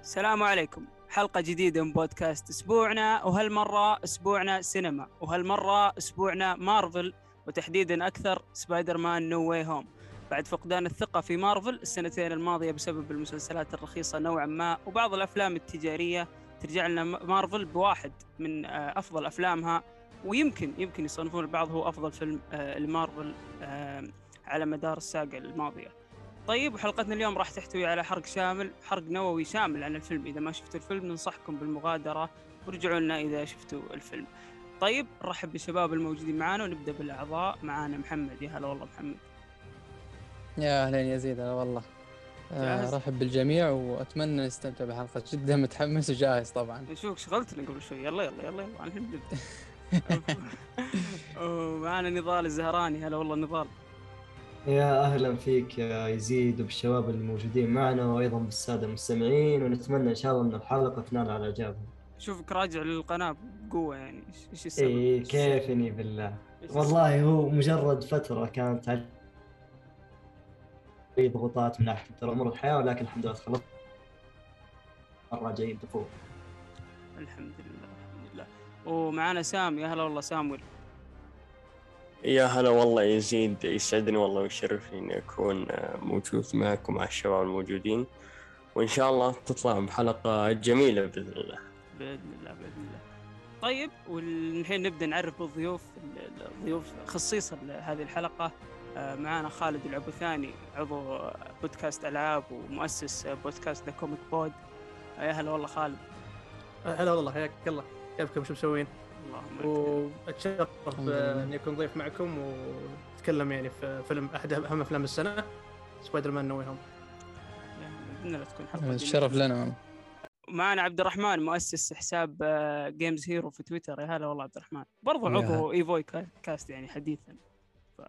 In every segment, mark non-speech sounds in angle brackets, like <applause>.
السلام عليكم. حلقة جديدة من بودكاست أسبوعنا وهالمرة أسبوعنا سينما وهالمرة أسبوعنا مارفل وتحديدا أكثر سبايدر مان No Way Home بعد فقدان الثقة في مارفل السنتين الماضية بسبب المسلسلات الرخيصة نوعا ما وبعض الأفلام التجارية ترجع لنا مارفل بواحد من آه، أفضل أفلامها. ويمكن يمكن يصنفون البعض هو أفضل فيلم آه، لمارفل آه، على مدار الساقة الماضية. طيب وحلقتنا اليوم راح تحتوي على حرق شامل حرق نووي شامل عن الفيلم. إذا ما شفتوا الفيلم ننصحكم بالمغادرة ورجعوا لنا إذا شفتوا الفيلم. طيب نرحب بالشباب الموجودين معنا ونبدأ بالأعضاء. معانا محمد. يا هلا والله محمد. يا أهلا يا زيد هلا والله. آه رحب بالجميع وأتمنى نستمتع بحلقة جدا متحمس وجاهز طبعا. نشوفك شغلتنا قبل شوي. يلا يلا يلا يلا الحين نبدا ومعنا نضال الزهراني. هلا والله نضال. يا أهلا فيك يا يزيد وبالشباب الموجودين معنا وأيضا بالسادة المستمعين ونتمنى إن شاء الله إن الحلقة تنال على إعجابهم. شوفك راجع للقناة بقوة يعني إيش السبب؟ اي كيفني بالله والله هو مجرد فترة كانت في ضغوطات من ناحية أمور الحياة ولكن الحمد لله تخلصت راجعين بقوه. الحمد لله الحمد لله ومعنا سام يا هلا والله سامويل. يا هلا والله يزيد يسعدني والله ويشرفني إني أكون موجود معكم مع الشباب الموجودين وإن شاء الله تطلع بحلقة جميلة بإذن الله. بإذن الله بإذن الله. طيب والحين نبدأ نعرف بالضيوف الضيوف خصيصا هذه الحلقة معنا خالد العبثاني عضو بودكاست ألعاب ومؤسس بودكاست The Comic Pod يا هلا والله خالد هلا والله حياك الله كيفكم شو مسوين؟ وأتشرف اني اكون ضيف معكم ونتكلم يعني في فيلم أحد أهم أفلام السنة سبايدر مان No Way Home باذن الله تكون حلقة الشرف لنا معنا عبد الرحمن مؤسس حساب Games Hero في تويتر. يا هلا والله عبد الرحمن. برضو عضو ايفوي كاست يعني حديثا. ف...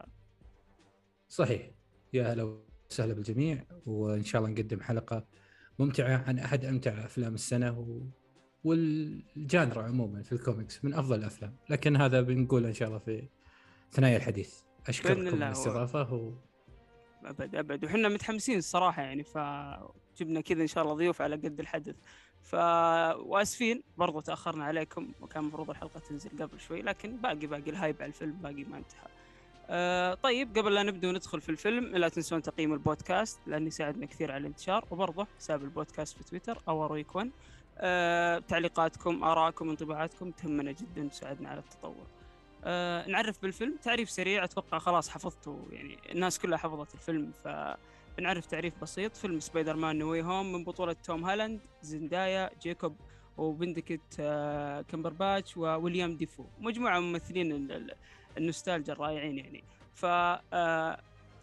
صحيح. يا هلا وسهلا بالجميع وإن شاء الله نقدم حلقة ممتعة عن أحد أمتع أفلام السنة و... وال genre عموما في الكوميكس من أفضل الأفلام. لكن هذا بنقول إن شاء الله في ثنايا الحديث. أشكركم على الاستضافة. و... أبد أبد. وحنا متحمسين الصراحة يعني فجبنا كذا إن شاء الله ضيوف على قد الحدث. ف وأسفين برضو تأخرنا عليكم وكان المفروض الحلقة تنزل قبل شوي لكن باقي باقي ال hype على الفيلم باقي ما انتهى. آه طيب قبل لا نبدأ وندخل في الفيلم لا تنسون تقييم البودكاست لأنه يساعدنا كثير على الانتشار وبرضه حساب البودكاست في تويتر Our Week 1 آه، تعليقاتكم آراءكم انطباعاتكم تهمنا جدا تساعدنا على التطور. آه، نعرف بالفيلم. تعريف سريع أتوقع خلاص حفظته. يعني الناس كلها حفظت الفيلم فبنعرف تعريف بسيط. فيلم Spider-Man No Way Home من بطولة توم هالاند زندايا جيكوب وبندكت آه، كمبرباتش وويليام دافو. مجموعة من ممثلين النوستالجيا الرائعين يعني. ف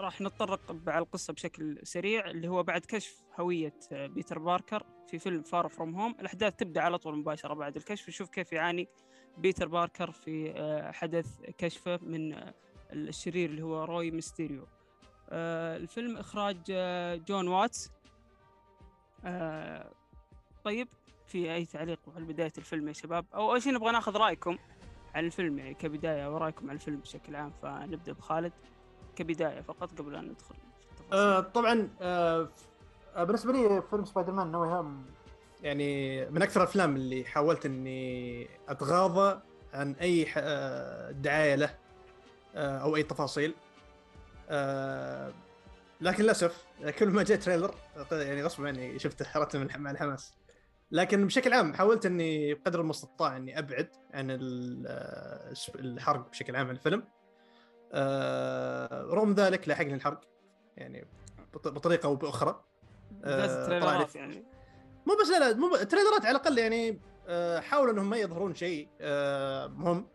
راح نتطرق على القصة بشكل سريع اللي هو بعد كشف هوية بيتر باركر في فيلم Far From Home الأحداث تبدأ على طول مباشرة بعد الكشف نشوف كيف يعاني بيتر باركر في حدث كشفه من الشرير اللي هو روي ميستيريو. الفيلم إخراج جون واتس. طيب في أي تعليق على بداية الفيلم يا شباب؟ أو أول شيء نبغى ناخذ رأيكم عن الفيلم يعني كبداية ورأيكم على الفيلم بشكل عام فنبدأ بخالد كبداية فقط قبل أن ندخل آه طبعا آه بالنسبة لي فيلم Spider-Man No Way Home. يعني من أكثر الأفلام اللي حاولت إني أتغاضى عن أي آه دعاية له آه أو أي تفاصيل. آه لكن للأسف كل ما جاء تريلر يعني غصب عني شفته من مع الحماس. لكن بشكل عام حاولت إني بقدر المستطاع إني أبعد عن الحرق بشكل عام عن الفيلم. آه رغم ذلك لاحقني الحرق يعني بطريقة أو بأخرى. آه يعني. مو بس لا لا مو التريلرات على الأقل يعني آه حاولوا إنهم ما يظهرون شيء آه مهم.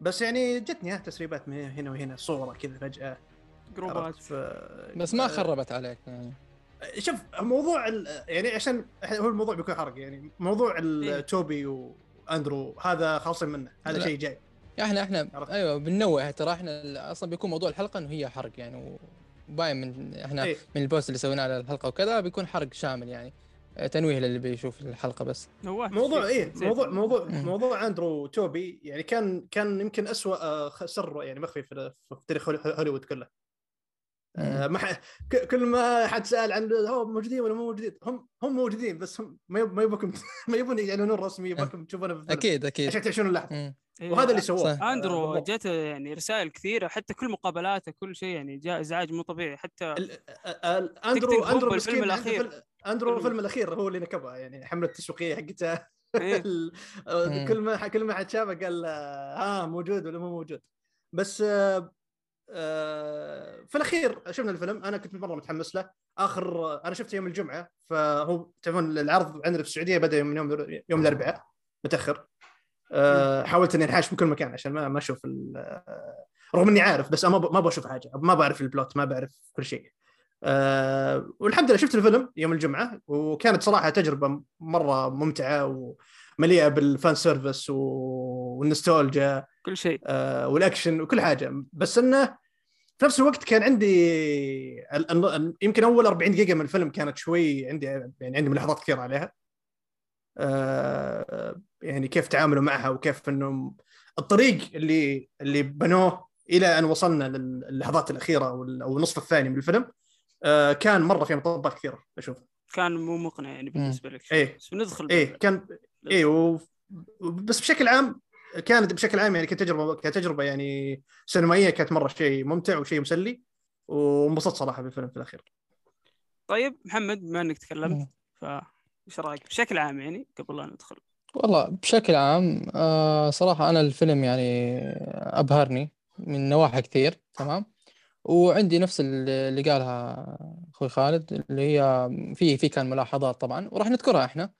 بس يعني جتني تسريبات من هنا وهنا صورة كذا فجأة. جروبات. بس ما خربت عليك يعني. شوف موضوع يعني عشان هو الموضوع بيكون حرق يعني. موضوع توبي وأندرو هذا خالصين منه. هذا شيء جاي. إحنا إحنا أيوه بننوه ترى إحنا أصلا بيكون موضوع الحلقة إنه هي حرق يعني وباين من إحنا أيه. من البوست اللي سويناه على الحلقة وكذا بيكون حرق شامل يعني. تنويه للي بيشوف الحلقة بس. موضوع إيه موضوع موضوع موضوع أندرو توبي يعني كان كان يمكن اسوء سر يعني مخفي في, في تاريخ هوليوود كله. آه، ما ح... كل ما حد سأل عن هو موجودين ولا مو موجودين هم هم موجودين بس هم ما ما يبوكم <laughs> ما يبون يعلنون رسمي يبوكم تشوفونه أكيد أكيد. عشان تعيشون اللحظة. وهذا اللي سووه اندرو بالضبط. جاته يعني رسائل كثيرة حتى كل مقابلاته كل شيء يعني جاء إزعاج مو طبيعي حتى ال- أندرو أندرو هم مسكين بالفيلم عنده الأخير. فيلم- أندرو فيلم- الفيلم الأخير هو اللي نكبها يعني حملة التسويقية حقته. <laughs> إيه. كل ما كل ما حد شافه قال آه، ها موجود ولا مو موجود. بس آه، آه، في الأخير شفنا الفيلم أنا كنت مرة متحمس له. آخر أنا شفته يوم الجمعة فهو تعرفون العرض عندنا في السعودية بدأ من يوم يوم الأربعاء متأخر. آه، حاولت إني أنحاش من كل مكان عشان ما ما أشوف آه، رغم إني عارف بس ما ما بشوف حاجة ما بعرف ال plot ما بعرف كل شيء. أه والحمد لله شفت الفيلم يوم الجمعة وكانت صراحة تجربة مرة ممتعة ومليئة بال fan service و- والنستولجيا كل شيء. آه، والأكشن وكل حاجة. بس إنه في نفس الوقت كان عندي يمكن أول 40 دقيقه من الفيلم كانت شوي عندي يعني عندي ملاحظات كثيرة عليها. آه، يعني كيف تعاملوا معها وكيف انه الطريق اللي اللي بنوه إلى أن وصلنا للحظات الأخيرة أو النصف الثاني من الفيلم آه، كان مرة في مطبات كثيرة أشوف كان مو مقنع يعني بالنسبة لك إيه. بس ندخل إيه كان إيه و... بس بشكل عام كانت بشكل عام يعني كتجربة كتجربة يعني سينمائية كانت مرة شيء ممتع وشيء مسلي وانبسطت صراحة بالفيلم في الأخير طيب محمد بما إنك تكلمت مم. فايش رأيك؟ بشكل عام يعني قبل لا ندخل. والله بشكل عام آه صراحة أنا الفيلم يعني أبهرني من نواحي كثير تمام؟ وعندي نفس اللي قالها أخوي خالد اللي هي في في كان ملاحظات طبعا وراح نذكرها إحنا.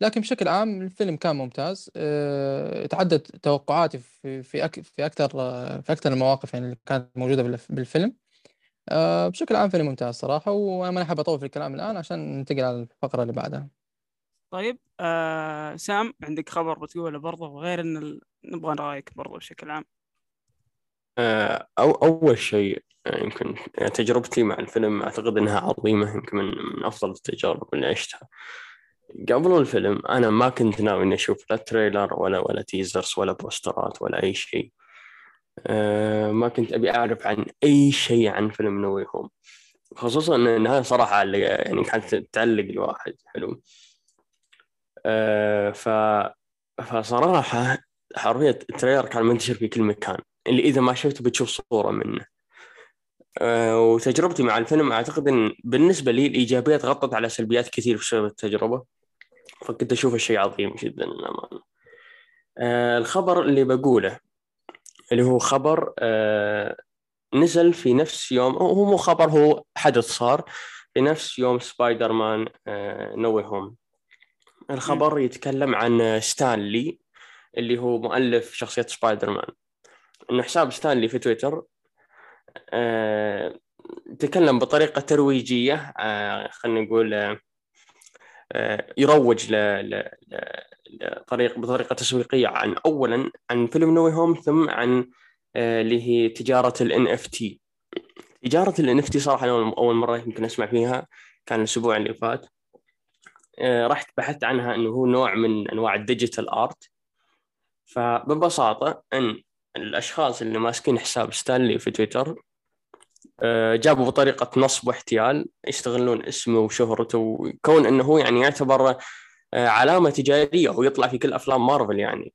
لكن بشكل عام الفيلم كان ممتاز. آه تعدت توقعاتي في في في أكثر في أكثر المواقف يعني اللي كانت موجودة بالف- بالفيلم. آه بشكل عام فيلم ممتاز صراحة وأنا ما حاب أطول في الكلام الآن عشان ننتقل على الفقرة اللي بعدها. طيب آه سام عندك خبر بتقوله برضه وغير إن ال... نبغى رايك برضه بشكل عام. آه، أو أول شيء آه، يمكن تجربتي مع الفيلم أعتقد أنها عظيمة يمكن من أفضل التجارب اللي عشتها. قبل الفيلم أنا ما كنت ناوي إني أشوف لا trailer ولا ولا teasers ولا بوسترات ولا أي شيء. آه، ما كنت أبي أعرف عن أي شيء عن فيلم No Way Home خصوصا صراحة اللي- يعني كانت تعلق الواحد حلو. ف فصراحة حرفيا التريلر كان منتشر في كل مكان. اللي إذا ما شفته بتشوف صورة منه. آه، وتجربتي مع الفيلم أعتقد أن بالنسبة لي الإيجابيات غطت على سلبيات كثير في سبب التجربة. فكنت أشوفه شيء عظيم جدا للأمانة. آه، الخبر اللي بقوله اللي هو خبر آه، نزل في نفس يوم هو مو خبر هو حدث صار في نفس يوم Spider-Man No Way Home الخبر يتكلم عن ستانلي اللي هو مؤلف شخصية سبايدر مان إنه حساب ستانلي في تويتر آه، تكلم بطريقة ترويجية آه، خلينا نقول آه، يروج لطريق بطريقة تسويقية عن أولا عن فيلم No Way Home ثم عن اللي هي تجارة ال NFT تجارة ال NFT صراحة أول مرة يمكن أسمع فيها كان الأسبوع اللي فات. رحت بحثت عنها إنه هو نوع من أنواع ال digital art فببساطة إن الأشخاص اللي ماسكين حساب ستانلي في تويتر آه، جابوا بطريقه نصب واحتيال يستغلون اسمه وشهرته وكون إنه هو يعني يعتبر آه، علامة تجارية ويطلع في كل أفلام مارفل يعني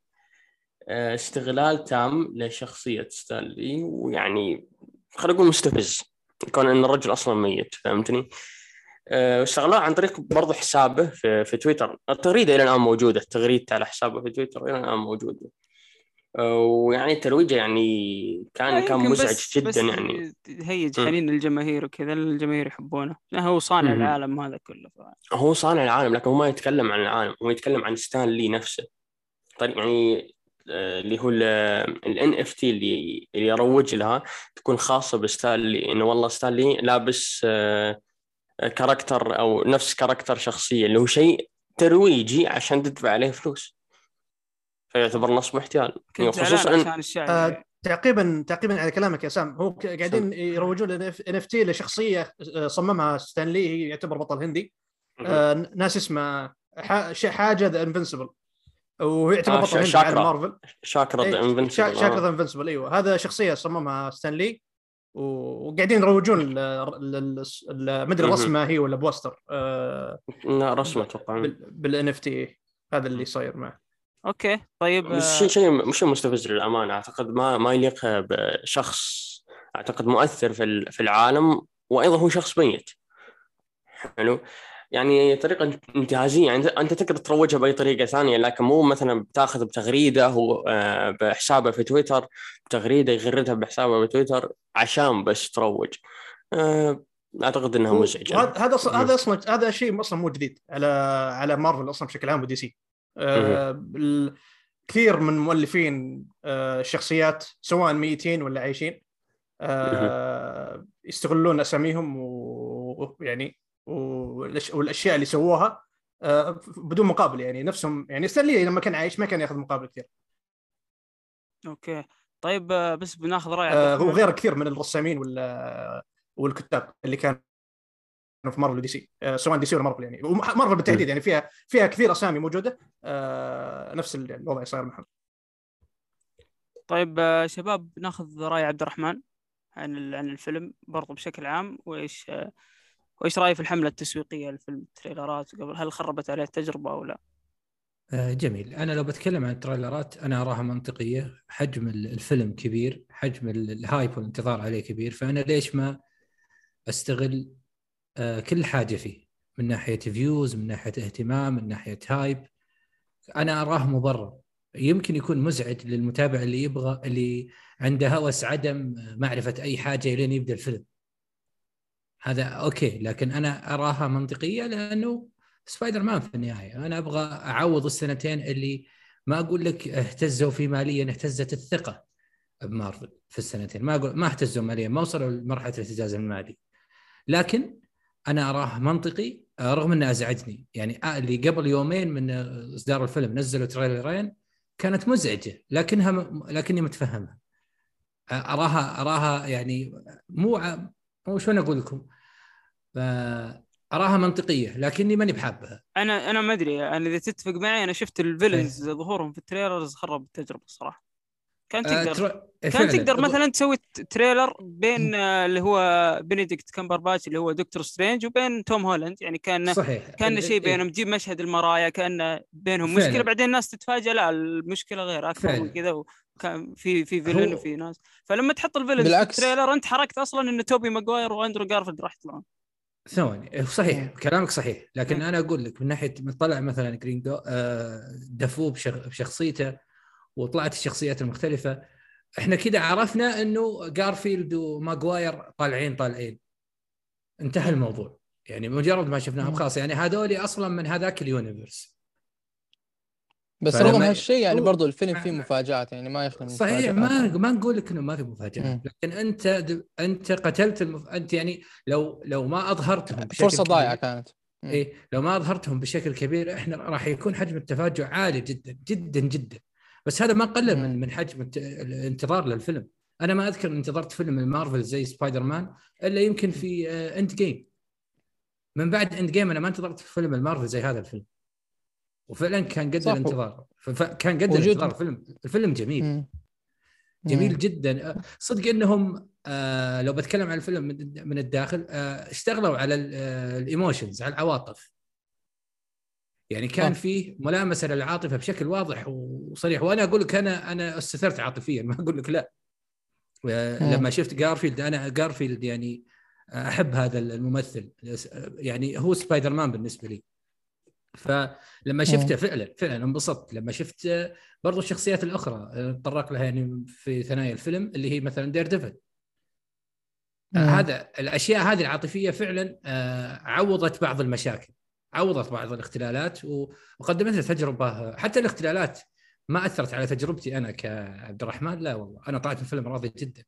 آه، استغلال تام لشخصية ستانلي ويعني خلينا نقول مستفز كون إن الرجل أصلا ميت فهمتني؟ آه، واستغلوه عن طريق برضه حسابه في, في تويتر. التغريدة إلى الآن موجودة تغريدته على حسابه في تويتر إلى الآن موجودة. آه، ويعني ترويجه يعني كان آه، كان مزعج بس جدا بس يعني. يهيج م. حنين الجماهير وكذا الجماهير يحبونه. هو صانع مم. العالم هذا كله. ف... هو صانع العالم لكن هو ما يتكلم عن العالم هو يتكلم عن ستان لي نفسه. طيب يعني اللي هو ال NFT اللي يروج لها تكون خاصة بستان لي إنه والله ستان لي لابس آه، character أو نفس character شخصية اللي هو شيء ترويجي عشان تدفع عليه فلوس. فيعتبر نصب واحتيال كنت يعني خصوصا عشان الشعب آه، تعقيبا تعقيبا على كلامك يا سام. هو قاعدين يروجون NFT لشخصية آه، صممها ستانلي هي يعتبر بطل هندي. آه، ناس اسمه حاجة The Invincible وهو يعتبر آه، بطل هندي شاكرا. عالم مارفل. شاكرا إيه، The Invincible شاكر The Invincible إيوه. هذا شخصية صممها ستانلي. وقاعدين يروجون ما أدري. رسمه هي ولا poster آه، لا رسمه أتوقع. بال NFT هذا اللي صاير معه. okay طيب بس آه، شيء شيء مش مستفز للأمانة. أعتقد ما ما يليق بشخص أعتقد مؤثر في ال- في العالم وأيضا هو شخص ميت. حلو؟ يعني طريقة انتهازيه يعني أنت تقدر تروجها بأي طريقة ثانية لكن مو مثلا بتاخذ بتغريدة هو آه، بحسابه في تويتر بتغريدة يغردها بحسابه بتويتر عشان بس تروج. آه، أعتقد إنها مزعجة. هذا أصلاً-. هذا أصلا هذا شيء أصلا مو جديد على على مارفل أصلا بشكل عام ودي سي آه، كثير من مؤلفين الشخصيات سواء ميتين ولا عايشين يستغلون أساميهم ويعني والأشياء اللي سووها آه، بدون مقابل يعني نفسهم يعني ستانلي لما كان عايش ما كان يأخذ مقابل كثير. okay. طيب آه، بس بناخذ رأي آه، الرحمن. وغير كثير من الرسامين ولا والكتاب اللي كانوا في مارفل ودي سي آه، سواء دي سي ولا مارفل يعني. ومارفل بالتحديد يعني فيها فيها كثير أسامي موجودة آه، نفس الوضع صاير معهم. طيب شباب ناخذ رأي عبد الرحمن عن عن الفيلم برضو بشكل عام. وإيش وإيش رايه في الحملة التسويقية للفيلم ال trailers قبل؟ هل خربت عليه التجربة أو لا؟ آه، جميل. أنا لو بتكلم عن ال trailers أنا اراها منطقية. حجم ال- الفيلم كبير حجم ال- ال hype والانتظار عليه كبير. فأنا ليش ما أستغل آه، كل حاجة فيه؟ من ناحية views من ناحية اهتمام من ناحية hype أنا أراه مبرر. يمكن يكون مزعج للمتابع اللي يبغى اللي عنده هوس عدم معرفة أي حاجة لين يبدأ الفيلم. هذا okay لكن أنا أراها منطقية لأنه سبايدر مان في النهاية. أنا أبغى أعوض السنتين اللي ما أقول لك اهتزوا في ماليا اهتزت الثقة بمارفل في السنتين. ما أقول ما اهتزوا ماليا ما وصلوا لمرحلة الاهتزاز المالي. لكن أنا اراه منطقي رغم انه أزعجني. يعني آه، اللي قبل يومين من إصدار الفيلم نزلوا تريلرين كانت مزعجة لكنها لكني متفهمها. اراها أراها يعني مو ع- مو شلون أقول لكم آه، أراها منطقية لكني ماني بحابها أنا أنا ما أدري أنا إذا تتفق معي أنا شفت ال villains إيه. ظهورهم في ال trailers خرب التجربة الصراحة كان آه، تقدر ترى- كان. تقدر مثلا تسوي trailer بين آه، اللي هو بنديكت كامبرباتش اللي هو دكتور سترينج وبين توم هولاند يعني كان صحيح كان ال- شيء إيه. بينهم تجيب مشهد المرايا كان بينهم فعلاً. مشكله بعدين الناس تتفاجئ لا المشكلة غير أكثر من. كذا وكان في في villain وفي ناس. فلما تحط ال villain في بالعكس. ال trailer انت حركت أصلا إن توبي ماجواير وأندرو جارفيلد راح يطلعون. ثواني صحيح كلامك صحيح. لكن أنا أقول لك من ناحية طلع مثلا جرين جو آه، دفو بشخ- بشخصيته وطلعت الشخصيات المختلفة إحنا كده عرفنا إنه جارفيلد وماجواير طالعين طالعين. انتهى الموضوع. يعني مجرد ما شفناهم. خلاص يعني هذول أصلا من هذاك ال universe. بس رغم هالشيء يعني برضو الفيلم فيه مفاجآت يعني ما يخلو صحيح. ما ما نقول لك إنه ما في مفاجآت. لكن أنت أنت قتلت المف... أنت يعني لو لو ما أظهرتهم بشكل فرصة ضايعة كانت. إيه لو ما أظهرتهم بشكل كبير إحنا راح يكون حجم التفاجؤ عالي جدا جدا جدا بس هذا ما قلل. من من حجم الت- الانتظار للفيلم أنا ما أذكر انتظرت فيلم من مارفل زي سبايدر مان إلا يمكن في آه، اند جيم من بعد اند جيم أنا ما انتظرت فيلم المارفل زي هذا الفيلم وفعلا كان قد. الانتظار. كان قد الانتظار. الفيلم الفيلم جميل. مم. جميل مم. جدا. آه، صدق إنهم آه لو بتكلم عن الفيلم من الداخل آه اشتغلوا على ال emotions على العواطف. يعني كان صح. فيه ملامسة للعاطفة بشكل واضح وصريح. وأنا أقول لك أنا أنا استثرت عاطفيا. <laughs> ما أقول لك لا. آه، مم. لما شفت جارفيلد أنا جارفيلد يعني أحب هذا الممثل. يعني هو سبايدر مان بالنسبة لي. فلما شفته فعلا فعلا انبسطت. لما شفت برضو الشخصيات الأخرى نتطرق لها يعني في ثنايا الفيلم اللي هي مثلا دير ديفل. هذا الأشياء هذه العاطفية فعلا آه، عوضت بعض المشاكل عوضت بعض الاختلالات وقدمت لي تجربة. حتى الاختلالات ما أثرت على تجربتي أنا كعبد الرحمن لا والله. أنا طلعت من الفيلم راضي جدا.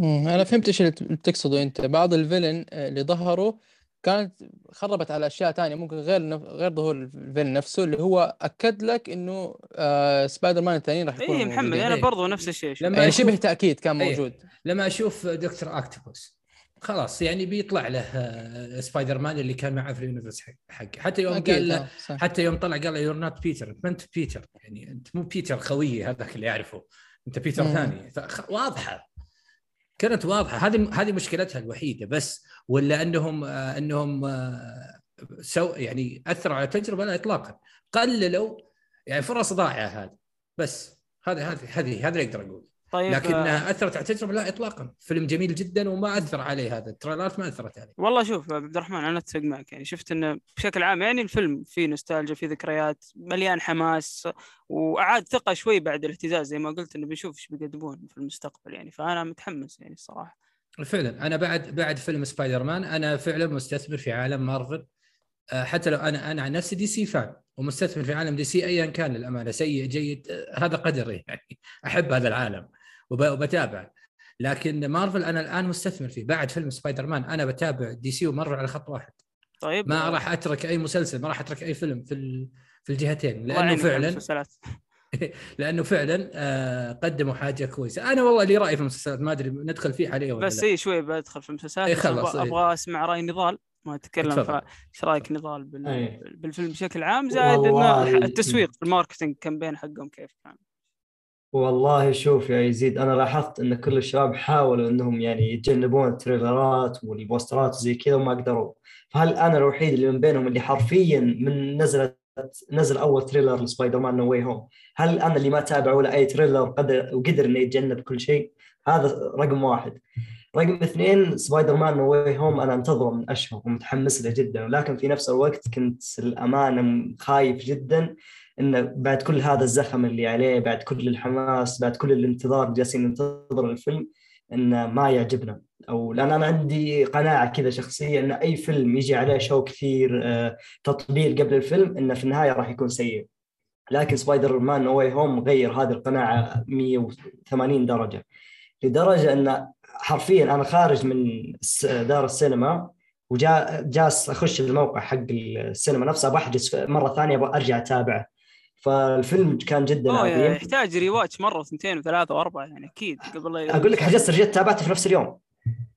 أنا فهمت إيش اللي بتقصده أنت. بعض ال villain اللي ظهروا كانت خربت على أشياء تانية ممكن غير نف... غير ظهور ال villain نفسه اللي هو أكد لك إنه آه سبايدر مان الثانيين راح يكونوا اي محمد. أنا إيه. برضو نفس الشيء. لما يعني أشوف- شبه تأكيد كان إيه. موجود لما أشوف دكتور أكتوبوس خلاص يعني بيطلع له آه، سبايدر مان اللي كان معه في ال universe حق- حقه حتى يوم قال له آه،. حتى يوم طلع قال له you're not Peter أنت ما أنت بيتر يعني أنت مو بيتر خويي هذاك اللي اعرفه أنت بيتر مم. ثاني واضحة كانت واضحة. هذه هذه مشكلتها الوحيدة بس ولا أنهم آه أنهم آه سو يعني أثروا على التجربة لا اطلاقا. قللوا يعني فرص ضائعه هذه. بس هذه هذه هذه هذا اللي أقدر أقول طيب لكنها أثرت على التجربة لا اطلاقا. فيلم جميل جدا وما أثر عليه هذا ال trailers ما أثرت عليه. والله شوف عبد الرحمن أنا أتفق معك. يعني شفت إنه بشكل عام يعني الفيلم فيه نوستالجيا فيه ذكريات مليان حماس وأعاد ثقة شوي بعد الاهتزاز زي ما قلت إنه بنشوف إيش بيقدمون في المستقبل. يعني فأنا متحمس يعني الصراحة. فعلا. أنا بعد بعد فيلم سبايدر مان أنا فعلا مستثمر في عالم مارفل. آه، حتى لو أنا أنا عن نفسي دي سي fan ومستثمر في عالم دي سي ايا كان للأمانة سيء جيد آه، هذا قدري يعني. <laughs> أحب هذا العالم. وبتابع. لكن مارفل أنا الآن مستثمر فيه. بعد فيلم سبايدر مان أنا بتابع دي سي ومارفل على خط واحد. طيب. ما راح أترك أي مسلسل ما راح أترك أي فيلم في في الجهتين. لأنه فعلا <laughs> لأنه فعلا آه قدموا حاجة كويسة. أنا والله لي رأي في المسلسلات ما أدري ندخل فيه عليه ولا بس اي شوي بدخل في المسلسلات. إيه أبغى, أبغى أسمع رأي نضال. ما أتكلم إيش رأيك نضال بال... أيه. بالفيلم بشكل عام؟ زائد التسويق ال marketing campaign حقهم كيف كان. والله شوف يا يزيد أنا لاحظت إن كل الشباب حاولوا إنهم يعني يتجنبون ال trailers وال posters وزي كذا وما قدروا. فهل أنا الوحيد اللي من بينهم اللي حرفيا من نزلت نزل أول trailer لسبايدر مان No Way Home هل أنا اللي ما تابع ولا أي trailer قدر وقدر إنه يتجنب كل شيء؟ هذا رقم واحد. رقم اثنين سبايدر مان No Way Home أنا أنتظره من أشهر ومتحمس له جدا. ولكن في نفس الوقت كنت الأمانة خايف جدا انه بعد كل هذا الزخم اللي عليه بعد كل الحماس بعد كل الانتظار جالسين ننتظر الفيلم إنه ما يعجبنا. أو لأن أنا عندي قناعة كذا شخصية إن أي فيلم يجي عليه شو كثير آه، تطبيل قبل الفيلم إنه في النهاية راح يكون سيء. لكن سبايدر مان نو واي هوم غير هذه القناعة 180 درجة. لدرجة إن حرفيا أنا خارج من دار السينما وجا جالس أخش الموقع حق السينما نفسه بحجز مرة ثانية أبغى أرجع أتابعه. فالفيلم كان جدا عظيم. يحتاج rewatch مرة وثنتين وثلاثة وأربعة يعني أكيد قبل أقول لك حجزت رجعت تابعته في نفس اليوم.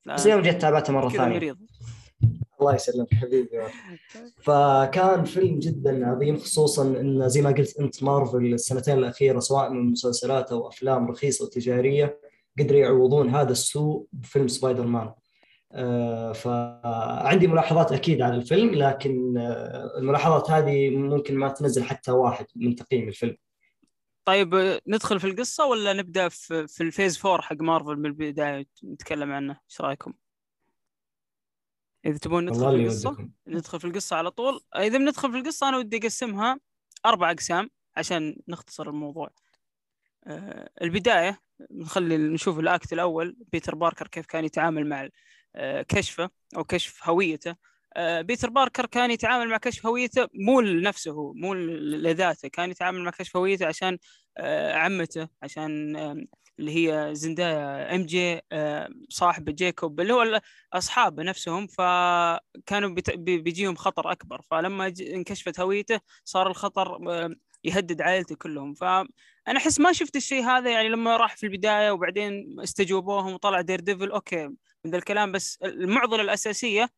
نفس اليوم رجعت تابعته مرة ثانية. مريض. الله يسلمك حبيبي. فكان فيلم جدا عظيم خصوصا إن زي ما قلت أنت مارفل السنتين الأخيرة سواء من مسلسلات أو أفلام رخيصة وتجارية قدروا يعوضون هذا السوء بفيلم سبايدر مان. فعندي ملاحظات أكيد على الفيلم لكن آه، الملاحظات هذه ممكن ما تنزل حتى واحد من تقييم الفيلم. طيب ندخل في القصة ولا نبدأ في, في ال phase four حق مارفل من البداية نتكلم عنه؟ إيش رأيكم؟ إذا تبون ندخل في القصة ندخل في القصة على طول. إذا بندخل في القصة أنا ودي أقسمها أربع أقسام عشان نختصر الموضوع. آه، البداية نخلي نشوف ال act الأول. بيتر باركر كيف كان يتعامل مع آه، كشفه أو كشف هويته. آه، بيتر باركر كان يتعامل مع كشف هويته مو لنفسه مو لذاته. كان يتعامل مع كشف هويته عشان آه، عمته عشان اللي هي زندايا MJ صاحبه جيكوب اللي هو اصحاب نفسهم. فكانوا بيجيهم خطر أكبر. فلما انكشفت هويته صار الخطر يهدد عائلته كلهم. فأنا أحس ما شفت الشيء هذا يعني لما راح في البداية وبعدين استجوبوهم وطلع دير ديفل أوكي. من ذا الكلام بس المعضلة الأساسية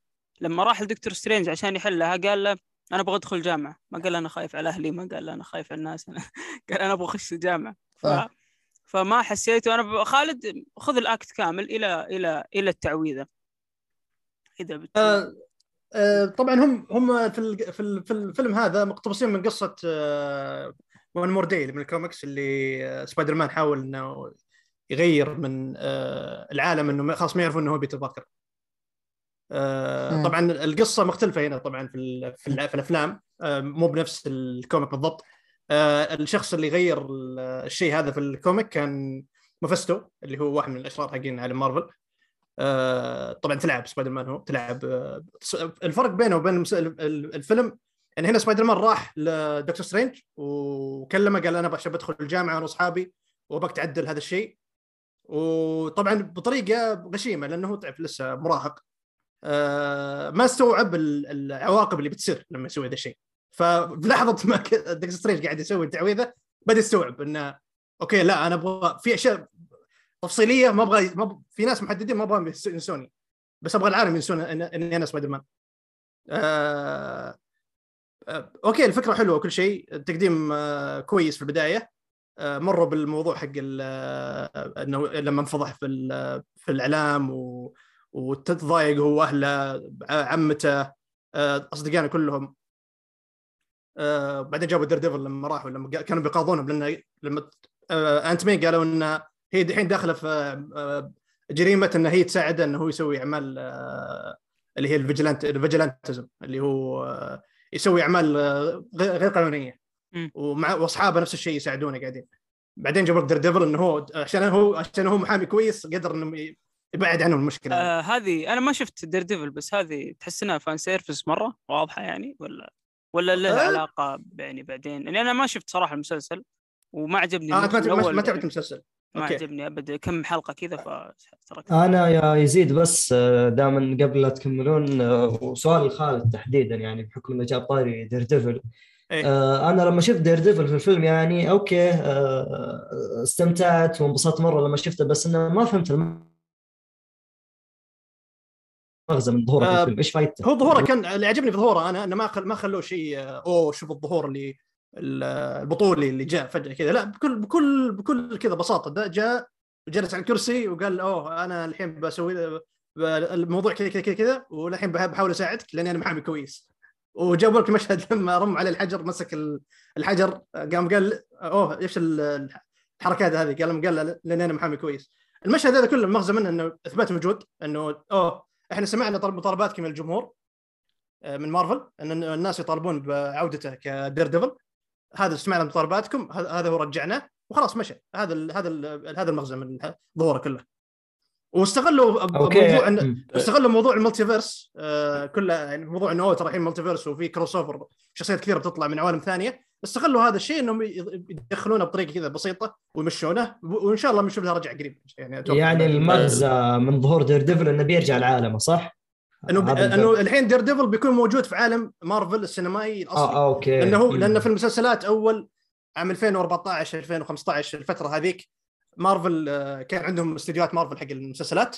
لما راح لدكتور سترينج عشان يحلها قال له أنا أبغى أدخل جامعة. ما قال أنا خايف على أهلي ما قال أنا خايف على الناس. <laughs> أنا قال أنا أبغى أخش الجامعة ف... فما حسيت أنا خالد خذ ال act كامل إلى إلى إلى التعويذة. إذا بت... آه آه طبعا هم هم في في الفيلم هذا مقتبسين من قصة آه One More Day من الكوميكس اللي آه سبايدر مان حاول إنه يغير من آه العالم إنه خلاص ما يعرفون إنه هو بيتر باركر. آه طبعا القصة مختلفة هنا طبعا في في, الأفلام. آه مو بنفس ال comic بالضبط. الشخص اللي غير الشيء هذا في ال comic كان مفستو اللي هو واحد من الأشرار حقين عالم مارفل. طبعا تلعب سبايدر مان هو تلعب الفرق بينه وبين الفيلم يعني هنا سبايدر مان راح لدكتور سترينج وكلمه قال أنا بدخل الجامعة أنا وأصحابي وابغاك تعدل هذا الشيء. وطبعا بطريقة غشيمة لأنه هو تعرف لسه مراهق. آه ما استوعب العواقب اللي بتصير لما يسوي هذا الشيء. ففي لحظة ما دكتور سترينج قاعد يسوي التعويذه بدأ يستوعب إنه أوكي لا أنا أبغى في أشياء تفصيلية ما أبغى ما في ناس محددين ما أبغى ينسوني. بس أبغى العالم ينسون إني أنا سبايدر مان آه... آه... أوكي الفكرة حلوة وكل شيء. التقديم. كويس في البداية. مروا بالموضوع حق إنه لما انفضح في في الإعلام و... وتضايق هو وأهله عمته أصدقائنا كلهم. بعدين جابوا دير ديفل لما راحوا لما كانوا بيقاضونهم لأن لما انت مين قالوا ان هي الحين داخلة في جريمة ان هي تساعده إنه هو يسوي أعمال اللي هي ال vigilante ال vigilantism اللي هو يسوي أعمال غير قانونية. ومع واصحابه نفس الشيء يساعدونه قاعدين. بعدين جابوا دير ديفل إنه هو عشان هو عشان هو محامي كويس قدر إنه يبعد عنهم المشكلة. آه هذه أنا ما شفت دير ديفل بس هذه تحس إنها fan service مرة؟ واضحة يعني؟ ولا ولا له آه. علاقة يعني بعدين؟ يعني أنا ما شفت صراحة المسلسل وما عجبني آه ما ما تابعت المسلسل. ما عجبني ابدا كم حلقة كذا فتركت. أنا يا يزيد بس آه، دائما قبل لا تكملون آه، وسؤال خالد تحديدا يعني بحكم إنه جاب طاري دير ديفل إيه؟ آه أنا لما شفت دير ديفل في الفيلم يعني أوكي آه استمتعت وانبسطت مرة لما شفته بس إنه ما فهمت المغزى من ظهوره آه في الفيلم إيش فايدته؟ هو ظهوره كان اللي عجبني في ظهوره أنا انه ما خل... ما خلوه شيء أوه شوف الظهور اللي البطولي اللي جاء فجأة كذا لا بكل بكل بكل كذا بساطة ده جاء جلس على الكرسي وقال أوه أنا الحين بسوي الموضوع كذا كذا كذا كذا والحين بحاول أساعدك لأني أنا محامي كويس وجابوا لك مشهد لما رم على الحجر مسك الحجر قام قال أوه إيش الحركات هذه؟ قال قال لاني أنا محامي كويس. المشهد هذا كله المغزى منه إنه إثبات وجود إنه أوه إحنا سمعنا مطالباتكم من الجمهور آه، من مارفل إن الناس يطالبون بعودته كدير ديفل هذا سمعنا مطالباتكم هذا هو رجعناه وخلاص مشى. هذا هذا هذا المغزى من ظهوره كله. واستغلوا موضوع ان استغلوا موضوع ال multiverse آه كله يعني موضوع انه ترى الحين multiverse وفي crossover شخصيات كثيرة بتطلع من عوالم ثانية. استغلوا هذا الشيء إنهم يدخلونه بطريقة كذا بسيطة ويمشونه وإن شاء الله بنشوف لها رجع قريب. يعني يعني المغزى من ظهور دير ديفل إنه بيرجع لعالمه صح؟ إنه إنه الحين دير ديفل بيكون موجود في عالم مارفل السينمائي الأصلي. آه أوكي. لأنه هو لأنه في المسلسلات أول عام 2014 2015 الفترة هذيك مارفل آه، كان عندهم استديوهات مارفل حق المسلسلات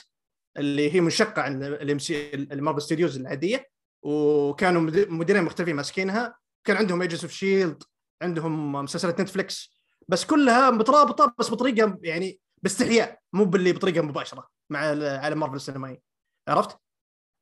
اللي هي منشقة عن ال MC المارفل studios العادية وكانوا مديرين مختلفين ماسكينها كان عندهم Agents of S.H.I.E.L.D. عندهم مسلسلات نتفلكس بس كلها مترابطة بس بطريقة يعني باستحياء مو باللي بطريقة مباشرة مع عالم مارفل السينمائي عرفت؟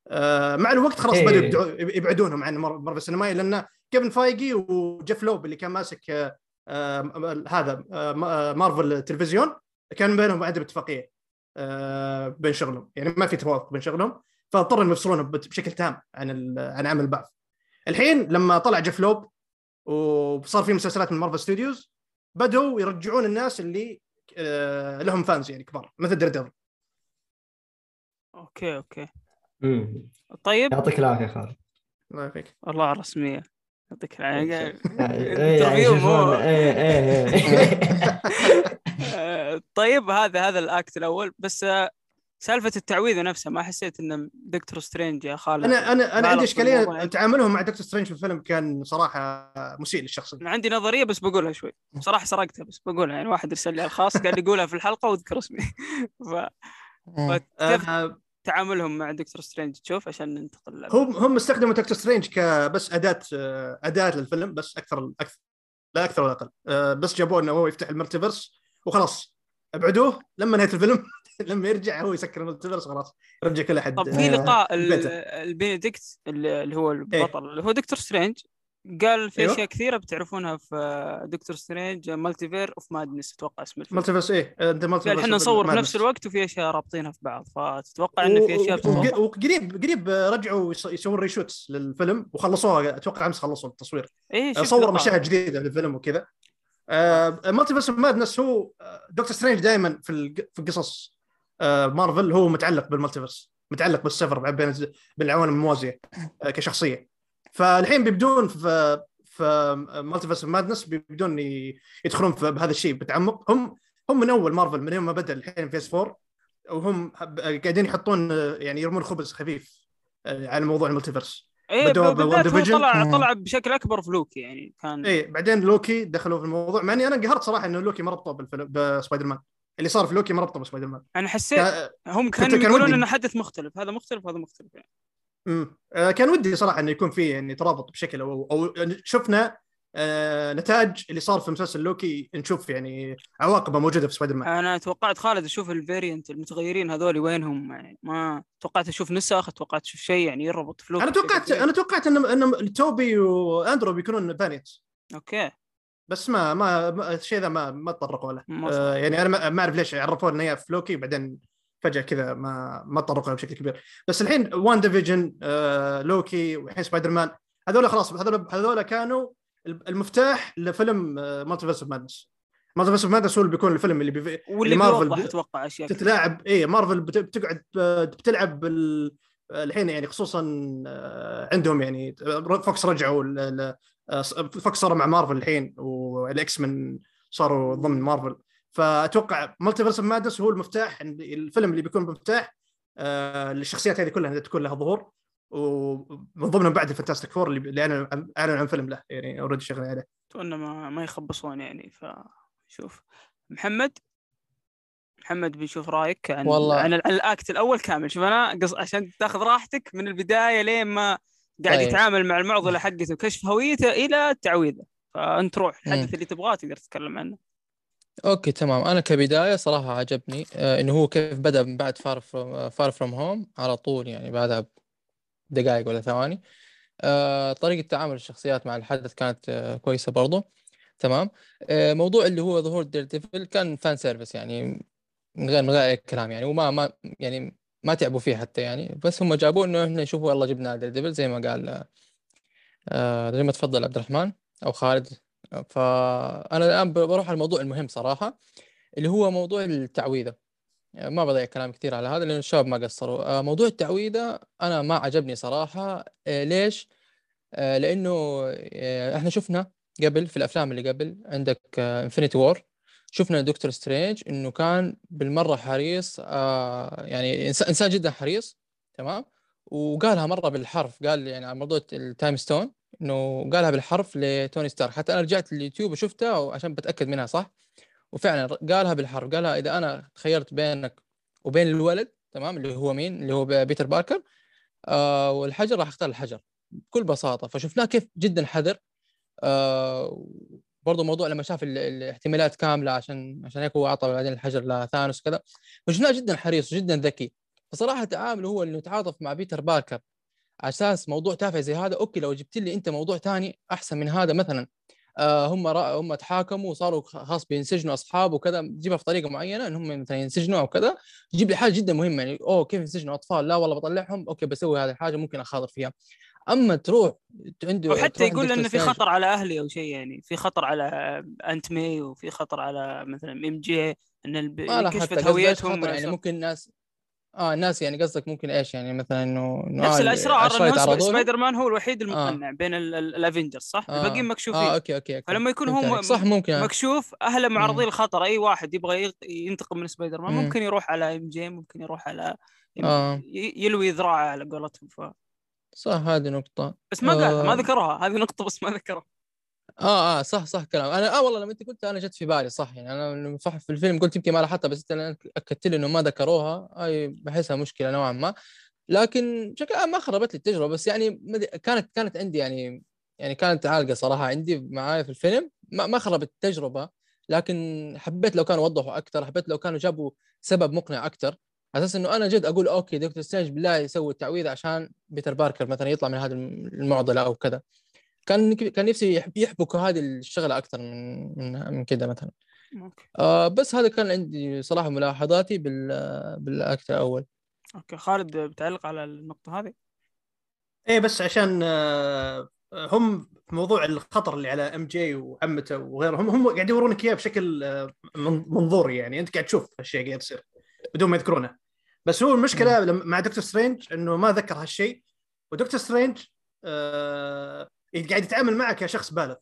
آه مع الوقت خلاص إيه. بدأوا يبعدونهم عن مارفل السينمائي لأن كيفن فايجي وجيف لوب اللي كان ماسك آه آه هذا آه مارفل تلفزيون كان بينهم عدم اتفاقية آه بين شغلهم. يعني ما في توافق بين شغلهم فاضطروا إنهم بشكل تام عن عن عن بعض الحين لما طلع جيف لوب وصار في مسلسلات من مارفل Studios بدوا يرجعون الناس اللي آه لهم fans يعني كبار مثل دير أوكي أوكي. مم. طيب. يعطيك العافية خالد. الله يعافيك. والله الرسمية. يعطيك العافية. <laughs> <laughs> طيب هذا هذا ال act الأول. بس آه، سالفة التعويذة نفسها ما حسيت إن دكتور سترينج يا خالد أنا أنا أنا عندي إشكالية. تعاملهم مع دكتور سترينج في الفيلم كان صراحة مسيء للشخص. أنا عندي نظرية بس بقولها شوي. صراحة سرقتها بس بقولها. يعني واحد ارسل لي الخاص قال يقولها في الحلقة واذكر اسمي. <laughs> ف... آه، تعاملهم مع دكتور سترينج تشوف عشان ننتقل هم هم استخدموا دكتور سترينج ك بس أداة أداة للفيلم بس أكثر أكثر لا أكثر ولا أقل. آه، بس جابوه إنه هو يفتح ال multiverse وخلاص. ابعدوه لما نهاية الفيلم <laughs> لما يرجع هو يسكر ال multiverse خلاص يرجع كل احد طب في لقاء البينيدكت اللي هو البطل إيه؟ اللي هو دكتور سترينج قال في أيوه؟ أشياء كثيرة بتعرفونها في دكتور سترينج Multiverse of Madness أتوقع اسم الفيلم. multiverse إيه أنت multi قال إحنا نصور في نفس الوقت وفي أشياء رابطينها في بعض فتتوقع انه في أشياء وقريب قريب رجعوا يسوون reshoots للفيلم وخلصوها أتوقع أمس خلصوا التصوير. إيه صوروا مشاهد جديدة للفيلم وكذا. آه Multiverse Madness هو دكتور سترينج دائما في في قصص آه مارفل هو متعلق بال multiverse متعلق بالسفر بين بالعوالم الموازية آه كشخصية. فالحين بيبدون في في Multiverse Madness بيبدون يدخلون في بهذا الشيء بتعمق. هم هم من أول مارفل من يوم ما بدأ الحين Phase 4 وهم قاعدين يحطون يعني يرمون خبز خفيف آه، على موضوع ال multiverse. إيه طلع طلع بشكل أكبر في لوكي يعني كان إيه بعدين لوكي دخلوا في الموضوع مع إني أنا انقهرت صراحة إنه لوكي مو مربطه بالفيلم بسبايدر مان. اللي صار في لوكي مربطه بسبايدر مان. أنا حسيت هم كانوا يقولون إنه حدث مختلف هذا مختلف وهذا مختلف يعني. امم كان ودي صراحة إنه يكون في يعني ترابط بشكل أو أو شفنا آه نتاج اللي صار في مسلسل لوكي نشوف يعني عواقبه موجودة في سبايدر مان. أنا توقعت خالد أشوف ال variant المتغيرين هذول وينهم يعني ما توقعت أشوف نسخ توقعت أشوف شيء يعني يربط فلوس أنا توقعت أنا توقعت ان إن توبي وأندرو بيكونون variant. Okay. بس ما ما, الشيء ذا ما ما تطرقوا له. آه يعني أنا ما أعرف ليش عرفونا ان هي في لوكي بعدين فجأة كذا ما ما تطرقوا له بشكل كبير. بس الحين WandaVision آه لوكي والحين سبايدر مان هذول خلاص هذول هذول كانوا المفتاح لفيلم Multiverse of Madness Multiverse of Madness هو اللي بيكون الفيلم اللي بي... واللي مارفل أتوقع أشياء تتلاعب. اي مارفل بتقعد بتلعب بال... الحين يعني خصوصا آه، عندهم يعني Fox رجعوا Fox صاروا مع مارفل الحين وال X-Men صاروا ضمن مارفل فأتوقع Multiverse of Madness هو المفتاح الفيلم اللي بيكون مفتاح آه، للشخصيات هذه كلها تكون لها ظهور. ومن ضمنهم بعد ال Fantastic Four اللي اعلنوا أعلنوا عن فيلم له يعني already شغالين عليه. اتمنى ما ما يخبصون يعني فشوف محمد؟ محمد بنشوف رأيك عن والله. عن ال act الأول كامل. شوف أنا قص... عشان تاخذ راحتك من البداية لين ما قاعد طيب. يتعامل مع المعضلة حقته وكشف هويته إلى التعويذه فأنت روح حدث اللي تبغاه تقدر تتكلم عنه. okay تمام. أنا كبداية صراحة عجبني آه إنه هو كيف بدأ من بعد Far From Far From Home على طول يعني بعدها دقائق ولا ثواني. آه، طريقة تعامل الشخصيات مع الحدث كانت آه، كويسة برضو. تمام. آه، موضوع اللي هو ظهور دير ديفل كان fan service يعني من غير من غير أي كلام يعني وما ما يعني ما تعبوا فيه حتى يعني. بس هم جابوه إنه إحنا نشوفوا والله جبنا دير ديفل زي ما قال زي ما تفضل عبد الرحمن أو خالد. فأنا الآن بروح على الموضوع المهم صراحة اللي هو موضوع التعويذة. ما بضيع كلام كثير على هذا لأن الشباب ما قصروا. آه، موضوع التعويذة أنا ما عجبني صراحة. آه، ليش؟ آه، لأنه إحنا شفنا قبل في الأفلام اللي قبل عندك Infinity War شفنا دكتور سترينج إنه كان بالمرة حريص يعني إنسان جدا حريص تمام؟ وقالها مرة بالحرف قال يعني على موضوع ال Time Stone إنه قالها بالحرف لتوني ستارك حتى أنا رجعت اليوتيوب وشفتها عشان بتأكد منها صح؟ وفعلا قالها بالحرف. قالها إذا أنا تخيرت بينك وبين الولد تمام؟ اللي هو مين؟ اللي هو بيتر باركر آه والحجر راح اختار الحجر بكل بساطة. فشفناه كيف جدا حذر. آه برضه موضوع لما شاف الاحتمالات كاملة عشان عشان هيك هو أعطى بعدين الحجر لثانوس كذا. فشفناه جدا حريص وجدا ذكي. فصراحة تعامله هو انه يتعاطف مع بيتر باركر. أساس موضوع تافه زي هذا okay لو جبت لي أنت موضوع ثاني أحسن من هذا مثلا. آه، هم هم تحاكموا وصاروا خلاص بينسجنوا أصحاب وكذا تجيبها في طريقة معينة إنهم مثلا ينسجنوا أو كذا تجيب لي حاجة جدا مهمة يعني أوه كيف ينسجنوا أطفال؟ لا والله بطلعهم okay بسوي هذه الحاجة ممكن أخاطر فيها. أما تروح عنده وحتى يقول إنه في خطر على أهلي أو شيء يعني في خطر على aunt مي وفي خطر على مثلا MJ إن كشفت هويتهم يعني ممكن الناس آه الناس يعني قصدك ممكن إيش يعني مثلا إنه نفس آه الأسرار انه سبايدر مان هو الوحيد المقنع آه. بين الافنجرز صح؟ آه. الباقيين مكشوفين آه okay okay, okay. فلما يكون هو صح ممكن مكشوف أهله معرضين للخطر أي واحد يبغى ينتقم من سبايدر مان ممكن يروح على MJ ممكن يروح على آه. يلوي ذراعه على قولتهم ف صح هذه نقطة بس ما قال ما آه. ذكرها هذه نقطة بس ما ذكرها آه آه صح صح كلام. أنا آه والله لما أنت قلت أنا جت في بالي صح يعني أنا صح في الفيلم قلت يمكن ما لاحظتها بس انت أكدت لي إنه ما ذكروها اي بحسها مشكلة نوعا ما. لكن بشكل ما خربت لي التجربة بس يعني كانت كانت عندي يعني يعني كانت عالقة صراحة عندي معايا في الفيلم. ما ما خربت التجربة لكن حبيت لو كانوا وضحوا أكثر حبيت لو كانوا جابوا سبب مقنع أكثر على أساس إنه أنا جد أقول okay دكتور سترينج بالله يسوي التعويذه عشان بيتر باركر مثلا يطلع من هذه المعضلة أو كذا. كان كان نفسي يحبكوا هذه الشغلة أكثر من من من كذا مثلا. okay. آه بس هذا كان عندي صراحة ملاحظاتي بال بالأكت الأول. أوكي. خالد بتعلق على النقطة هذه؟ إيه بس عشان آه، هم في موضوع الخطر اللي على MJ وعمته وغيرهم هم قاعد يورونك إياه بشكل آه، منظوري يعني. أنت قاعد تشوف هالشيء قاعد يصير بدون ما يذكرونه. بس هو المشكلة مع دكتور سترينج إنه ما ذكر هالشيء ودكتور سترينج آه قاعد يتعامل معك زي شخص بالغ.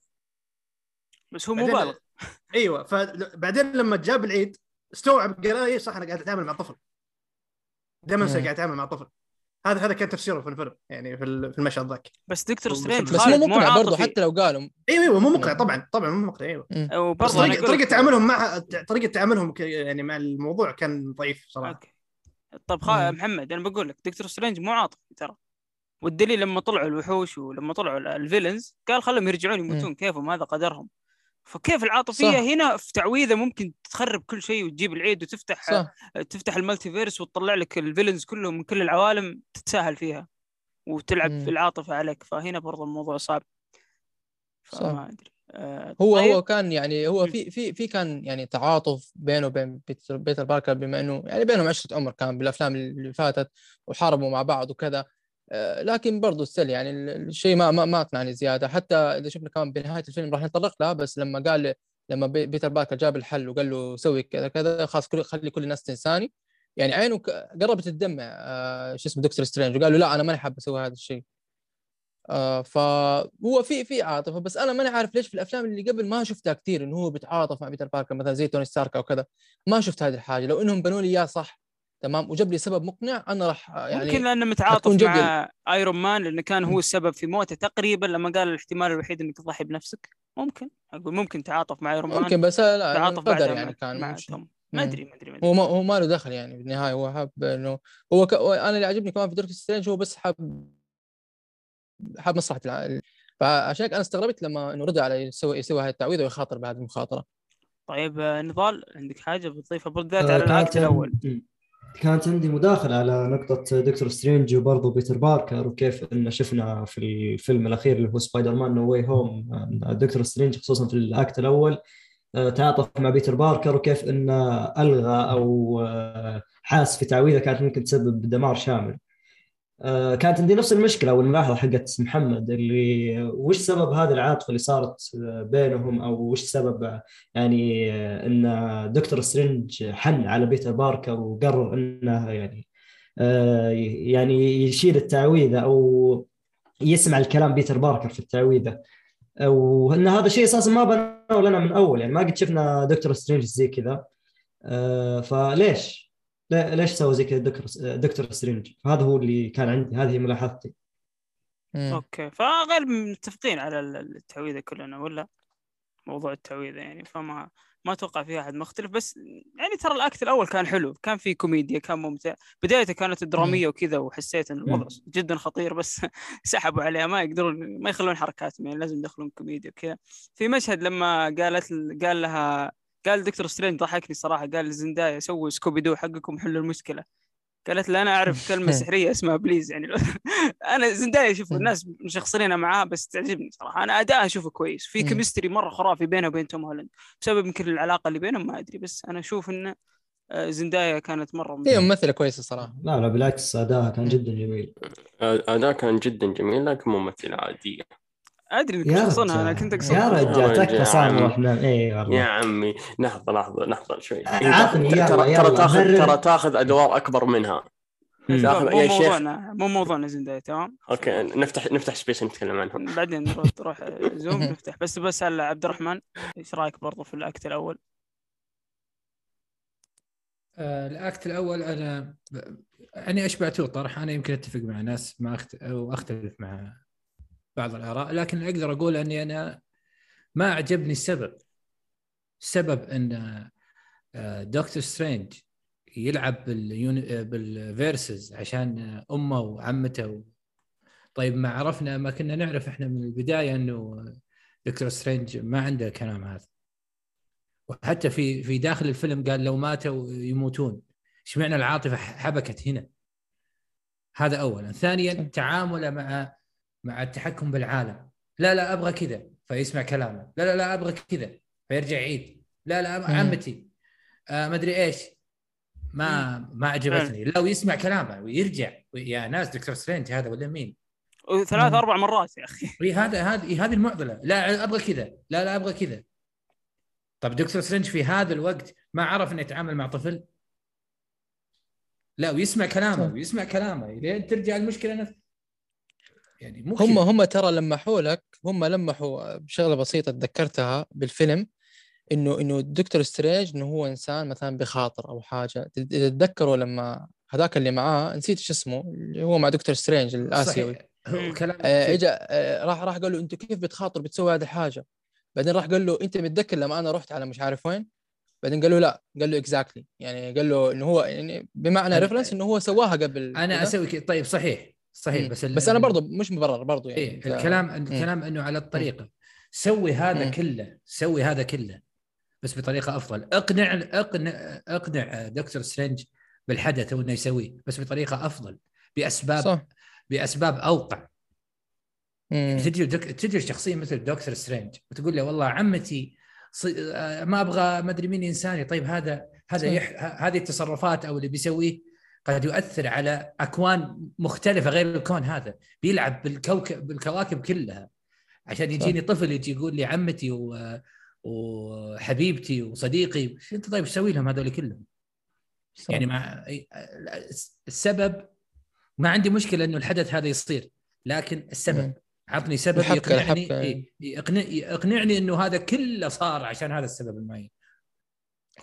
بس هو مو بالغ. <laughs> أيوه فبعدين لما جاب العيد استوعب قال اي صح أنا قاعد أتعامل مع طفل. دائما قاعد أتعامل مع طفل. هذا هذا كان تفسيره في الفيلم يعني في المشهد ذاك. بس دكتور سترينج بس مو مقنع برضه حتى لو قالوا. أيوه أيوه مو مقنع طبعا طبعا مو مقنع أيوه. بس طريقه طريقة تعاملهم مع طريقة تعاملهم يعني مع الموضوع كان ضعيف صراحة. okay. طيب خا... محمد أنا بقول لك دكتور سترينج مو عاطفي ترى. والدليل لما طلعوا الوحوش ولما طلعوا ال villains قال خلهم يرجعون يموتون كيفهم هذا قدرهم فكيف العاطفية صح. هنا في تعويذة ممكن تخرب كل شيء وتجيب العيد وتفتح صح. تفتح ال multiverse وتطلع لك ال villains كلهم من كل العوالم تتساهل فيها وتلعب مم. في العاطفة عليك فهنا برضه الموضوع صعب فما أدري آه هو طيب. هو كان يعني هو في في في كان يعني تعاطف بينه وبين بيتر, بيتر باركر بما إنه يعني بينهم عشرة عمر كان بالأفلام اللي فاتت وحاربوا مع بعض وكذا لكن برضه still يعني الشيء ما ما ما أقنعني زيادة. حتى إذا شفنا كمان بنهاية الفيلم راح نتطرق لها بس لما قال لما بيتر باركر جاب الحل وقال له سوي كذا كذا خلاص خلي كل الناس تنساني. يعني عينه قربت تدمع آه شو اسمه دكتور سترينج وقال له لا أنا ماني حاب أسوي هذا الشيء. آه فهو في في عاطفة بس أنا ماني عارف ليش في الأفلام اللي قبل ما شفتها كثير انه هو بيتعاطف مع بيتر باركر مثلا زي توني ستارك أو كذا ما شفت هذه الحاجة. لو إنهم بنوا لي اياه صح تمام؟ وجاب لي سبب مقنع أنا راح يعني ممكن لأنه متعاطف مع ايرون مان لأنه كان هو السبب في موته تقريبا لما قال الاحتمال الوحيد إنك تضحي بنفسك. ممكن. أقول ممكن تعاطف مع ايرون مان ممكن بس لا تعاطف قدر يعني كان مع ما أدري ما أدري هو ما هو ما له دخل يعني بالنهاية هو حاب إنه هو ك... أنا اللي عجبني كمان في دكتور سترينج هو بس حاب حاب مصلحة الع... فعشان أنا استغربت لما إنه رجع على يسوي يسوي هذه التعويذه ويخاطر بهذه المخاطرة. طيب آه، نضال عندك حاجة بتضيفها؟ بالذات آه على ال act الأول. كانت عندي مداخلة على نقطة دكتور سترينج وبرضه بيتر باركر وكيف إن شفنا في الفيلم الأخير اللي هو سبايدر مان No Way Home دكتور سترينج خصوصا في ال act الأول آه، تعاطف مع بيتر باركر وكيف إنه ألغى أو آه، حاس في تعويذه كانت ممكن تسبب دمار شامل. آه، كانت عندي نفس المشكلة والملاحظة حقت محمد اللي وش سبب هذه العاطفة اللي صارت بينهم؟ أو وش سبب؟ يعني إن دكتور سترينج حن على بيتر باركر وقرر إنه يعني يعني يشيل التعويذة أو يسمع الكلام بيتر باركر في التعويذة. وإن هذا الشيء أساسا ما بنوا لنا من أول يعني ما قد شفنا دكتور سترينج زي كذا. آه، فليش؟ ليش سووا زي كذا دكتور دكتور سترينج؟ هذا هو اللي كان عندي هذه ملاحظتي. okay فغالبا متفقين على التعويذة كلنا ولا؟ موضوع التعويذة يعني فما ما أتوقع في أحد مختلف بس يعني ترى ال act الأول كان حلو كان في كوميديا كان ممتع بدايته كانت درامية وكذا وحسيت إن الوضع جدا خطير بس <laughs> سحبوا عليها ما يقدرون ما يخلون حركاتهم يعني لازم يدخلون كوميديا وكذا في مشهد لما قالت قال لها قال دكتور سترينج ضحكني صراحة قال زندايا سووا سكوبي دو حقكم حلوا المشكلة. قالت لي أنا أعرف كلمة <laughs> سحرية اسمها please يعني <laughs> أنا زندايا شوف الناس مشخصنينها معاه بس تعجبني صراحة. أنا أداءها اشوفه كويس. في chemistry مرة خرافي بينه وبين توم هولاند. بسبب يمكن العلاقة اللي بينهم ما أدري بس أنا أشوف انه آه، زندايا كانت مرة هي ممثلة كويسة صراحة. لا لا بالعكس أداءها كان جدا جميل. أداء كان جدا جميل لكن ممثلة عادية. أدري إنك تقصدها أنا كنت أقصد يا رجال تكفى صار وإحنا اي والله. يا عمي لحظة لحظة لحظة شوي. عطني ترى ترى تاخذ ترى تاخذ أدوار أكبر منها. مو موضوعنا مو موضوعنا زندايا تمام؟ okay نفتح نفتح space نتكلم عنهم بعدين نروح زوم <laughs> نفتح. بس بسال عبد الرحمن إيش رأيك برضو في ال act الأول؟ آه ال act الأول أنا يعني اشبعته طرح أنا يمكن أتفق مع ناس ما أخت... أو أختلف مع بعض الآراء لكن أقدر أقول أني أنا ما أعجبني السبب. السبب أن آه، دكتور سترينج يلعب. بال verses عشان MJ وعمته. طيب ما عرفنا ما كنا نعرف إحنا من البداية أنه دكتور سترينج ما عنده الكلام هذا. وحتى في في داخل الفيلم قال لو ماتوا يموتون. إيش معنى العاطفة؟ حبكت هنا. هذا اولا. ثانيا تعامله مع مع التحكم بالعالم. لا لا أبغى كذا فيسمع كلامه. لا لا لا أبغى كذا فيرجع يعيد. لا لا عمتي. آه ما أدري إيش. ما ما عجبتني. لو يسمع كلامه ويرجع يا ناس دكتور سترينج هذا ولا مين؟ ثلاث أربع مرات يا أخي. إي هذا هذه هذه المعضلة. لا أبغى كذا. لا لا أبغى كذا. طب دكتور سترينج في هذا الوقت ما عرف إنه يتعامل مع طفل؟ لا ويسمع كلامه ويسمع كلامه. لين ترجع المشكلة نفس يعني مو هم هم ترى لمحوا لك هم لمحوا بشغله بسيطة تذكرتها بالفيلم انه إنه الدكتور سترينج إنه هو إنسان مثلا بخاطر أو حاجة. تتذكروا لما هذاك اللي معاه نسيت شو اسمه اللي هو مع دكتور سترينج الآسيوي. كلام آه اجى آه راح راح قال له انت كيف بتخاطر بتسوي هذه الحاجة؟ بعدين راح قال له أنت متذكر لما أنا رحت على مش عارف وين؟ بعدين قال له لا. قال له exactly يعني قال له إنه هو يعني بمعنى reference إنه هو سواها قبل أنا أسوي كذا. طيب صحيح. صحيح بس بس أنا برضو مش مبرر برضو يعني. إيه الكلام الكلام إنه على الطريقة. سوي هذا. كله سوي هذا كله بس بطريقة أفضل. اقنع اقنع اقنع دكتور سترينج بالحدث هو إنه يسويه بس بطريقة أفضل بأسباب صح. بأسباب أوقع. تجي دك... تجي شخصيه مثل دكتور سترينج وتقول له والله عمتي ص... آه، ما أبغى ما أدري مين إنساني طيب هذا هذا صح. يح... هذه التصرفات أو اللي بيسويه قد يؤثر على أكوان مختلفة غير الكون هذا بيلعب بالكوكب بالكواكب كلها عشان يجيني طفل يجي يقول لي عمتي و... وحبيبتي وصديقي أنت طيب إيش لهم هذول كلهم؟ صح. يعني مع السبب ما عندي مشكلة إنه الحدث هذا يصير لكن السبب مم. عطني سبب الحبكة- يقنعني الحبكة. يقنع يقنعني إنه هذا كله صار عشان هذا السبب المعين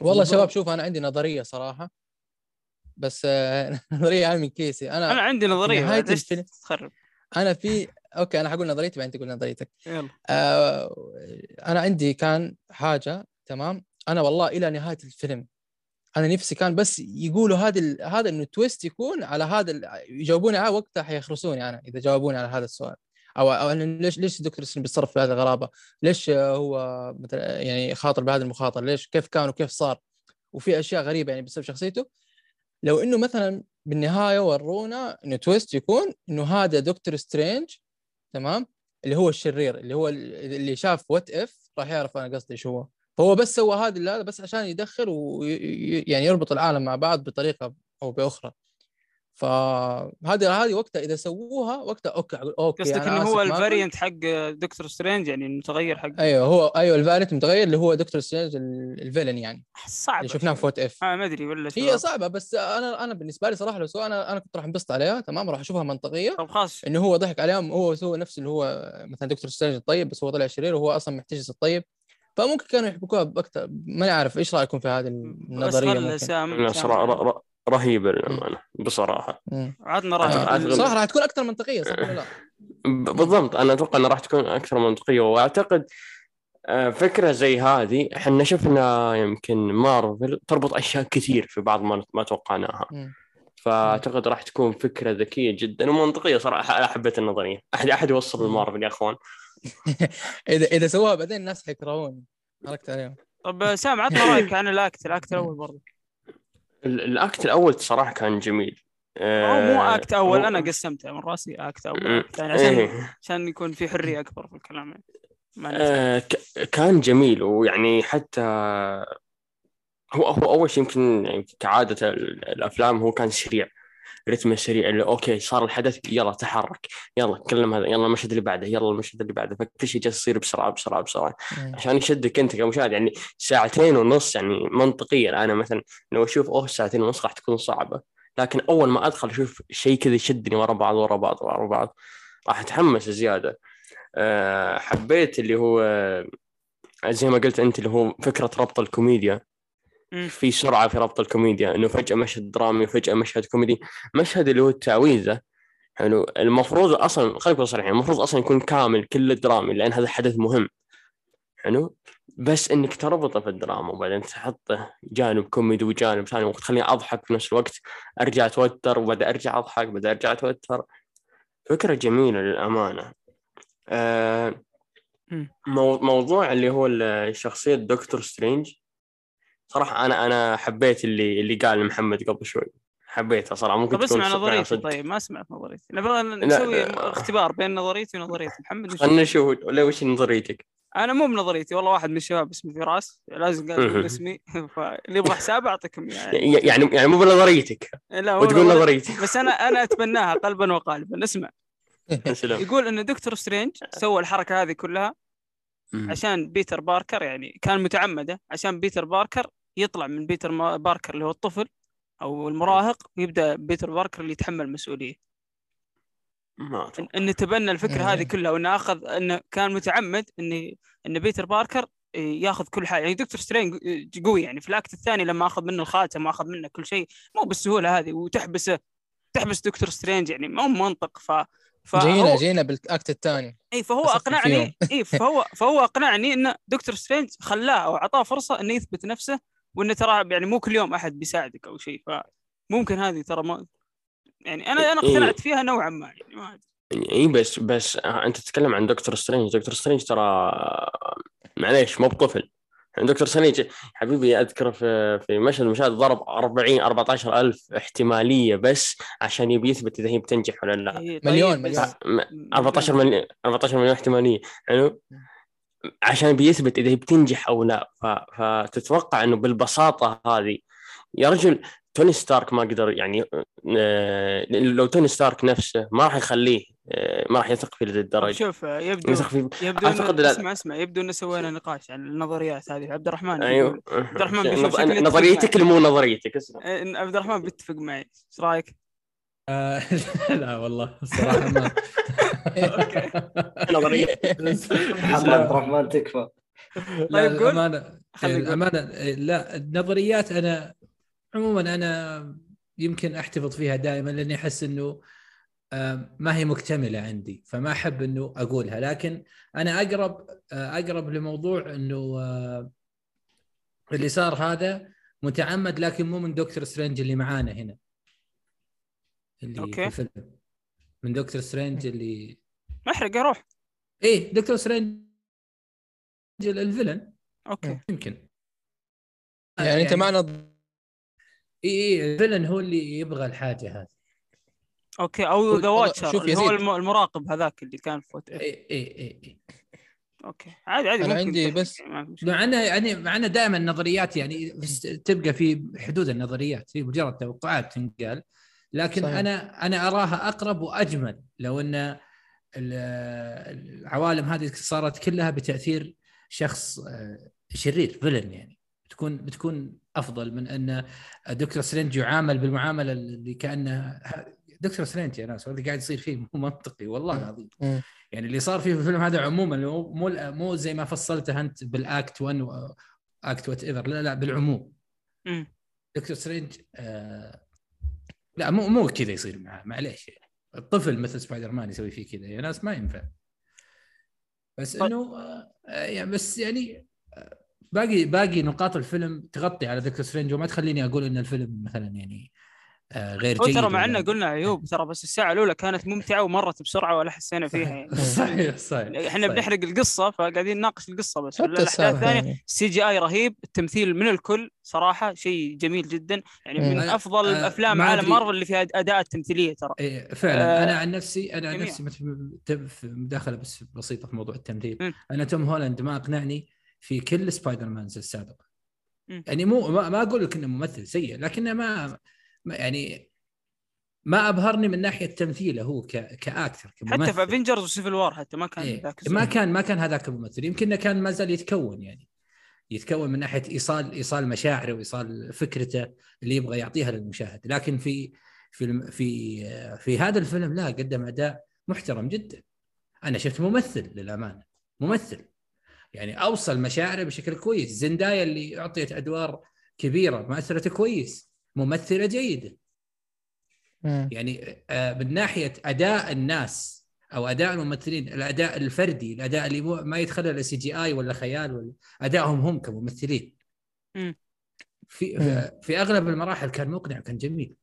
والله. شباب شوف أنا عندي نظرية صراحة بس آه، <laughs> نظرية عامل من كيسي. أنا أنا عندي نظرية ليش الفيلم- تخرب؟ أنا في okay أنا حقول نظريتي بعدين تقول نظريتك. يلا. آه، أنا عندي كان حاجة تمام؟ أنا والله إلى نهاية الفيلم. أنا نفسي كان بس يقولوا هذا ال- هذا إنه twist يكون على هذا ال- يجاوبوني على وقتها حيخرسوني أنا إذا جاوبوني على هذا السؤال. أو أو إنه ليش ليش الدكتور سترينج بيتصرف بهذه الغرابة؟ ليش هو مثلا يعني خاطر بهذه المخاطره؟ ليش كيف كان وكيف صار؟ وفي أشياء غريبة يعني بسبب شخصيته. لو إنه مثلا بالنهاية ورونا إنه twist يكون إنه هذا دكتور سترينج تمام؟ اللي هو الشرير اللي هو ال- اللي شاف What If راح يعرف أنا قصدي إيش هو. فهو بس سوى هذا هذا بس عشان يدخل ويعني يربط العالم مع بعض بطريقة أو بأخرى. فهذه هذه وقتها إذا سووها وقتها okay أقول okay قصدك إنه هو مارفل. ال variant حق دكتور سترينج يعني المتغير حق أيوه هو أيوه ال variant متغير اللي هو دكتور سترينج ال- ال villain يعني. صعب اللي شفناه في وات اف آه ما أدري ولا شو هي صعبة بس أنا أنا بالنسبة لي صراحة لو سوى أنا أنا كنت راح انبسط عليها تمام؟ راح أشوفها منطقية. طب خلاص. إنه هو ضحك عليهم هو سوى نفس اللي هو مثلا دكتور سترينج الطيب بس هو طلع شرير وهو أصلا محتجز الطيب. فممكن كانوا يحبكوها باكثر ما عارف إيش رأيكم في هذه بس النظرية؟ ممكن. سام لا سام رهيبه للأمانة بصراحة. أعتقد- راي أعتقد- صراحة راح تكون أكثر منطقية صح ولا لا؟ بالضبط أنا أتوقع إنها راح تكون أكثر منطقية وأعتقد آه، فكرة زي هذه إحنا شفنا يمكن مارفل تربط أشياء كثير في بعض ما ما توقعناها. مم. فأعتقد راح تكون فكرة ذكية جدا ومنطقية صراحة أنا حبيت النظرية. احد أحد يوصل المارفل يا أخوان؟ <laughs> اذا إذا سووها بعدين الناس حيكرهوني. حركت عليهم؟ طب سام عطنا رأيك عن ال act ال act الأول برضه ال act الأول صراحة كان جميل. هو مو آه، act أول أنا قسمته من رأسي act أول. ثاني عشان إيه. عشان يكون في حرية أكبر في الكلام. يعني. آه، كان جميل ويعني حتى هو هو أول شيء يمكن يعني كعادة ال- الأفلام هو كان سريع. رتمه سريع اللي okay صار الحدث يلا تحرك يلا كلم هذا يلا المشهد اللي بعده يلا المشهد اللي بعده. فكل شيء جالس يصير بسرعة بسرعة بسرعة. مم. عشان يشدك أنت كمشاهد يعني ساعتين ونص يعني منطقيا. أنا مثلا لو أشوف أوه ساعتين ونص راح تكون صعبة. لكن أول ما أدخل أشوف شيء كذا يشدني ورا بعض ورا بعض ورا بعض راح أتحمس زيادة. أه حبيت اللي هو زي ما قلت أنت اللي هو فكرة ربط الكوميديا. في سرعة في ربط الكوميديا إنه فجأة مشهد درامي وفجأة مشهد كوميدي. مشهد اللي هو التعويذة حلو المفروض أصلا خلينا صريحين المفروض أصلا يكون كامل كله درامي لأن هذا حدث مهم. حلو؟ بس إنك تربطه في الدراما وبعدين تحطه جانب كوميدي وجانب ثاني وتخليني أضحك في نفس الوقت أرجع أتوتر وبعدين أرجع أضحك بعدين أرجع أتوتر. فكرة جميلة للأمانة. آه موضوع اللي هو شخصية دكتور سترينج. صراحة أنا أنا حبيت اللي اللي قال محمد قبل شوي. حبيتها صراحة. ممكن طب تكون اسمع نظريتي. طيب ما سمعت نظريتي. نبغى نسوي. اختبار بين نظريتي ونظريتي. محمد وش خلينا نشوف ولا وش نظريتك؟ أنا مو بنظريتي والله واحد من الشباب اسمه فراس. لازم قال اسمي. <laughs> فاللي يبغى حساب أعطيكم <laughs> يعني يعني يعني مو بنظريتك. لا وتقول نظريتي. بس أنا أنا أتبناها قلبا وقالبا. اسمع. يقول إن دكتور سترينج سوى الحركة هذه كلها عشان بيتر باركر يعني كان متعمدة عشان بيتر باركر يطلع من بيتر ما- باركر اللي هو الطفل أو المراهق ويبدأ بيتر باركر اللي يتحمل المسؤولية. ما أتوقع. إن- انه تبنى الفكرة هذه مم. كلها وانه اخذ انه كان متعمد ان إن بيتر باركر إيه، ياخذ كل حاجة. يعني دكتور سترينج قوي يعني. في ال act الثاني لما أخذ منه الخاتم وأخذ منه كل شيء مو بالسهولة هذه. وتحبسه تحبس دكتور سترينج يعني مو منطق. ف جينا فهو جينا بال act الثاني. اي فهو أقنعني. اي فهو فهو أقنعني إن دكتور سترينج خلاه أو أعطاه فرصة إنه يثبت نفسه وإنه ترى يعني مو كل يوم أحد بيساعدك أو شيء فممكن هذه ترى ما يعني أنا أنا إيه. اقتنعت فيها نوعا ما يعني ما أدري. اي بس بس آه، أنت تتكلم عن دكتور سترينج. دكتور سترينج ترى معليش مو بطفل. دكتور سترينج حبيبي أذكر في في مشهد من المشاهد ضرب 40 14 ألف احتمالية بس عشان يبي يثبت إذا هي بتنجح ولا لا. إيه، مليون، بس- مليون. م- 14 مليون 14 مليون احتمالية. حلو؟ عشان بيثبت إذا بتنجح أو لا. فتتوقع إنه بالبساطة هذه يا رجل توني ستارك ما قدر يعني آه، لو توني ستارك نفسه ما راح يخليه آه، ما راح يثق فيه الدرجه شوف يبدو يثق فيه يبدو أعتقد. اسمع اسمع يبدو إنه سوينا نقاش عن النظريات هذه عبد الرحمن أيوه عبد الرحمن <laughs> نظريتك اللي مو نظريتك اسمع إن عبد الرحمن بيتفق معي إيش رأيك؟ آه، <laughs> لا والله الصراحة ما. <laughs> نظرية. محمد عبد الرحمن تكفى. لا طيب قول. الأمانة. الأمانة لا النظريات أنا عموما أنا يمكن أحتفظ فيها دائما لأني أحس إنه آه، ما هي مكتملة عندي فما أحب إنه أقولها. لكن أنا أقرب آه، أقرب لموضوع إنه اللي صار هذا متعمد لكن مو من دكتور سترينج اللي معانا هنا. اللي أوكي. في الفيلم. من دكتور سترينج اللي محرق أروح إيه دكتور سترينج الفيلن. أوكي. يمكن. يعني أنت معنا اي اي الفيلن هو اللي يبغى الحاجة هذه. أوكي أو ذا واتشر اللي هو المراقب هذاك اللي كان في فوت اي اي اي اي أوكي. عادي عادي ممكن عندي بس-. مع انه يعني مع إنه دائما النظريات يعني بس تبقى في حدود النظريات هي مجرد توقعات تنقال. لكن صحيح. أنا أنا أراها أقرب وأجمل لو أن ال- العوالم هذه صارت كلها بتأثير شخص آه، شرير villain يعني بتكون بتكون أفضل من أن دكتور سترينج يعامل بالمعاملة اللي كأنه دكتور سترينج يا ناس اللي قاعد يصير فيه مو منطقي والله العظيم. يعني اللي صار فيه في الفيلم هذا عموما مو مو زي ما فصلته أنت بال act 1 و act whatever لا لا بالعموم. دكتور سترينج آه لا مو مو كذا يصير معاه معليش يعني الطفل مثل سبايدر مان يسوي فيه كذا يا ناس ما ينفع بس طيب. إنه آه يعني بس يعني آه، باقي باقي نقاط الفيلم تغطي على دكتور سترينج وما تخليني أقول إن الفيلم مثلا يعني غير هو جيد ترى مع ولا- انه قلنا عيوب ترى بس الساعة الأولى كانت ممتعة ومرت بسرعة ولا حسينا فيها يعني صحيح صحيح إحنا. بنحرق القصة فقاعدين نناقش القصة بس الأحداث الثانية يعني. ال CGI رهيب التمثيل من الكل صراحة شيء جميل جدا يعني من. أفضل آه، أفلام عالم. مارفل اللي فيها اداء التمثيليه ترى إيه فعلا آه، أنا عن نفسي أنا عن. نفسي مداخلة بس بسيطة في موضوع التمثيل. أنا توم هولاند ما أقنعني في كل Spider-Mans السابقه مم. يعني مو ما, ما أقول لك إنه ممثل سيء لكنه ما يعني ما أبهرني من ناحية تمثيله هو ك... كأكتر كممثل. حتى في Avengers و Civil War حتى ما كان إيه. ذاك ما. كان ما كان هذاك الممثل. يمكن كان ما زال يتكون يعني. يتكون من ناحية ايصال إيصال مشاعره وإيصال فكرته اللي يبغى يعطيها للمشاهد. لكن في في في في هذا الفيلم لا قدم أداء محترم جدا. أنا شفت ممثل للأمانة. ممثل. يعني أوصل مشاعره بشكل كويس. زندايا اللي أعطيت أدوار كبيرة مثلت كويس. ممثلة جيدة مم. يعني آه، من ناحية أداء الناس أو أداء الممثلين الأداء الفردي الأداء اللي ما يدخله CGI ولا خيال ولا ادائهم هم كممثلين مم. في مم. في أغلب المراحل كان مقنع كان جميل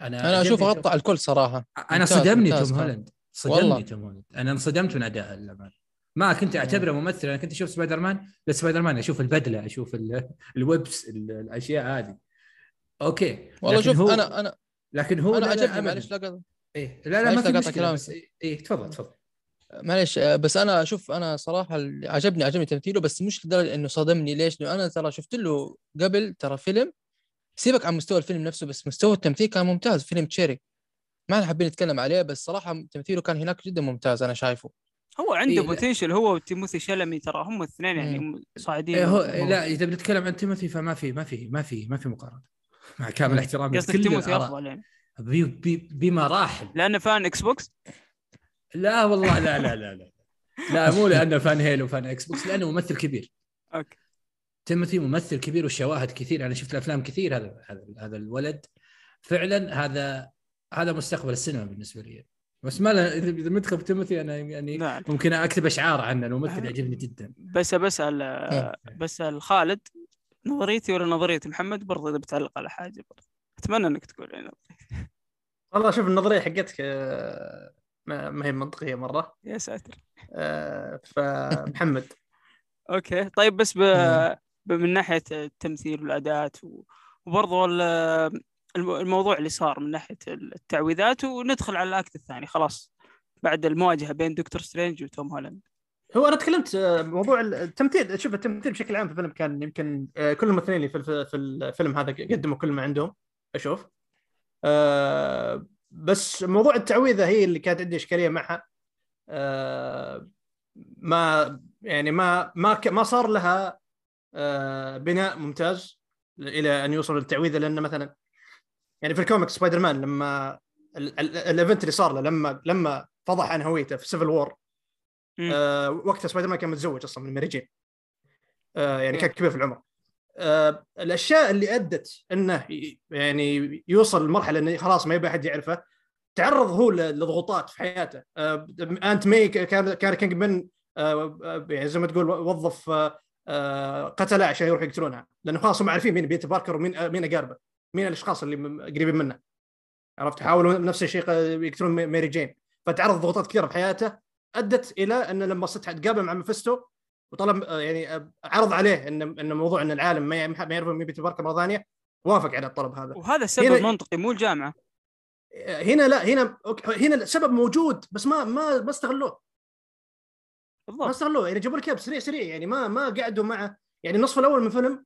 أنا أنا أشوف غطى على الكل صراحة أنا ممتاز- صدمني توم. هولاند. صدمني توم هولاند أنا انصدمت من اداء للأمانة ما كنت أعتبره ممثل أنا كنت أشوف سبايدر مان بس سبايدر مان أشوف البدلة أشوف ال- ال webs ال- الأشياء هذه OK. والله لكن شوف هو أنا أنا لكن هو أنا عجبني. معلش لا قصد- إيه لا لا ما في مشكلة. كلامك. بس إيه تفضل تفضل. معلش آه، بس أنا أشوف أنا صراحة اللي عجبني عجبني تمثيله بس مش لدرجة إنه صدمني ليش؟ لأنه أنا ترى شفت له قبل ترى فيلم. سيبك عن مستوى الفيلم نفسه بس مستوى التمثيل كان ممتاز. فيلم تشيري. ما حابين نتكلم عليه بس صراحة تمثيله كان هناك جدا ممتاز أنا شايفه. هو عنده إيه،. potential هو وتيموثي شلمي ترى هم الاثنين يعني صاعدين إيه هو هو- لا إذا بنتكلم عن تيموثي فما في ما في ما في ما في مقارنة. مع كامل. احترامي قصدك تيموثي. افضل يعني بي بي بمراحل. لأنه fan إكس بوكس؟ لا والله لا لا لا لا. لا مو لأنه fan هيلو fan إكس بوكس لأنه ممثل كبير. OK. تيموثي ممثل كبير والشواهد كثير أنا شفت الأفلام كثير هذا هذا هذا الولد. فعلا هذا هذا مستقبل السينما بالنسبة لي. بس ما له اذا إذا مدخل في تيموثي أنا يعني نعم ممكن أكتب أشعار عنه الممثل يعجبني جدا. بس بسال بسال خالد نظريتي ولا نظرية محمد برضه إذا بتعلق على حاجة برضه أتمنى إنك تقول يعني <laughs> والله شوف النظرية حقتك آه، ما هي منطقية مرة. يا ساتر. آه، فمحمد. <laughs> OK. طيب بس ب... من ناحية التمثيل والأداءات وبرضه الموضوع اللي صار من ناحية التعويذات وندخل على ال act الثاني. خلاص. بعد المواجهة بين دكتور سترينج وتوم هولاند. هو أنا تكلمت آه، موضوع التمثيل. شوف التمثيل بشكل عام في الفيلم كان يمكن آه، كل الممثلين اللي في الفيلم هذا قدموا كل ما عندهم أشوف. آه، بس موضوع التعويذة هي اللي كانت عندي إشكالية معها. ما يعني ما ما ما صار لها بناء ممتاز إلى أن يوصل للتعويذة. لأن مثلا يعني في الكوميكس سبايدر مان لما ال event اللي صار له لما لما فضح عن هويته في Civil War آه وقتها سبايدر مان كان متزوج أصلا من ماري جين. آه يعني كان كبير في العمر. آه الأشياء اللي أدت إنه يعني يوصل لمرحلة إنه خلاص ما يبي أحد يعرفه تعرض هو لضغوطات في حياته. آه Aunt May كان كان كينج بن آه يعني زي ما تقول وظف آه آه قتلة عشان يروحوا يقتلونها. لأنه خلاص هم عارفين مين بيتر باركر ومين آه مين أقاربه مين الأشخاص اللي قريبين منه. عرفت؟ حاولوا نفس الشيء يقتلون ماري جين. فتعرض ضغوطات كثيرة في حياته. أدت إلى أن لما صرت تقابل مع مفستو وطلب يعني عرض عليه إن إن موضوع إن العالم ما يعرف مين بيتر باركر مرة ثانية وافق على الطلب هذا. وهذا سبب هنا منطقي مو الجامعة. هنا لا هنا هنا السبب موجود بس ما ما ما استغلوه. بالضبط. ما استغلوه. يعني جابوا لك سريع سريع يعني ما ما قعدوا معه يعني النصف الأول من الفيلم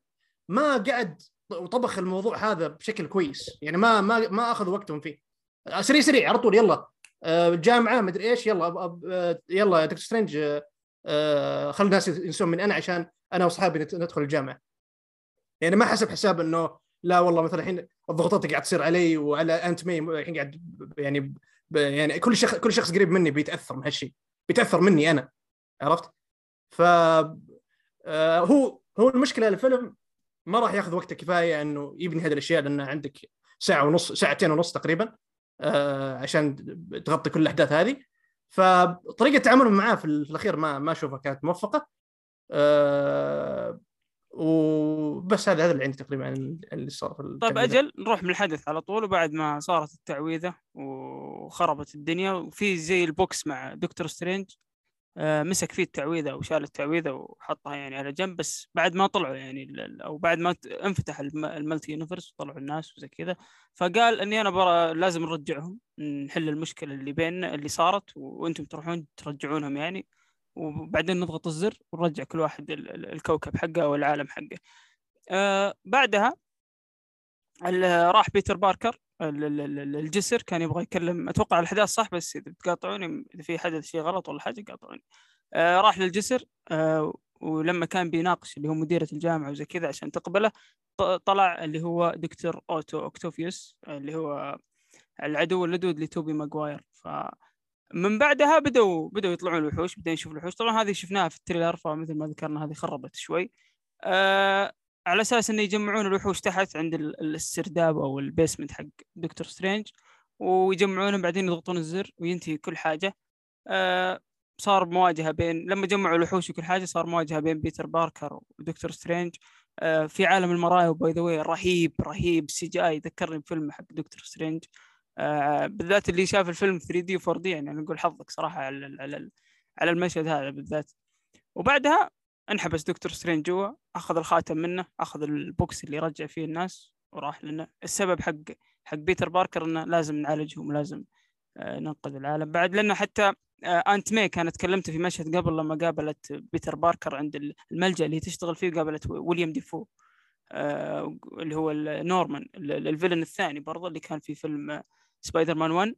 ما قعد وطبخ الموضوع هذا بشكل كويس. يعني ما ما ما أخذوا وقتهم فيه. سريع سريع على طول يلا. الجامعة آه، مدري إيش. يلا آه، يلا دكتور سترينج آه، خلي الناس ينسون من أنا عشان أنا وأصحابي ندخل الجامعة. يعني ما حسب حساب إنه لا والله مثلا الحين الضغوطات قاعد تصير علي وعلى أنت مي الحين قاعد يعني يعني كل شخص كل شخص قريب مني بيتأثر من هالشيء بيتأثر مني أنا. عرفت؟ ف هو هو المشكلة الفيلم ما راح ياخذ وقته كفاية إنه يبني هذه الأشياء لأن عندك ساعة ونص ساعتين ونص تقريبا. عشان تغطي كل الأحداث هذه. فطريقة تعاملهم معاه في الأخير ما ما أشوفها كانت موفقة. آه وبس هذا هذا اللي عندي تقريبا عن اللي صار في طيب أجل نروح من الحدث على طول وبعد ما صارت التعويذة وخربت الدنيا وفي زي ال box مع دكتور سترينج. آه، مسك فيه التعويذة وشال التعويذة وحطها يعني على جنب بس بعد ما طلعوا يعني أو بعد ما انفتح ال multi-universe وطلعوا الناس وزي كذا فقال إني أنا برا لازم نرجعهم نحل المشكلة اللي بيننا اللي صارت وأنتم تروحون ترجعونهم يعني وبعدين نضغط الزر ونرجع كل واحد الكوكب حقه أو العالم حقه. آه بعدها راح بيتر باركر الجسر كان يبغى يكلم أتوقع الاحداث صح بس إذا بتقاطعوني إذا في حدث شيء غلط ولا حاجة قاطعوني. آه راح للجسر آه ولما كان بيناقش اللي هو مديرة الجامعة وزي كذا عشان تقبله طلع اللي هو دكتور أوتو أوكتافيوس اللي هو العدو اللدود لتوبي ماجواير ف من بعدها بدأوا بدأوا يطلعون الوحوش بدأوا يشوفوا الوحوش. طبعا هذه شفناها في ال trailer فمثل ما ذكرنا هذه خربت شوي. آه على أساس إنه يجمعون الوحوش تحت عند السرداب أو ال basement حق دكتور سترينج ويجمعونهم بعدين يضغطون الزر وينتهي كل حاجة. آه صار مواجهة بين لما جمعوا الوحوش وكل حاجة صار مواجهة بين بيتر باركر ودكتور سترينج. آه في عالم المرايا و by the رهيب رهيب CGI. ذكرني بفيلم حق دكتور سترينج. آه بالذات اللي شاف الفيلم 3 D و 4 D يعني نقول حظك صراحة على على المشهد هذا بالذات. وبعدها انحبس دكتور سترينج جوا أخذ الخاتم منه أخذ ال box اللي رجع فيه الناس وراح لنا. السبب حق حق بيتر باركر إنه لازم نعالجهم ولازم آه، ننقذ العالم. بعد لأنه حتى آه، انت مي كانت تكلمت في مشهد قبل لما قابلت بيتر باركر عند الملجأ اللي تشتغل فيه قابلت ويليام دافو آه، اللي هو نورمان ال villain الثاني برضه اللي كان في فيلم سبايدر مان 1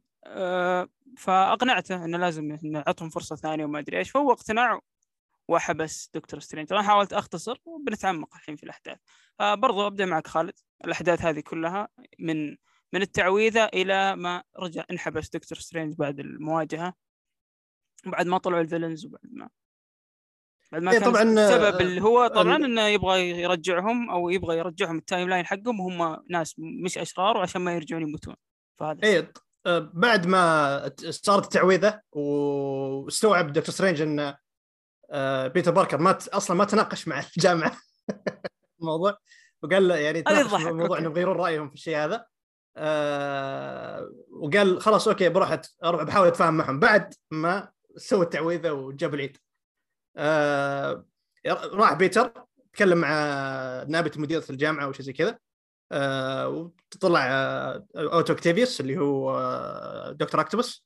فأقنعته إنه لازم نعطهم فرصة ثانية وما أدري إيش. فهو اقتنع وحبس دكتور سترينج. أنا حاولت أختصر وبنتعمق الحين في الأحداث. برضو أبدأ معك خالد. الأحداث هذه كلها من من التعويذة إلى ما رجع انحبس دكتور سترينج بعد المواجهة بعد ما طلعوا ال villains وبعد ما بعد ما إيه كان طبعا السبب اللي هو طبعا إنه يبغى يرجعهم أو يبغى يرجعهم ال timeline حقهم وهم ناس مش أشرار وعشان ما يرجعون يموتون. فهذا إيه بعد ما صارت التعويذه واستوعب دكتور سترينج إنه آه، بيتر باركر ما أصلا ما تناقش مع الجامعة <laughs> الموضوع وقال له يعني تناقش الموضوع انه يغيرون رأيهم في الشيء هذا. آه وقال خلاص okay بروح أروح بحاول أتفاهم معهم. بعد ما سوى التعويذة وجاب العيد. آه راح بيتر تكلم مع نائبه مديرة الجامعة أو شيء زي كذا. آه وطلع آه أوتو أوكتافيوس اللي هو آه دكتور أوكتوبس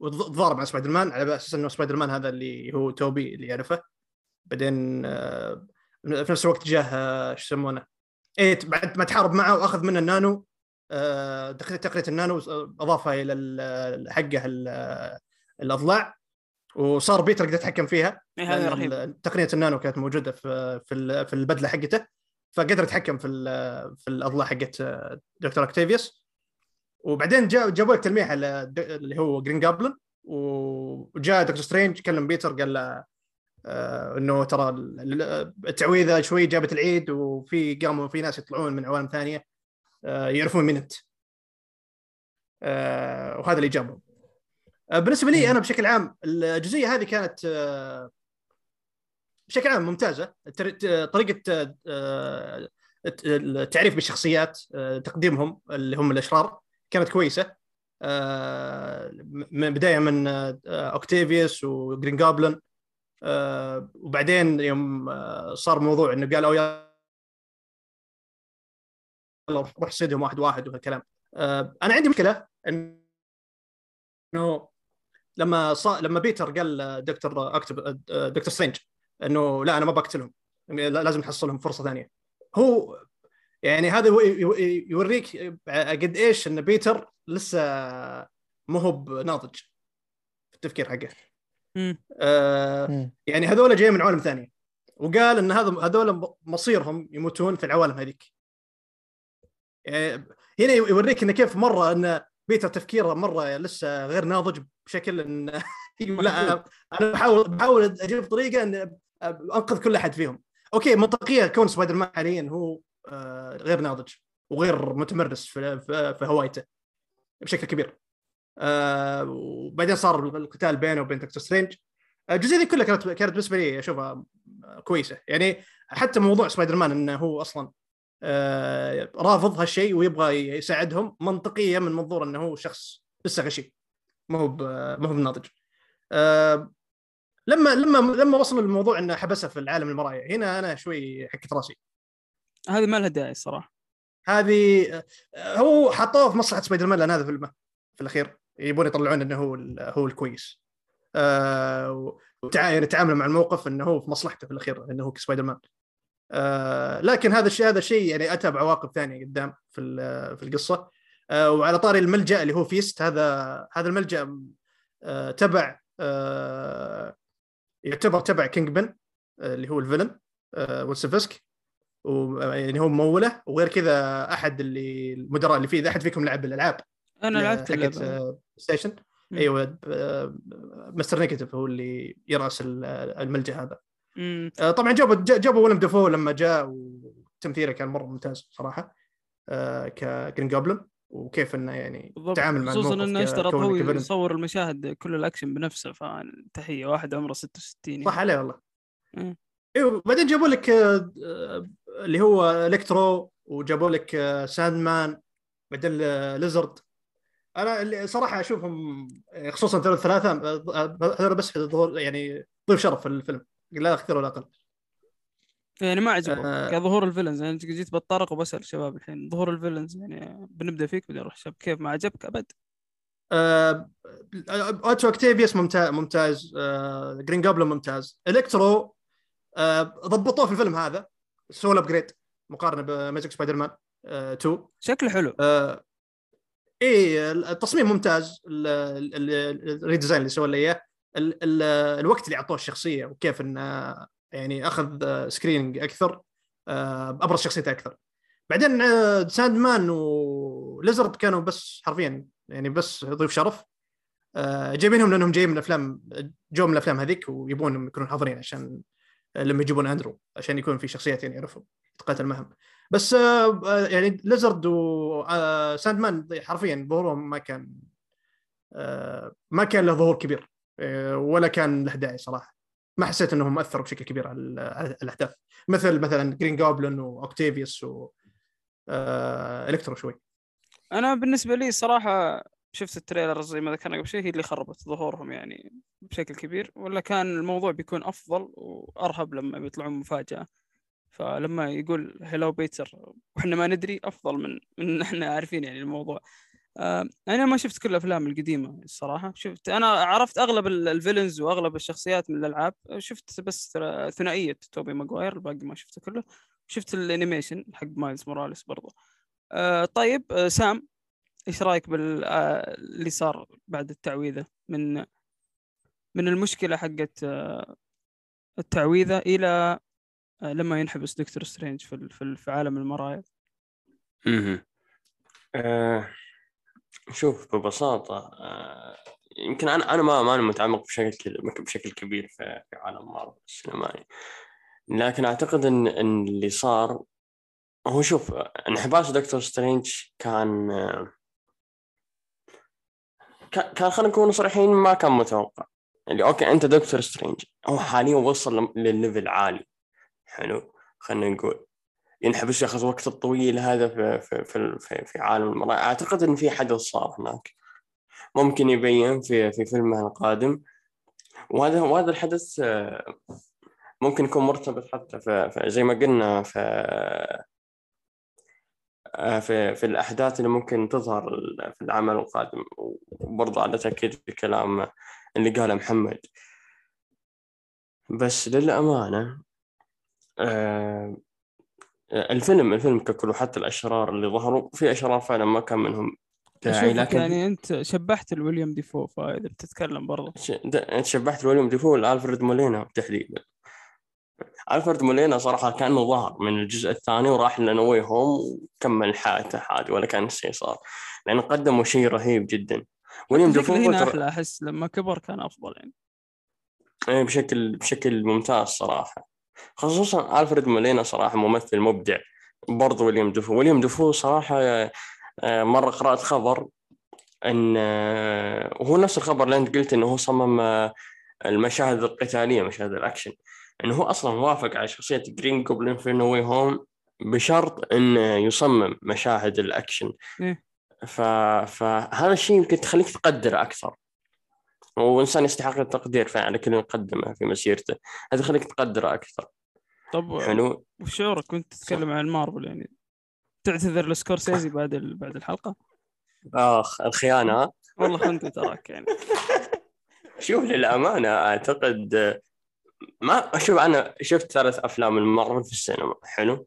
وتضارب مع سبايدر مان على أساس إنه سبايدر مان هذا اللي هو توبي اللي يعرفه. بعدين آه في نفس الوقت جاه آه شو يسمونه إيه بعد ما تحارب معه وأخذ منه النانو آه تقنيه النانو أضافها إلى حقه الأضلاع. وصار بيتر يقدر يتحكم فيها إيه هذا رهيب. تقنية النانو كانت موجودة في في في البدلة حقته. فقدر يتحكم في في الأضلاع حقت دكتور أوكتافيوس وبعدين جاء جابوا لك تلميح اللي هو جرين جوبلن وجاء دكتور سترينج كلم بيتر قال له آه إنه ترى التعويذة شوي جابت العيد وفي قاموا في ناس يطلعون من عوالم ثانية آه يعرفون مين أنت. آه وهذا اللي جابهم آه بالنسبة لي أنا بشكل عام الجزئية هذه كانت بشكل عام ممتازة. طريقة التعريف بالشخصيات تقديمهم اللي هم الأشرار. كانت كويسة. من بداية من أوكتيفيوس وجرين جابلن. وبعدين يوم صار موضوع إنه قالوا يلا روح صيدهم واحد واحد وهالكلام. أنا عندي مشكلة إنه لما صار لما بيتر قال دكتور أكتب دكتور سترينج إنه لا أنا ما بقتلهم. لازم نحصلهم فرصة ثانية. هو يعني هذا يوريك قد إيش إن بيتر لسه مو هو ناضج في التفكير حقه. آه يعني هذول جايين من عوالم ثانية وقال إن هذا هذول مصيرهم يموتون في العوالم هذيك. يعني هنا يوريك انه كيف مرة إن بيتر تفكيره مرة لسه غير ناضج بشكل إن <laughs> لا أنا أنا بحاول بحاول أجيب طريقة إن أنقذ كل أحد فيهم. okay منطقية كون سبايدر مان حاليا هو غير ناضج وغير متمرس في في هويته بشكل كبير. وبعدين صار القتال بينه وبين دكتور سترينج. الجزئية دي كلها كانت كانت بالنسبة لي أشوفها كويسة. يعني حتى موضوع سبايدر مان إنه هو أصلا رافض هالشيء ويبغى يساعدهم منطقيه من منظور إنه هو شخص لسه غشيم. ما هو ما هو بناضج لما لما لما وصلوا للموضوع إنه حبسه في العالم المرايا هنا أنا شوي حكت راسي. هذه ما لها داعي الصراحة. هذه هو حطوه في مصلحة سبايدر مان لأن هذا فيلمه في الأخير يبون يطلعون إنه هو هو الكويس. آه يعني تعاملوا مع الموقف إنه هو في مصلحته في الأخير إنه هو سبايدر مان. آه لكن هذا الشيء هذا الشيء يعني أتى بعواقب ثانية قدام في في القصة. آه وعلى طاري الملجأ اللي هو فيست هذا هذا الملجأ آه تبع آه يعتبر تبع كينج بين آه اللي هو ال villain آه ويلسون فيسك ويعني هو مموله وغير كذا أحد اللي المدراء اللي فيه إذا أحد فيكم لعب الألعاب أنا لعبت اللعبة. station أيوه مستر نيجاتيف هو اللي يراس الملجأ هذا. مم. طبعا جابوا جابوا ويليام دافو لما جاء وتمثيله كان مرة ممتاز صراحة كجرين جوبلن وكيف إنه يعني تعامل مع خصوصا إنه اشترط هو يصور المشاهد كل الأكشن بنفسه فتحيه واحد عمره 66 يعني. صح عليه والله. أيوه بعدين جابوا لك اللي هو إلكترو وجابوا لك ساند مان بعدين ليزرد. أنا اللي صراحة أشوفهم خصوصا ثلاث ثلاثة هذول بس ظهور يعني ضيف شرف في الفيلم. لا أكثر ولا أقل. يعني ما عجبك آه. كظهور ال villains يعني جيت بتطرق وبسأل الشباب الحين. ظهور ال villains يعني بنبدأ فيك بدي أروح شباب. كيف ما عجبك؟ أبد. آه اوتو اكتيفيوس ممتاز ممتاز آه جرين جابلن ممتاز. إلكترو آه ضبطوه في الفيلم هذا. سووا upgrade مقارنة بأميزنج سبايدر مان 2 شكله حلو. آه إيه التصميم ممتاز ال redesign اللي سوى لي إياه الوقت اللي أعطوه الشخصية وكيف إنه يعني أخذ screen time أكثر أبرز شخصيته أكثر. بعدين ساند مان وليزرد كانوا بس حرفيا يعني بس ضيف شرف. جايبينهم لأنهم جايين من افلام جو من الأفلام هذيك ويبون يكونون حاضرين عشان لما يجيبون اندرو عشان يكون في شخصيات يعني يعرفوا يتقاتل معهم. بس يعني ليزرد وساند مان حرفيا ظهورهم ما كان ما كان له ظهور كبير ولا كان له داعي صراحة. ما حسيت إنهم أثروا بشكل كبير على الأحداث. مثل مثلا جرين جوبلن واوكتيفيوس و إلكترو شوي. أنا بالنسبة لي صراحة شفت ال trailer زي ما ذكرنا قبل شوي هي اللي خربت ظهورهم يعني بشكل كبير. ولا كان الموضوع بيكون أفضل وأرهب لما بيطلعون مفاجأة. فلما يقول hello بيتر وإحنا ما ندري أفضل من <laughs> من إحنا عارفين يعني الموضوع. آه، أنا ما شفت كل الأفلام القديمة الصراحة. شفت أنا عرفت أغلب ال villains وأغلب الشخصيات من الألعاب. شفت بس ثنائية توبي ماجواير الباقي ما شفته كله. شفت ال animation حق مايلز موراليس برضه آه، طيب آه، سام إيش رأيك باللي صار بعد التعويذة؟ من من المشكلة حقت التعويذة إلى لما ينحبس دكتور سترينج في في عالم المرايا. أها شوف ببساطة آه، يمكن أنا أنا ما ماني متعمق بشكل بشكل كبير في عالم مارفل السينمائي. لكن أعتقد إن إن اللي صار هو شوف انحباس دكتور سترينج كان كان خلينا نكون صريحين ما كان متوقع. اللي أوكي أنت دكتور سترينج. هو حاليا وصل ل level عالي. حلو. خلينا نقول. ينحبس ياخذ وقت الطويل هذا في في في, في, في عالم المرآة. أعتقد إن في حدث صار هناك. ممكن يبين في في فيلمه القادم. وهذا وهذا الحدث آه، ممكن يكون مرتبط حتى في, زي ما قلنا في في في الأحداث اللي ممكن تظهر في العمل القادم. وبرضه على تأكيد الكلام اللي قاله محمد. بس للأمانة آه، الفيلم الفيلم ككل وحتى الأشرار اللي ظهروا في أشرار فعلا ما كان منهم داعي لكن يعني أنت سحبت على ويليام دافو فإذا بتتكلم برضه أنت سحبت على ويليام دافو لالفريد مولينا تحديدا. الفريد مولينا صراحة كانه ظهر من الجزء الثاني وراح ل No Way Home وكمل حياته عادي ولا كان شيء صار. لأنه قدموا شيء رهيب جدا. ويليام دافو هنا أحلى أحس لما كبر كان أفضل يعني. إيه بشكل بشكل ممتاز صراحة. خصوصا الفريد مولينا صراحة ممثل مبدع. برضه ويليام دفو ويليام دفو صراحة آه، مرة قرأت خبر إن آه، وهو نفس الخبر اللي أنت قلت إنه هو صمم آه، المشاهد القتالية مشاهد الأكشن. إنه هو أصلا وافق على شخصية جرين جوبلين في No Way Home بشرط إنه يصمم مشاهد الأكشن. إيه؟ ف... فهذا الشيء يمكن تخليك تقدر أكثر. وإنسان يستحق التقدير فعلا على كل ما قدمه في مسيرته. هذا يخليك تقدره أكثر. طب حلو. وش شعورك كنت تتكلم عن مارفل يعني؟ تعتذر لسكورسيزي بعد بعد الحلقة؟ آخ الخيانة. والله خنت تراك يعني. <laughs> شوف للأمانة أعتقد ما شوف أنا شفت ثلاث أفلام المارفل في السينما حلو؟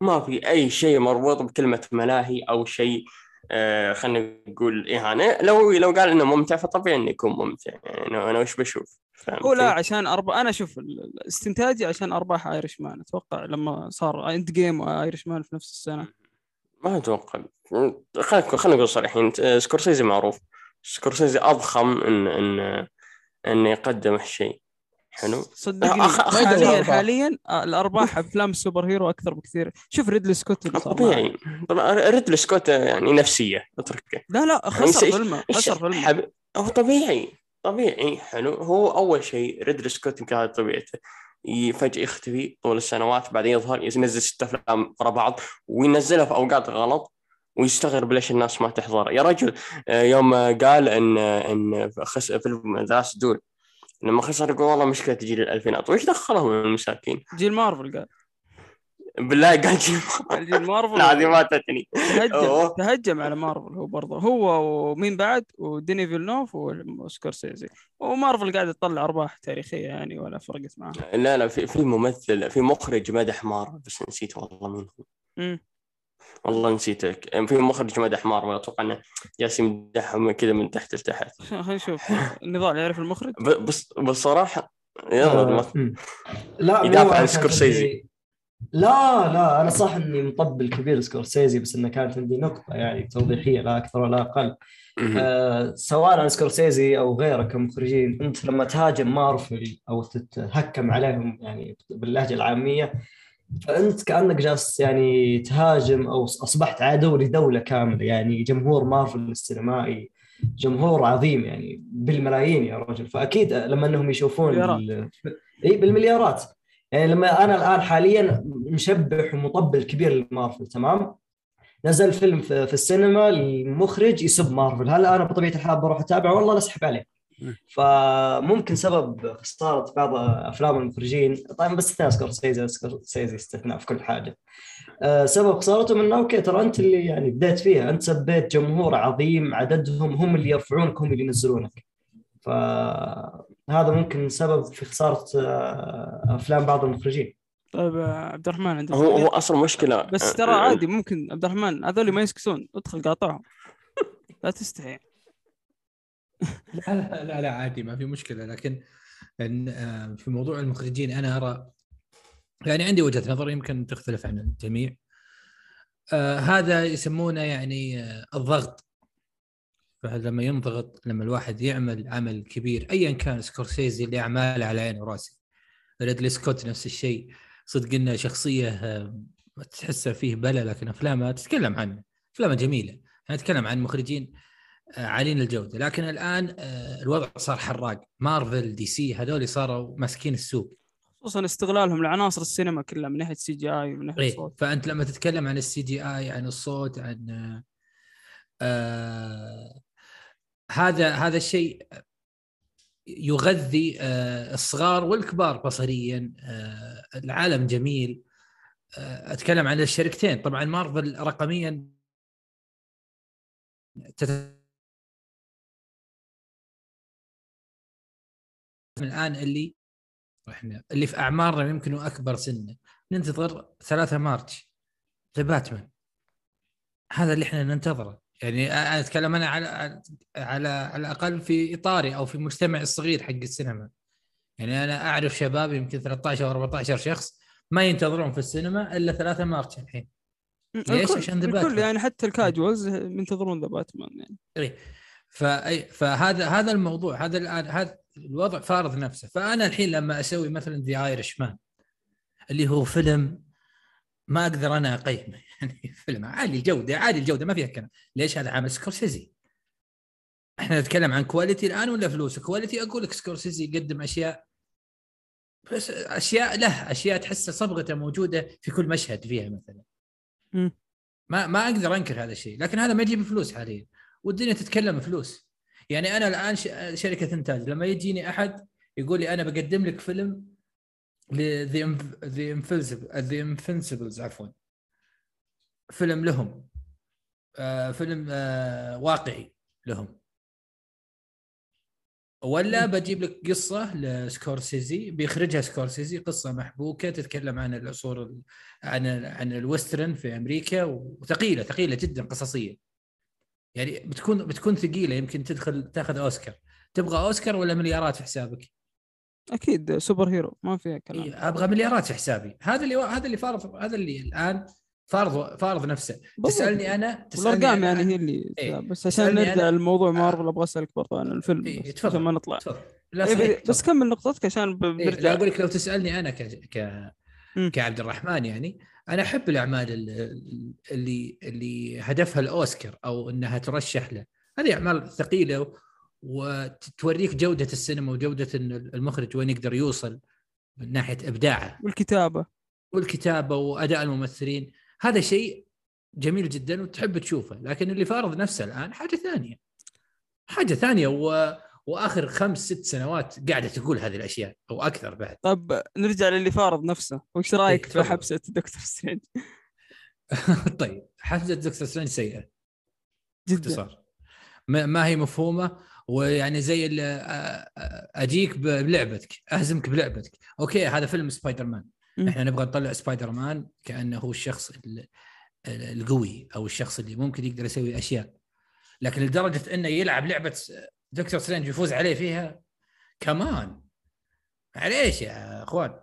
ما في أي شيء مربوط بكلمة ملاهي أو شيء آه خلينا نقول اهانه لو لو قال إنه ممتع فطبيعي إنه يكون ممتع يعني أنا, وش بشوف؟ هو لا عشان ارباح أنا أشوف استنتاجي عشان أرباح آيرش مان أتوقع لما صار اند جيم وآيرش مان في نفس السنة. ما أتوقع. خلينا خلينا نقول صريحين سكورسيزي معروف. سكورسيزي أضخم ان ان إنه يقدم هالشيء. حلو. صدقني حاليا حاليا آه، الأرباح أفلام ال superhero أكثر بكثير. شوف ريدلي سكوت طبيعي. طبعا ريدلي سكوت يعني نفسية أتركه. لا لا خسر يعني فيلمه خسر فيلمه. حب... هو طبيعي طبيعي حلو. هو أول شيء ريدلي سكوت يمكن هذه طبيعته. فجأة يختفي طول السنوات بعدين يظهر ينزل ست أفلام ورا بعض وينزلها في أوقات غلط ويستغرب ليش الناس ما تحضر. يا رجل آه، يوم قال ان إن خسر فيلم ذا دويل لما خسر يقول والله مشكلة جيل الالفينات وش دخلهم المساكين؟ جيل مارفل قال. بالله قال جيل مارفل. جيل مارفل لا هذه ماتتني تهجم تهجم على مارفل هو برضه. هو ومين بعد؟ وديني فيلنوف وسكورسيزي. ومارفل قاعد تطلع أرباح تاريخية يعني ولا فرقت معاه لا لا في في ممثل في مخرج مدح مارفل بس نسيت والله مين هو. والله نسيتك. في مخرج مدح مارفل أتوقع إنه جالس يمدحهم كذا من تحت لتحت. <laughs> خلينا نشوف. النضال يعرف المخرج؟ بس بصراحة يلا آه. لا يدافع عن سكورسيزي. لا لا أنا صح إني مطبل كبير سكورسيزي بس إنه كانت عندي نقطة يعني توضيحية لا أكثر ولا أقل. آه سواء عن سكورسيزي أو غيره كمخرجين أنت لما تهاجم مارفل أو تتهكم عليهم يعني باللهجة العامية فأنت كأنك جالس يعني تهاجم أو أصبحت عدو لدوله كاملة يعني جمهور مارفل السينمائي جمهور عظيم يعني بالملايين يا رجل. فأكيد لما أنهم يشوفون إي بالمليارات. يعني لما أنا الآن حاليا مشبح ومطبل كبير لمارفل تمام؟ نزل فيلم في, السينما المخرج يسب مارفل. هل أنا بطبيعة الحال بروح أتابع؟ والله أسحب عليه. فممكن سبب خسارة بعض أفلام المخرجين. طبعا باستثناء سكورسيزي سكورسيزي استثناء في كل حاجة. آه، سبب خسارته منه okay ترى أنت اللي يعني بديت فيها. أنت سبيت جمهور عظيم عددهم هم اللي يرفعونك هم اللي ينزلونك. فهذا ممكن سبب في خسارة آه، أفلام بعض المخرجين. طيب آه، عبد الرحمن عندك هو هو؟ أصلا مشكلة. بس ترى عادي ممكن عبد الرحمن هذول ما يسكسون ادخل قاطعهم. لا تستحي. <laughs> لا لا لا, عادي ما في مشكلة. لكن آه، في موضوع المخرجين أنا أرى يعني عندي وجهة نظر يمكن تختلف عن الجميع. آه هذا يسمونه يعني آه الضغط. فلما ينضغط لما الواحد يعمل عمل كبير ايا كان سكورسيزي اللي أعماله على عيني وراسي ريدلي سكوت نفس الشيء صدق إنه شخصية آه، تحسها فيه بلا لكن افلامها تتكلم عنه افلامها جميلة. إحنا نتكلم عن مخرجين آه، عاليين الجودة. لكن الآن آه، الوضع صار حراق. مارفل DC هذول صاروا ماسكين السوق. خصوصا استغلالهم لعناصر السينما كلها من ناحية CGI ومن ناحية إيه الصوت فأنت لما تتكلم عن ال CGI عن الصوت عن آه آه هذا هذا الشيء يغذي آه الصغار والكبار بصريا آه العالم جميل. آه أتكلم عن الشركتين. طبعا مارفل رقميا تت... الآن اللي إحنا اللي في أعمارنا يمكن أكبر سنا ننتظر 3 مارش The Batman. هذا اللي إحنا ننتظره. يعني أنا أتكلم أنا على على على الأقل في إطاري أو في مجتمعي الصغير حق السينما. يعني أنا أعرف شباب يمكن 13 أو 14 شخص ما ينتظرون في السينما إلا 3 مارس الحين. ليش؟ عشان ذا الكل باتمان. يعني حتى ال casuals ينتظرون The Batman يعني. إيه. فأي فهذا هذا الموضوع هذا الآن هذا الوضع فارض نفسه. فأنا الحين لما أسوي مثلا The Irishman اللي هو فيلم ما أقدر أنا أقيمه <laughs> يعني فيلم عالي الجودة عالي الجودة ما فيها كلام. ليش هذا؟ عامل سكورسيزي. إحنا نتكلم عن quality الآن ولا فلوس؟ quality أقول لك سكورسيزي يقدم أشياء بس أشياء له أشياء تحس صبغته موجودة في كل مشهد فيها مثلا. مم. ما ما أقدر أنكر هذا الشيء لكن هذا ما يجيب فلوس حاليا. والدنيا تتكلم فلوس. يعني أنا الآن ش- شركة إنتاج لما يجيني أحد يقول لي أنا بقدم لك فيلم The The Invincibles عفوا. فيلم لهم. آه فيلم آه واقعي لهم. ولا بجيب لك قصة لسكورسيزي بيخرجها سكورسيزي قصة محبوكة تتكلم عن العصور ال- عن عن ال Western في أمريكا وثقيلة ثقيلة جدا قصصيه يعني بتكون بتكون ثقيلة يمكن تدخل تاخذ أوسكار. تبغى أوسكار ولا مليارات في حسابك؟ أكيد superhero ما فيها كلام. إيه، أبغى مليارات في حسابي. هذا اللي هذا اللي فارض هذا اللي الآن فارض فارض نفسه. بالضبط. تسألني أنا تسألني والأرقام أنا- يعني هي اللي إيه. بس عشان نرجع أنا- لموضوع مارفل أبغى أسألك برضه عن الفيلم إيه، تفضل. عشان ما نطلع. تفضل. لا إيه، بس. كمل نقطتك عشان ب- إيه، لا أقول لك لو تسألني أنا ك... ك... كعبد الرحمن يعني أنا أحب الأعمال ال- اللي اللي هدفها الأوسكار أو إنها ترشح له. هذه أعمال ثقيلة وتوريك جودة السينما وجودة المخرج وين يقدر يوصل من ناحية إبداعه. والكتابة. والكتابة وأداء الممثلين. هذا شيء جميل جدا وتحب تشوفه. لكن اللي فارض نفسه الآن حاجة ثانية. حاجة ثانية و... وآخر خمس ست سنوات قاعدة تقول هذه الأشياء أو أكثر بعد. طب نرجع للي فارض نفسه. وش رأيك إيه، في. حبسة دكتور سترينج؟ <laughs> طيب حفزه دكتور سترينج سيئة. جدا. باختصار. ما هي مفهومة ويعني زي أجيك بلعبتك أهزمك بلعبتك. okay هذا فيلم سبايدر مان. إحنا نبغى نطلع سبايدر مان كأنه هو الشخص ال- ال- القوي أو الشخص اللي ممكن يقدر يسوي أشياء. لكن لدرجة إنه يلعب لعبة دكتور سترينج ويفوز عليه فيها؟ كمان. معليش يا أخوان؟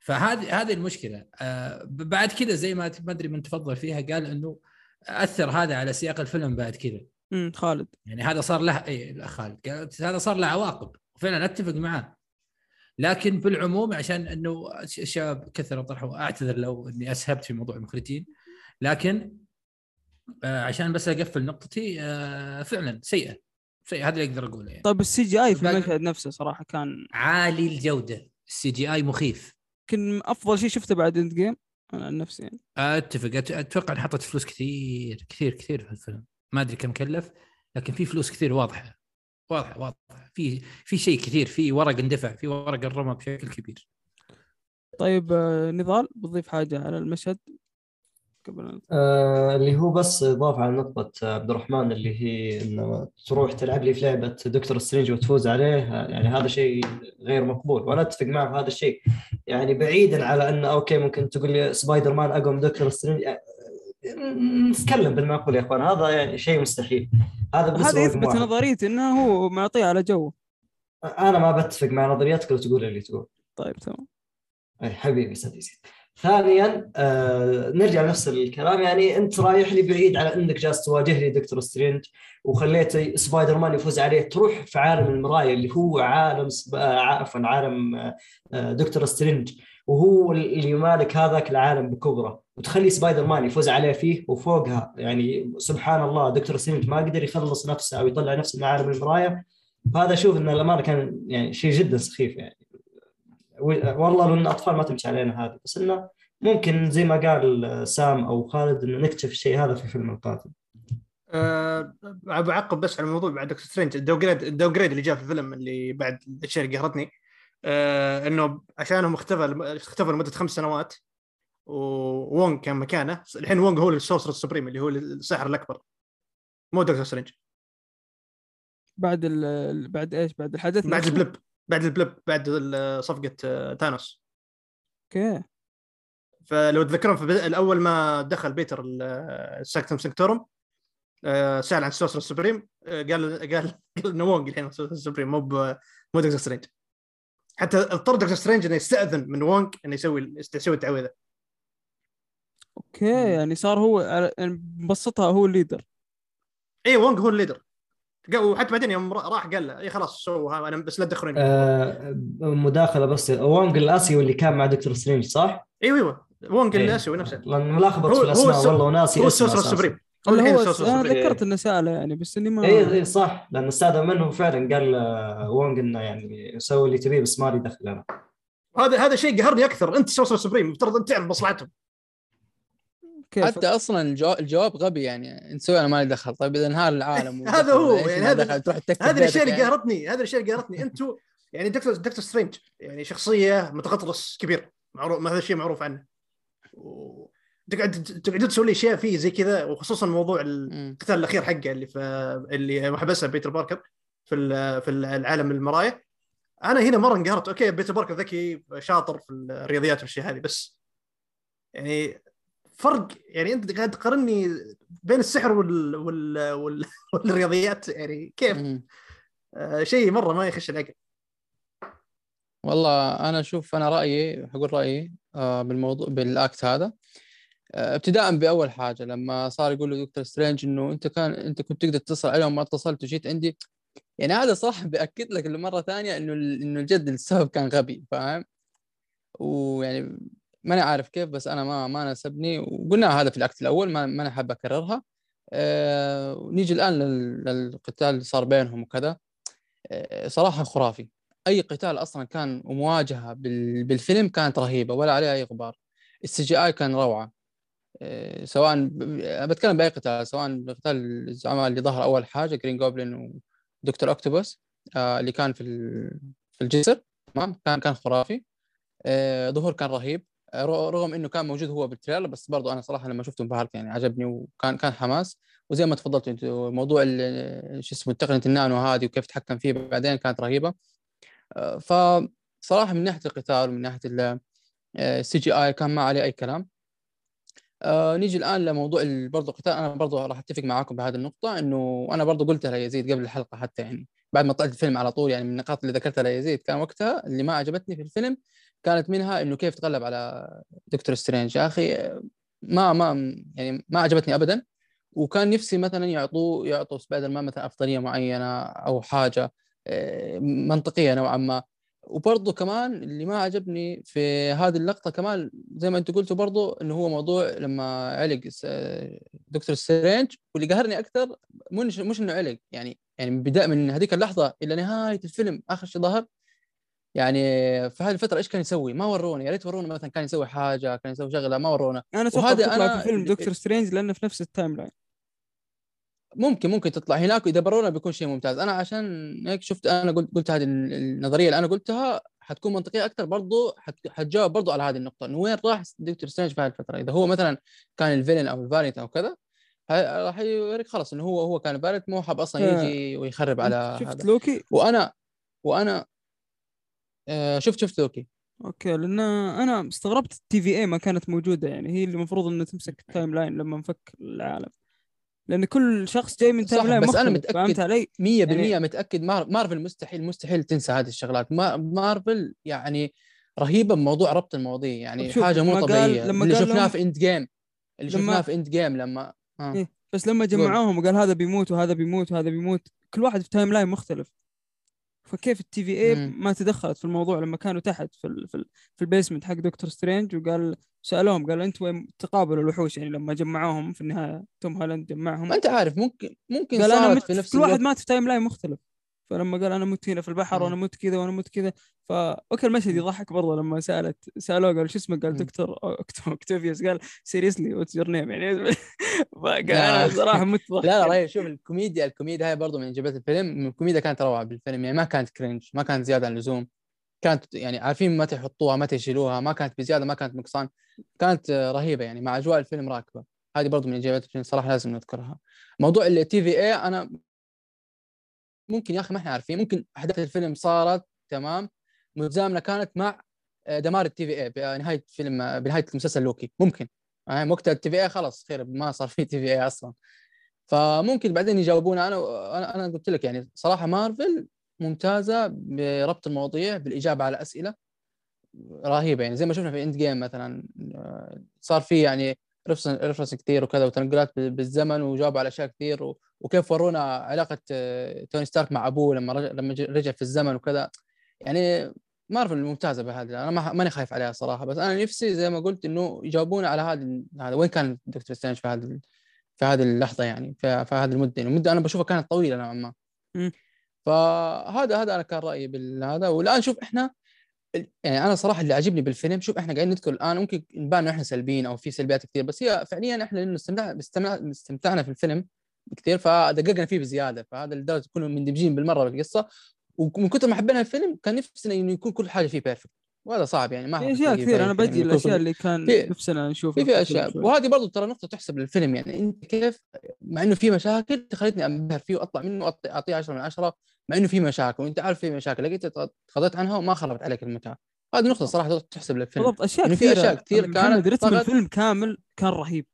فهذه هذه المشكلة. آه، بعد كذا زي ما ما أدري من تفضل فيها قال إنه أثر هذا على سياق الفيلم بعد كذا. امم خالد. يعني هذا صار له اي لا خالد. هذا صار له عواقب. وفعلا أتفق معاه. لكن بالعموم عشان إنه الشباب كثروا طرحوا أعتذر لو إني أسهبت في موضوع المخرجين لكن آه عشان بس أقفل نقطتي آه فعلا سيئة. سيئه هذا اللي أقدر أقوله يعني. طيب ال CGI في المشهد نفسه صراحة كان عالي الجودة. ال CGI مخيف. يمكن أفضل شيء شفته بعد Endgame أنا عن نفسي يعني. أتفق. أتوقع إن حطت فلوس كثير كثير كثير في الفيلم. ما أدري كم كلف لكن في فلوس كثير واضحة. واضحة واضحة. في في شيء كثير في ورق اندفع في ورق انرمى بشكل كبير. طيب آه، نضال بتضيف حاجة على المشهد؟ قبل آه اللي هو بس إضافة على نقطة عبد الرحمن اللي هي إنه تروح تلعب لي في لعبة دكتور سترينج وتفوز عليه يعني هذا شيء غير مقبول. وأنا أتفق معه في هذا الشيء. يعني بعيدا على إنه okay ممكن تقول لي سبايدر مان أقوى من دكتور سترينج آه، نتكلم بالمعقول يا إخوان هذا يعني شيء مستحيل. هذا بالنسبة هذا يثبت. نظريتي إنه هو معطيه على جو. أنا ما بتفق مع نظرياتك لو تقول اللي تقول. طيب تمام. أي حبيبي أستاذ يزيد ثانيا آه نرجع لنفس الكلام. يعني أنت رايح لي بعيد على إنك جالس تواجه لي دكتور سترينج وخليت سبايدر مان يفوز عليه تروح في عالم المرايه اللي هو عالم سب... آه، عفوا عالم آه، آه، دكتور سترينج. وهو اللي يمالك هذاك العالم بكبره. وتخلي سبايدر مان يفوز عليه فيه وفوقها. يعني سبحان الله دكتور سترينج ما قدر يخلص نفسه أو يطلع نفسه من عالم المرايه هذا أشوف ان الامانه كان يعني شيء جدا سخيف يعني. والله لو ان الاطفال ما تمشي علينا هذه بس إنه ممكن زي ما قال سام أو خالد إنه نكتشف الشيء هذا في الفيلم القادم أه بعقب بس على الموضوع بعد دكتور سترينج ال downgrade ال downgrade اللي جاء في الفيلم اللي بعد الاشياء اللي قهرتني أه إنه عشانهم اختفى اختفى لمدة خمس سنوات وونغ كان مكانه الحين وونغ هو ال Sorcerer ال Supreme اللي هو الساحر الأكبر. مو دكتور سترينج. بعد ال بعد إيش؟ بعد الحدث بعد؟ ال Blip بعد ال Blip بعد صفقة آه، ثانوس. okay. فلو تذكرون في الأول ما دخل بيتر ال- ال Sanctum Sanctorum آه، سأل عن ال Sorcerer ال Supreme آه، قال قال قال انه وونج الحين ال Sorcerer ال Supreme مو مو دكتور سترينج حتى اضطر دكتور سترينج إنه يستأذن من وونج إنه يسوي يسوي التعويذة. okay يعني صار هو يعني مبسطها هو ال leader. اي وونج هو ال leader. وحتى بعدين يوم راح قال له اي خلاص سووا أنا بس لا تدخلوني. آه مداخلة بس. وونغ الاسيوي اللي كان مع دكتور سترينج صح؟ إيوه إيوه. وونج إيه. الاسيوي نفسه. لأن ملخبط هو- في الأسماء السو- والله وناسي هو ال Sorcerer أساساً. ال Supreme هو أنا ذكرت إنه سأله يعني بس إني ما اي اي صح. لأن استأذن منه فعلا قال آه، وونغ إنه يعني سوي اللي تبيه بس ما لي دخل أنا. هذا هذا شيء قهرني أكثر. أنت ال Sorcerer ال Supreme مفترض أنت تعرف مصلحتهم. كيف حتى أصلا الجواب, الجواب غبي يعني انت سوي أنا مالي دخل. طيب إذا انهار العالم <laughs> هذا هو، يعني هذا- هذه الأشياء اللي يعني. قهرتني هذه الأشياء اللي قهرتني. <laughs> أنتم يعني دكتور دكتور سترينج يعني شخصية متغطرس كبير معروف ما هذا الشيء معروف عنه. و... تقعد تقعدوا تسوي لي أشياء فيه زي كذا وخصوصا موضوع. القتال الأخير حقه اللي في اللي حبسها بيتر باركر في ال- في العالم المرايه أنا هنا مرة انقهرت. okay بيتر باركر ذكي شاطر في الرياضيات والأشياء هذه بس يعني فرق يعني أنت قاعد تقارني بين السحر وال... وال... وال... والرياضيات يعني كيف. آه شيء مرة ما يخش العقل. والله أنا أشوف أنا رأيي حقول رأيي آه، بالموضوع بالأكت هذا آه، ابتداء بأول حاجة لما صار يقول له دكتور سترينج إنه أنت كان أنت كنت تقدر تتصل عليهم ما اتصلت وجيت عندي يعني هذا صح بأكد لك مرة ثانية إنه إنه الجد السبب كان غبي فاهم؟ ويعني ماني عارف كيف بس أنا ما ما ناسبني. وقلنا هذا في ال act الأول ما ما حاب أكررها. آه، ونيجي الآن لل- للقتال اللي صار بينهم وكذا. آه، صراحة خرافي. أي قتال أصلا كان ومواجهه بال- بالفيلم كانت رهيبة ولا عليها أي غبار. ال CGI كان روعة. إيه، سواء بتكلم بأي قتال سواء بقتال الزعماء اللي ظهر أول حاجة جرين جوبلين ودكتور أوكتوبوس آه اللي كان في في الجسر. تمام؟ كان كان خرافي. آه ظهور كان رهيب. آه، رغم إنه كان موجود هو بال trailer بس برضو أنا صراحة لما شفته انبهرت يعني عجبني وكان كان حماس. وزي ما تفضلت أنت موضوع شو اسمه تقنية النانو هذه وكيف تحكم فيه بعدين كانت رهيبة. آه، فصراحة من ناحية القتال ومن ناحية ال CGI كان ما عليه أي كلام. آه نيجي الآن لموضوع برضو القتال. أنا برضو راح أتفق معاكم بهذه النقطة إنه أنا برضو قلتها ليزيد قبل الحلقة حتى يعني. بعد ما طلعت الفيلم على طول يعني من النقاط اللي ذكرتها ليزيد كان وقتها اللي ما عجبتني في الفيلم كانت منها إنه كيف تغلب على دكتور سترينج. يا أخي ما ما يعني ما عجبتني ابدا. وكان نفسي مثلا يعطوه يعطوا سبايدر مان مثلا أفضلية معينة أو حاجة آه، منطقية نوعا ما. وبرضه كمان اللي ما عجبني في هذه اللقطة كمان زي ما أنت قلتوا برضه إنه هو موضوع لما علق دكتور سترينج. واللي قهرني أكثر مش مش إنه علق يعني يعني من بدايه من هذيك اللحظة إلى نهاية الفيلم آخر شيء ظهر يعني في هذه الفترة إيش كان يسوي؟ ما ورونا يا ريت ورونا مثلا كان يسوي حاجة كان يسوي شغلة ما ورونا. أنا أتوقع تطلع أنا- في فيلم دكتور سترينج لأنه في نفس ال timeline. ممكن ممكن تطلع. هناك واذا برونا بيكون شيء ممتاز. أنا عشان هيك شفت أنا قلت قلت هذه ال- النظرية اللي أنا قلتها حتكون منطقية أكثر برضو حت- حتجاوب برضو على هذه النقطة. إنه وين راح دكتور سترينج في هذه الفترة؟ إذا هو مثلا كان ال villain أو ال variant أو كذا راح يوريك خلاص إنه هو هو كان variant مو حاب أصلا. يجي ويخرب على شفت هذا. لوكي وأنا وأنا آه شفت شفت لوكي okay. لأن أنا استغربت ال TVA ما كانت موجودة يعني. هي اللي المفروض انها تمسك ال timeline لما نفك العالم. لأن كل شخص جاي من timeline بس مختلف متأكد- فهمت علي؟ 100% يعني متأكد. مار- مارفل مستحيل مستحيل تنسى هذه الشغلات. ما مارفل يعني رهيبة بموضوع ربط المواضيع. يعني حاجة مو لما طبيعية. لما اللي شفناه لهم- في Endgame اللي لما- شفناه في Endgame لما آه. إيه. بس لما جمعوهم وقال هذا بيموت وهذا بيموت وهذا بيموت كل واحد في timeline مختلف. فكيف ال TVA. ما تدخلت في الموضوع لما كانوا تحت في ال في, ال في ال basement حق دكتور سترينج وقال سألوهم قال أنتم وين تقابلوا الوحوش؟ يعني لما جمعوهم في النهاية توم هالاند جمعهم. ما أنت عارف ممكن ممكن قال أنا في نفس كل واحد مات في timeline مختلف. فلما قال أنا مت هنا في البحر. وأنا مت كذا وأنا مت كذا فا okay المشهد. يضحك برضه لما سألت سألوه قال شو اسمك قال. دكتور اوكتافيوس قال seriously what's your name يعني <laughs> فقال. أنا صراحة مت <laughs> ضحك لا لا رهيب شوف الكوميديا الكوميديا هاي برضو من ايجابيات الفيلم. الكوميديا كانت روعة بالفيلم يعني ما كانت cringe ما كانت زيادة عن اللزوم. كانت يعني عارفين متى يحطوها متى يشيلوها ما كانت بزيادة ما كانت نقصان. كانت رهيبة يعني مع أجواء الفيلم راكبة. هذه برضو من ايجابيات الفيلم صراحة لازم نذكرها. موضوع ال TVA أنا ممكن يا أخي ما إحنا عارفين ممكن أحداث الفيلم صارت تمام؟ متزامنة كانت مع آه، دمار ال TVA بنهايه فيلم آه، بنهاية مسلسل لوكي. ممكن. يعني وقتها ال TVA خلاص خير ما صار في TVA أصلا. فممكن بعدين يجاوبونا أنا أنا أنا قلت لك يعني صراحة مارفل ممتازة بربط المواضيع بالإجابة على أسئلة رهيبة. يعني زي ما شفنا في Endgame مثلا آه، صار في يعني reference كثير وكذا وتنقلات بال- بالزمن وجاوبوا على أشياء كثير وكيف ورونا علاقة آه، توني ستارك مع أبوه لما لما رجع في الزمن وكذا يعني مارفل ممتازه بهذا أنا ما ماني خايف عليها صراحة بس أنا نفسي زي ما قلت إنه يجاوبونا على هذا هذا وين كان دكتور سترينج في هذا في هذه اللحظة يعني في, في هذه المدة يعني المدة أنا بشوفها كانت طويلة نوعا ما. فهذا هذا أنا كان رأيي بالهذا والآن شوف إحنا يعني أنا صراحة اللي عجبني بالفيلم شوف إحنا قاعدين نذكر الآن ممكن نبان إحنا سلبيين أو في سلبيات كثير بس هي فعليا إحنا لأنه استمتعنا استمتعنا في الفيلم كثير فدققنا فيه بزيادة فهذا لدرجة كنا مندمجين بالمرة بالقصة. ومن كثر ما حبينا الفيلم كان نفسنا إنه يكون كل حاجة فيه perfect وهذا صعب يعني ما في أشياء كثير أنا يكون الأشياء اللي كان في- نفسنا نشوفها في أشياء. وهذه برضو ترى نقطة تحسب للفيلم يعني أنت كيف مع إنه في مشاكل خلتني أنبهر فيه وأطلع منه اعطيه 10 من 10 مع إنه في مشاكل وأنت عارف في مشاكل لقيت تغطيت عنها وما خربت عليك المتعة. هذه نقطة صراحة تحسب للفيلم بالضبط أشياء إنه في أشياء كثير كانت رتم. الفيلم كامل كان رهيب.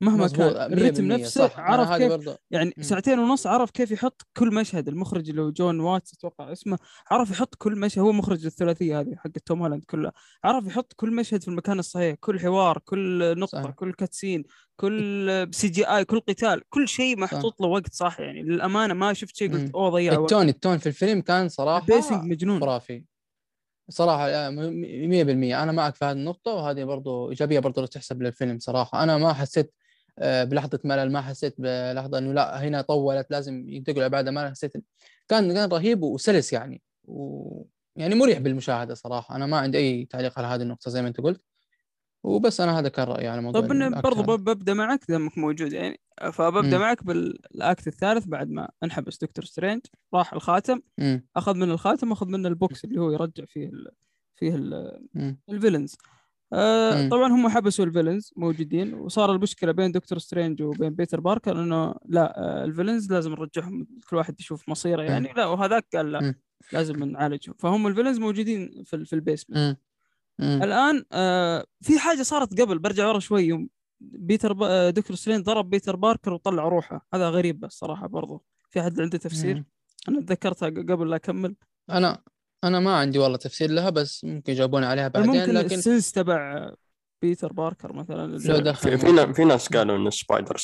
مهما مظبوط كان 100% الرتم نفسه صح. عرف كيف برضو يعني مم. ساعتين ونص عرف كيف يحط كل مشهد المخرج اللي هو جون واتس أتوقع اسمه عرف يحط كل مشهد هو مخرج الثلاثية هذه حق توم هولاند كلها عرف يحط كل مشهد في المكان الصحيح كل حوار كل نقطة صح. كل cutscene كل CGI كل قتال كل شيء محطوط له وقت صح يعني للأمانة ما شفت شيء قلت. أوه ضيع وقت التون التون في الفيلم كان صراحة ال pacing مجنون خرافي صراحة آه، م- مية بالمية أنا معك في هذه النقطة وهذه برضو إيجابية برضو تحسب للفيلم صراحة أنا ما حسيت آه، بلحظة ملل ما حسيت بلحظة إنه لا هنا طولت لازم ينتقلوا لبعدها ما حسيت كان كان رهيب وسلس يعني. و يعني مريح بالمشاهدة صراحة. أنا ما عندي أي تعليق على هذه النقطة زي ما أنت قلت. وبس أنا هذا كان رأيي على موضوع طب ال act برضو ببدأ معك دامك موجود يعني. فببدأ مم. معك بال act الثالث بعد ما انحبس دكتور سترينج. راح الخاتم. مم. أخذ منه الخاتم أخذ منه ال box اللي هو يرجع فيه ال... فيه ال... ال villains. آه. طبعا هم حبسوا ال villains موجودين وصار المشكلة بين دكتور سترينج وبين بيتر باركر إنه لا آه ال villains لازم نرجعهم كل واحد يشوف مصيره يعني لا وهذاك قال لا. لازم نعالجهم فهم ال villains موجودين في, في ال basement. الآن آه في حاجة صارت قبل برجع ورا شوي يوم بيتر ب... آه، دكتور سترينج ضرب بيتر باركر وطلع روحه هذا غريب بس صراحة برضو في حد عنده تفسير مم. أنا تذكرتها قبل لا أكمل أنا أنا ما عندي والله تفسير لها بس ممكن يجاوبوني عليها بعدين ممكن لكن ال sense تبع بيتر باركر مثلا لو اللي- دخل في, في, نا- في ناس قالوا إنه سبايدر.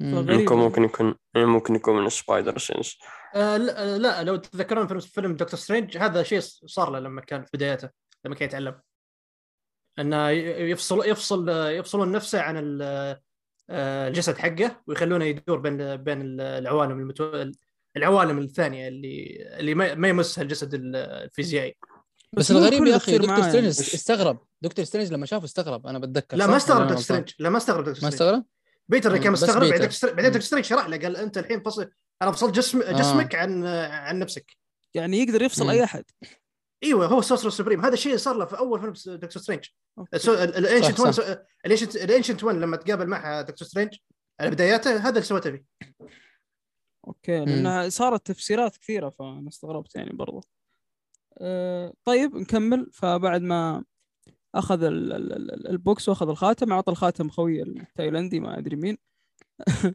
فغريب. ممكن ممكن يكون ممكن يكون من spider sense آه لا, لا لو تتذكرون في فيلم دكتور سترينج هذا شيء صار له لما كان في بدايته لما كان يتعلم إنه يفصل يفصل يفصلون نفسه عن آه، الجسد حقه ويخلونه يدور بين بين العوالم المتو... العوالم الثانية اللي اللي ما ما يمسها الجسد الفيزيائي بس, الغريب يا أخي دكتور سترينج. استغرب دكتور سترينج لما شافه استغرب أنا بتذكر لا ما استغرب دكتور؟ سترينج لا ما استغرب دكتور ما استغرب؟ بيتر اللي كان مستغرب بعدين. دكتور سترينج- شرح له قال أنت الحين فصل أنا فصلت جسم آه. جسمك عن عن نفسك يعني يقدر يفصل مم. أي أحد إيوه هو sorcerer supreme هذا الشيء صار له في أول فيلم دكتور سترينج. ال Ancient صح، one ال Ancient ال Ancient One لما تقابل مع دكتور سترينج على بداياته هذا اللي سويته فيه okay لانها صارت تفسيرات كثيرة فأنا استغربت يعني برضو أه طيب نكمل فبعد ما أخذ ال- ال- ال- البوكس وأخذ الخاتم اعطى الخاتم خوي التايلندي ما أدري مين <laughs>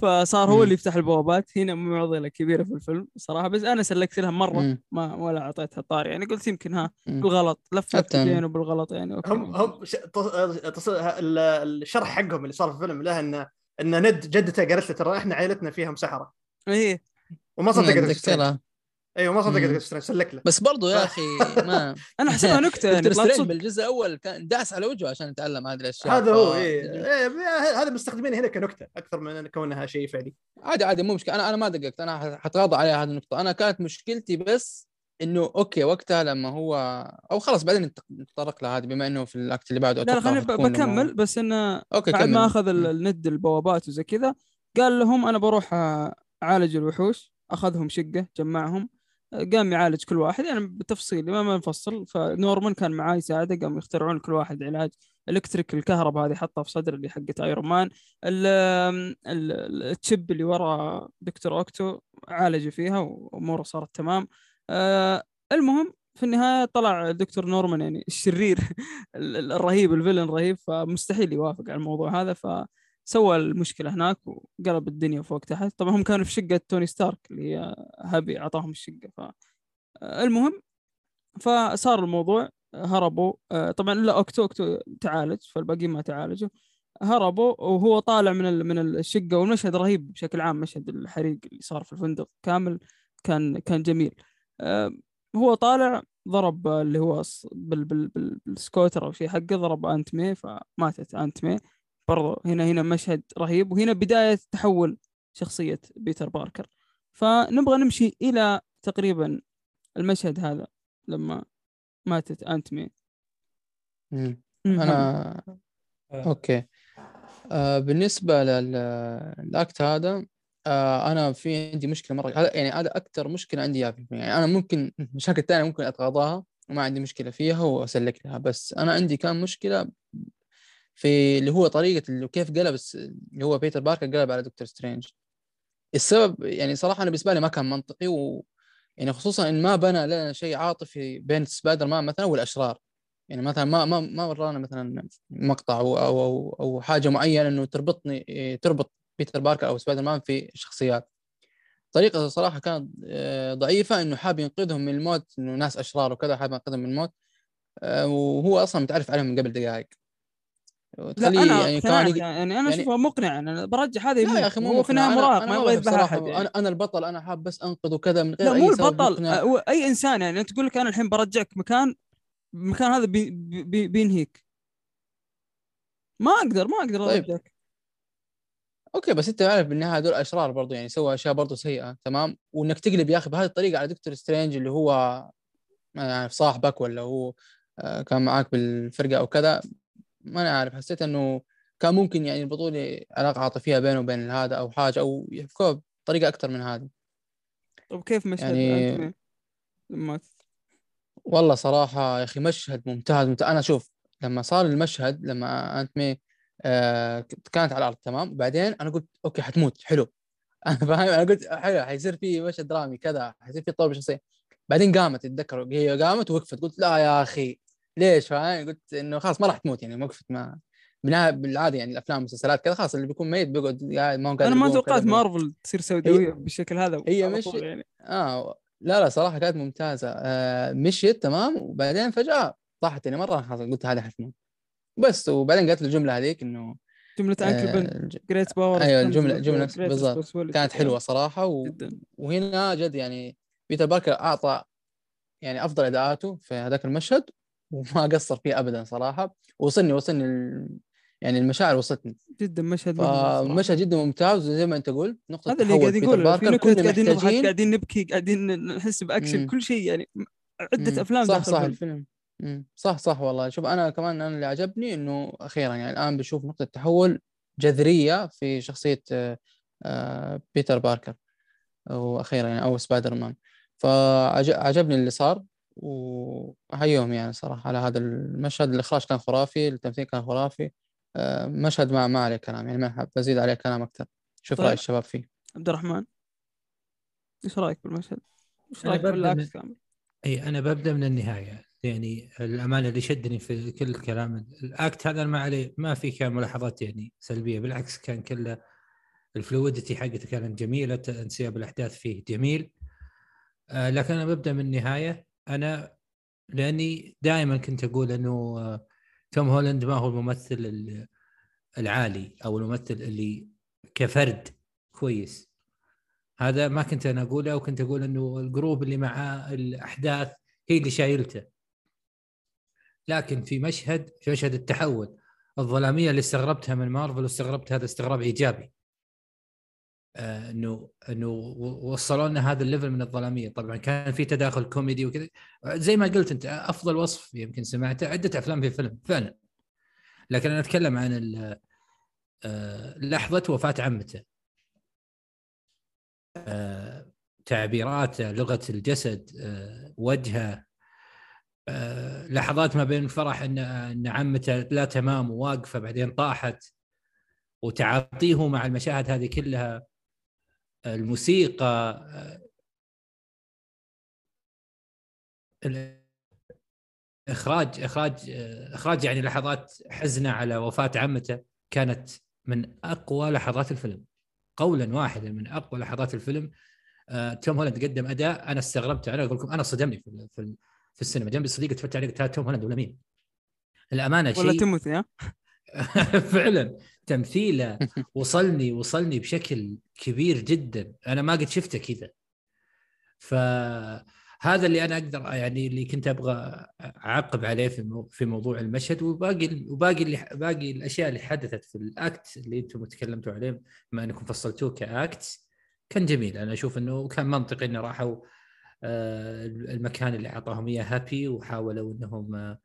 فصار هو. اللي يفتح البوابات هنا معضلة كبيرة في الفيلم صراحة بس أنا سلكت لها مرة. ما ولا أعطيتها طار يعني قلت يمكن ها. بالغلط لفت. بينه بالغلط يعني أوكي هم هم ش- تص- تص- ال- الشرح حقهم اللي صار في الفيلم له ان إن ند جدته قالت له ترى إحنا عائلتنا فيها مسحره إيه. وما صدقت دكتور سترينج اتذكرها أيوه ما صدقت. دكتور سترينج سلك له بس برضو يا أخي <laughs> ما أنا حسبها نكتة يعني سترينج بالجزء الأول كان داس على وجهه عشان يتعلم هذه الأشياء. هذا هو ف- إيه. هذا مستخدمين هنا كنكتة أكثر من كونها شيء فعلي. عادي عادي مو مشكلة. أنا أنا ما دققت. أنا حتغاضى عليها هذه النقطة. أنا كانت مشكلتي بس إنه okay وقتها لما هو أو خلاص بعدين نت- نتطرق لهذه بما إنه في ال act اللي بعده لا خليني لما- بكمل. بس إنه okay بعد كمل. ما اخذ. ال Ned البوابات وزي كذا قال لهم أنا بروح أعالج الوحوش أخذهم شقة جمعهم. قام يعالج كل واحد. يعني بالتفصيل ما نفصل. فنورمان كان معاه يساعده قام يخترعون كل واحد علاج. electric الكهرباء هذه حطها في صدر اللي حقت ايرون مان ال- ال- ال- ال chip اللي ورا دكتور أوكتو عالج فيها وأموره صارت تمام. آه، المهم في النهاية طلع دكتور نورمان يعني <laughs> الشرير ال- ال- الرهيب ال villain رهيب. فمستحيل يوافق على الموضوع هذا. فسوى المشكلة هناك وقلب الدنيا فوق تحت. طبعا هم كانوا في شقة توني ستارك اللي هي هابي أعطاهم الشقة. ف المهم فصار الموضوع هربوا. آه، طبعا لا أوكتو أوكتو تعالج فالباقيين ما تعالجوا. هربوا وهو طالع من ال- من الشقة والمشهد رهيب بشكل عام مشهد الحريق اللي صار في الفندق كامل كان كان جميل. آه، هو طالع ضرب اللي هو بال بال بالسكوتر أو شيء حقه ضرب Aunt May فماتت Aunt May. برضو هنا هنا مشهد رهيب وهنا بداية تحول شخصية بيتر باركر فنبغى نمشي إلى تقريبا المشهد هذا لما ماتت Aunt May. مم. أنا okay آه بالنسبة لل- لل act هذا آه أنا في عندي مشكلة مرة هذا يعني هذا أكثر مشكلة عندي الفيلم. يعني أنا ممكن مشاكل ثانية ممكن أتغاضاها وما عندي مشكلة فيها وأسلك لها بس أنا عندي كان مشكلة في اللي هو طريقة كيف قلب اللي هو بيتر باركر قلب على دكتور سترينج. السبب يعني صراحة أنا بالنسبة لي ما كان منطقي و يعني خصوصا إن ما بنى لنا شيء عاطفي بين سبايدر مان مثلا والأشرار. يعني مثلا ما ما ما ورانا مثلا مقطع أو أو أو, حاجة معينة إنه تربطني تربط بيتر باركر أو سبايدر مان في الشخصيات طريقته صراحة كانت آه، ضعيفة إنه حاب ينقذهم من الموت إنه ناس أشرار وكذا حاب ينقذهم من الموت. آه، وهو أصلا متعرف عليهم من قبل دقائق لا تخليه أنا يعني يعني أنا يعني- اشوفها مقنعه أنا برجح هذا يموت يا أخي مو في مقنع. النهايه مراهق ما يبغى يذبح احد يعني. أنا البطل أنا حاب بس أنقذه كذا من غير لا مو البطل مقنع. أه، أي إنسان يعني أنت تقول لك أنا الحين برجعك مكان المكان هذا بي بي بينهيك ما أقدر ما أقدر طيب. أرجعك okay بس أنت عارف بالنهاية هذول أشرار برضو يعني سوى أشياء برضو سيئة تمام وإنك تقلب يا أخي بهذه الطريقة على دكتور سترينج اللي هو يعني صاحبك ولا هو آه، كان معاك بالفرقة أو كذا ما أنا عارف حسيت إنه كان ممكن يعني يربطوا لي علاقة عاطفية بينه وبين هذا أو حاجة أو يحكوها بطريقة أكثر من هذه طب كيف مشهد يعني- أنت؟ لما والله صراحة يا أخي مشهد ممتاز, ممتاز. أنا شوف لما صار المشهد لما aunt May آه كانت على الأرض تمام؟ بعدين أنا قلت okay حتموت حلو. <laughs> أنا فاهم؟ أنا قلت حلو حيصير في مشهد درامي كذا حيصير في تطور شخصيه بعدين قامت تتذكر هي قامت ووقفت. قلت لا يا أخي ليش؟ فاهم قلت إنه خلاص ما راح تموت يعني وقفت ما بالعادة يعني الأفلام والمسلسلات كذا خلاص اللي بيكون ميت بيقعد قاعد ما هو قادر أنا ما توقعت. مارفل تصير سوداويه بالشكل هذا هي مش- يعني. آه لا لا صراحة كانت ممتازة. آه مشيت تمام وبعدين فجأة طاحت يعني مرة خلاص قلت هذا حتموت. بس وبعدين قالت الجملة هذيك إنه جملة uncle great power أيوه الجمله جملة نفس- بالضبط. كانت حلوة صراحة و... جدا. وهنا جد يعني بيتر باركر أعطى يعني أفضل أداءاته في هذاك المشهد. وما قصر فيه ابدا صراحة وصلني وصلني ال... يعني المشاعر وصلتني جدا مشهد. فمشهد جدا ممتاز زي ما أنت قلت نقطة هذا اللي قاعد يقول في نكت قاعدين نضحك قاعدين نبكي قاعدين نحس بأكشن مم. كل شيء يعني مم. عده أفلام صح صح الفيلم. مم. صح صح والله شوف أنا كمان أنا اللي عجبني إنه أخيرا يعني الآن بشوف نقطة تحول جذرية في شخصية آه، آه، بيتر باركر وأخيرا يعني أو سبايدر مان فعجبني اللي صار واحييهم يعني صراحة على هذا المشهد. الإخراج كان خرافي التمثيل كان خرافي. آه، مشهد ما ما عليه كلام يعني ما حاب ازيد عليه كلام أكثر. شوف طيب. راي الشباب فيه. عبد الرحمن إيش رأيك بالمشهد؟ إيش رأيك بالعكس من- كامل؟ إي أنا ببدأ من النهاية. يعني الأمانة اللي شدني في كل الكلام ال act هذا ما عليه ما في كان ملاحظات يعني سلبية. بالعكس كان كله ال fluidity حقته كانت جميلة انسياب الاحداث فيه جميل. آه لكن أنا ببدأ من النهاية. أنا لأني دائما كنت أقول إنه آه، توم هولاند ما هو الممثل ال- العالي أو الممثل اللي كفرد كويس. هذا ما كنت أنا أقوله وكنت أقول إنه ال group اللي معاه الأحداث هي اللي شايلته. لكن في مشهد في مشهد التحول الظلامية اللي استغربتها من مارفل واستغربت هذا استغراب إيجابي. إنه إنه و- وصلوا لنا هذا ال level من الظلامية. طبعا كان في تداخل كوميدي وكذا. زي ما قلت أنت أفضل وصف يمكن سمعته عدة أفلام في فيلم فعلا. لكن أنا أتكلم عن آه، لحظة وفاة عمته. آه، تعبيراته لغة الجسد آه، وجهه. آه، لحظات ما بين الفرح ان إن عمته لا تمام وواقفة بعدين طاحت. وتعاطيه مع المشاهد هذه كلها. الموسيقى آه، الإخراج إخراج آه، إخراج يعني لحظات حزنة على وفاة عمته كانت من أقوى لحظات الفيلم قولا واحدا من أقوى لحظات الفيلم آه، توم هولاند قدم أداء أنا استغربت أنا أقول لكم أنا صدمني في في, ال- في السينما جنبي صديقي تفتح عليه قلت توم هولاند ولا مين؟ الامانه ولا شيء تيموثي ها؟ <laughs> فعلا تمثيله <laughs> وصلني وصلني بشكل كبير جدا. أنا ما قد شفته كذا. فهذا اللي أنا أقدر يعني اللي كنت أبغى أعقب عليه في مو- في موضوع المشهد. وباقي وباقي اللي باقي الأشياء اللي حدثت في الأكت اللي أنتم تكلمتوا عليه بما أنكم فصلتوه كأكت كان جميل. أنا أشوف إنه كان منطقي إنه راحوا آه، المكان اللي أعطاهم إياه هابي وحاولوا إنهم آه،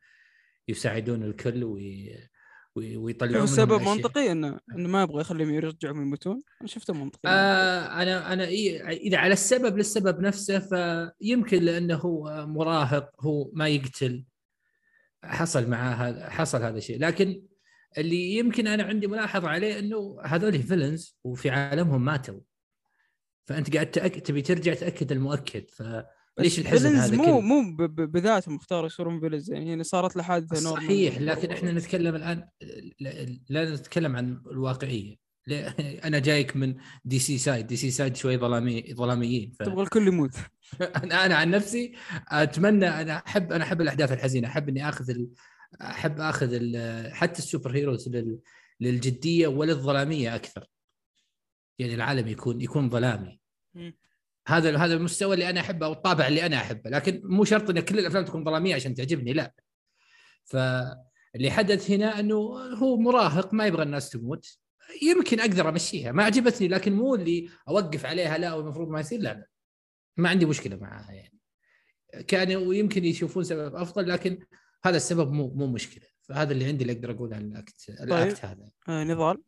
يساعدون الكل وي- ويطلعون السبب. منطقي انه إنه ما يبغى يخليهم يرجعوا يموتون أنا شفته منطقي. آه أنا أنا إيه إذا على السبب للسبب نفسه فيمكن لأنه هو مراهق هو ما يقتل. حصل معاه هذا حصل هذا الشيء. لكن اللي يمكن أنا عندي ملاحظة عليه إنه هذول villains وفي عالمهم ماتوا. فأنت قاعد تأك... تبي ترجع تأكد المؤكد. فليش الحزن هذا مو كله؟ مو بذاتهم اختاروا يصيرون villains يعني صارت له حادثة normal صحيح لكن إحنا نتكلم الآن لا- نتكلم عن الواقعية. أنا جايك من DC side DC side شوي ظلامي ظلاميين ف... تبغى الكل يموت. <laughs> أنا عن نفسي أتمنى أنا أحب أنا أحب الأحداث الحزينة. أحب إني آخذ ال... أحب آخذ ال... حتى السوبر هيروز لل... للجدية وللظلامية أكثر. يعني العالم يكون يكون ظلامي. هذا هذا المستوى اللي أنا أحبه أو الطابع اللي أنا أحبه. لكن مو شرط إن كل الأفلام تكون ظلامية عشان تعجبني لا. فاللي حدث هنا إنه هو مراهق ما يبغى الناس تموت. يمكن أقدر أمشيها. ما عجبتني لكن مو اللي أوقف عليها لا والمفروض ما يصير لا لا. ما عندي مشكلة معها يعني. كانوا يمكن يشوفون سبب أفضل لكن هذا السبب مو مو مشكلة. فهذا اللي عندي اللي أقدر أقوله عن ال act ال act هذا. آه نضال؟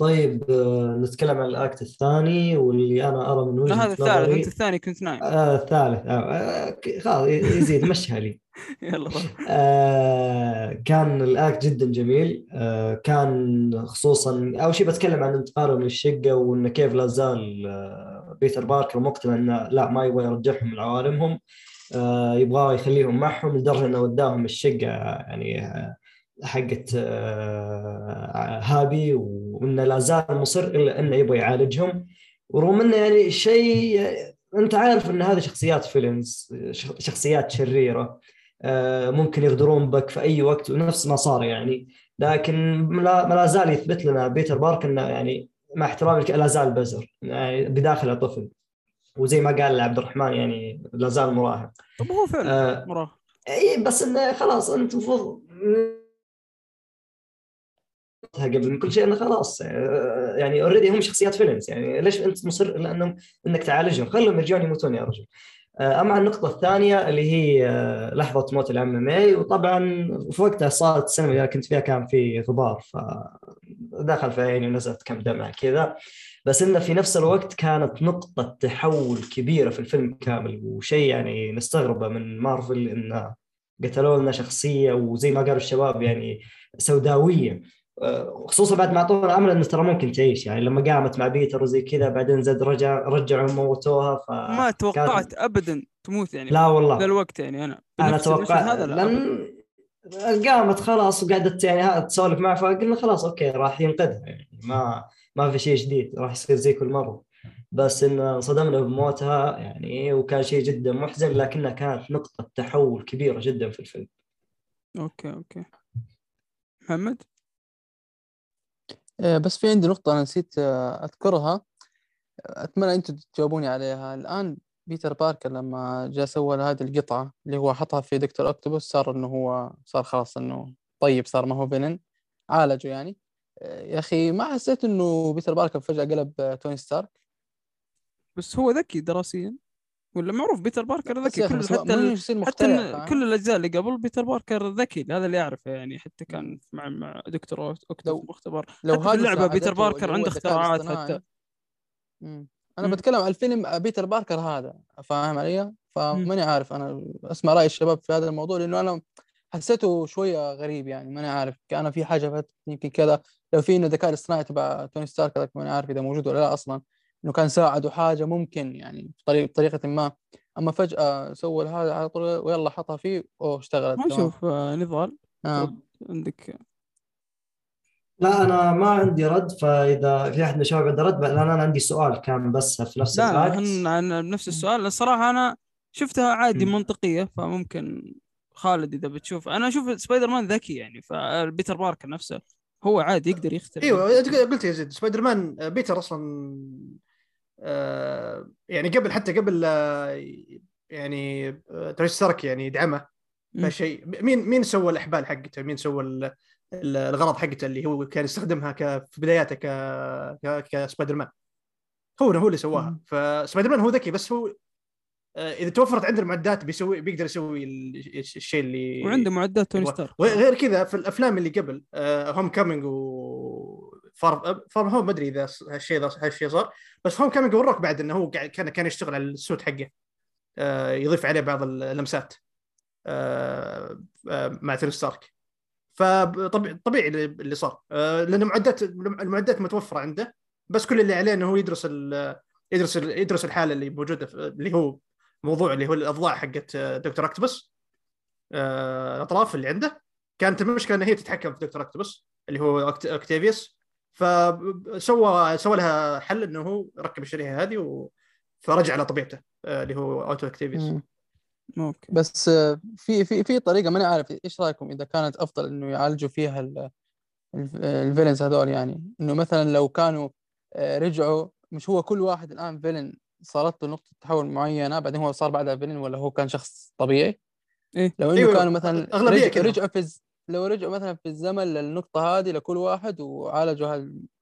طيب آه، نتكلم عن ال act الثاني واللي أنا أرى من وجهة هذا الثالث أنت الثاني كنت نايم آه الثالث. آه آه، خلاص يزيد مشها لي. <laughs> يلا. آه كان ال act جدا جميل. آه كان خصوصا أول شيء بتكلم عن انتقاله من الشقة وإنه كيف لا زال آه بيتر باركر مقتنع إنه لا ما يبغى يرجعهم من عوالمهم آه يبغى يخليهم معهم لدرجة إنه وداهم الشقة يعني آه حقت آه هابي وإنه لا زال مصر إلا إنه يبغى يعالجهم. ورغم إنه يعني شيء أنت عارف إن هذه شخصيات villains شخصيات شريرة آه، ممكن يغدرون بك في أي وقت ونفس ما صار يعني. لكن ما لا زال يثبت لنا بيتر باركر إنه يعني مع احترامي لا زال بزر يعني بداخله طفل. وزي ما قال عبد الرحمن يعني لا زال مراهق. طب هو فعلا آه مراهق. اي بس إنه خلاص أنت المفروض قبل من كل شيء إنه خلاص آه، يعني already هم شخصيات villains يعني ليش أنت مصر لأنهم إنك تعالجهم؟ خلهم يرجعون يموتون يا رجل. آه، أما النقطة الثانية اللي هي آه، لحظة موت العمة ماي وطبعا في وقتها صارت السينما اللي كنت فيها كان في غبار فدخل في عيني ونزلت كم دمعة كذا. بس إنه في نفس الوقت كانت نقطة تحول كبيرة في الفيلم كامل وشيء يعني نستغربه من مارفل إنه قتلوا لنا شخصية وزي ما قالوا الشباب يعني سوداوية. خصوصا بعد ما اعطونا امل إنه ترى ممكن تعيش. يعني لما قامت مع بيتر وزي كذا بعدين زاد رجع رجعوا موتوها ف ما توقعت كان... ابدا تموت يعني. لا والله. ذا الوقت يعني أنا أنا توقعت. هذا لأن قامت خلاص وقعدت يعني تسولف معه فقلنا خلاص okay راح ينقذها يعني. ما ما في شيء جديد راح يصير زي كل مرة. بس إن صدمنا بموتها يعني وكان شيء جدا محزن لكنها كانت نقطة تحول كبيرة جدا في الفيلم. okay okay. محمد؟ بس في عندي نقطة أنا نسيت آه، أذكرها. أتمنى أنتم تجاوبوني عليها. الآن بيتر باركر لما جاء سوى هذه القطعة اللي هو حطها في دكتور أكتوبوس صار إنه هو صار خلاص إنه طيب صار ما هو villain. عالجه يعني. آه، يا أخي ما حسيت إنه بيتر باركر فجأة قلب توني ستارك؟ بس هو ذكي دراسيا. ولا معروف بيتر باركر ذكي؟ كل حتى. حتى كل الأجزاء اللي قبل بيتر باركر ذكي هذا اللي يعرفه يعني حتى كان مع مع دكتور اكتوبس مختبر لو في اللعبة بيتر باركر عنده اختراعات حتى. مم. أنا مم. بتكلم عن الفيلم بيتر باركر هذا فاهم علي؟ فماني عارف أنا أسمع رأي الشباب في هذا الموضوع لأنه أنا حسيته شوية غريب يعني ماني عارف. كأن في حاجة يمكن كذا. لو في إنه الذكاء الاصطناعي تبع توني ستارك ماني عارف إذا موجود ولا لا أصلا. إنه كان ساعده حاجة ممكن يعني بطريقه بطريقة ما. أما فجأة سوى هذا على طول ويلا حطها فيه أوه اشتغلت. ما نشوف آه نضال آه. عندك. لا أنا ما عندي رد فإذا في أحد من الشباب عنده رد لأن أنا عندي سؤال كان بس في نفس لا لا بنفس السؤال. الصراحة أنا شفتها عادي منطقية فممكن خالد إذا بتشوف. أنا أشوف سبايدر مان ذكي يعني فبيتر باركر نفسه هو عادي يقدر يختلف إيوه قلت يا زيد سبايدر مان بيتر أصلا آه، يعني قبل حتى قبل يعني آه، توني ستارك يعني يدعمه. فشيء مين مين سوى الحبال حقته؟ مين سوى الغرض حقته اللي هو كان يستخدمها ك في بداياته ك كسبايدر مان هو هو اللي سواها. فسبايدر مان هو ذكي بس هو آه، إذا توفرت عنده المعدات بيسوي بيقدر يسوي الشيء اللي وعنده معدات توني ستارك. غير كذا في الأفلام اللي قبل هوم كامينج و فار فروم هوم ما أدري إذا هالشيء هالشيء صار. بس هوم كامينج وروك بعد إنه هو كان كان يشتغل على ال suit حقه. آه، يضيف عليه بعض اللمسات. آه، آه، مع توني ستارك. فطبيعي اللي صار. لأن المعدات المعدات متوفرة عنده. بس كل اللي عليه إنه هو يدرس يدرس يدرس الحالة اللي موجودة اللي هو موضوع اللي هو الأضلاع حقت دكتور أكتوبس. الأطراف اللي عنده. كانت المشكلة ان هي تتحكم في دكتور أكتوبس اللي هو اوكتافيوس فسوى سوى لها حل إنه هو ركب الشريحة هذه و... فرجع لطبيعته آه، اللي هو اوتو اوكتافيوس أوكي. بس آه، في في في طريقة ماني عارف إيش رأيكم إذا كانت أفضل إنه يعالجوا فيها ال villains هذول يعني؟ إنه مثلا لو كانوا آه، رجعوا مش هو كل واحد الآن villain صارت له نقطة تحول معينة بعدين هو صار بعدها villain ولا هو كان شخص طبيعي؟ إيه؟ لو إنه أيوة. كانوا مثلا رجعوا, رجعوا في لو رجعوا مثلا في الزمن للنقطة هذه لكل واحد وعالجوا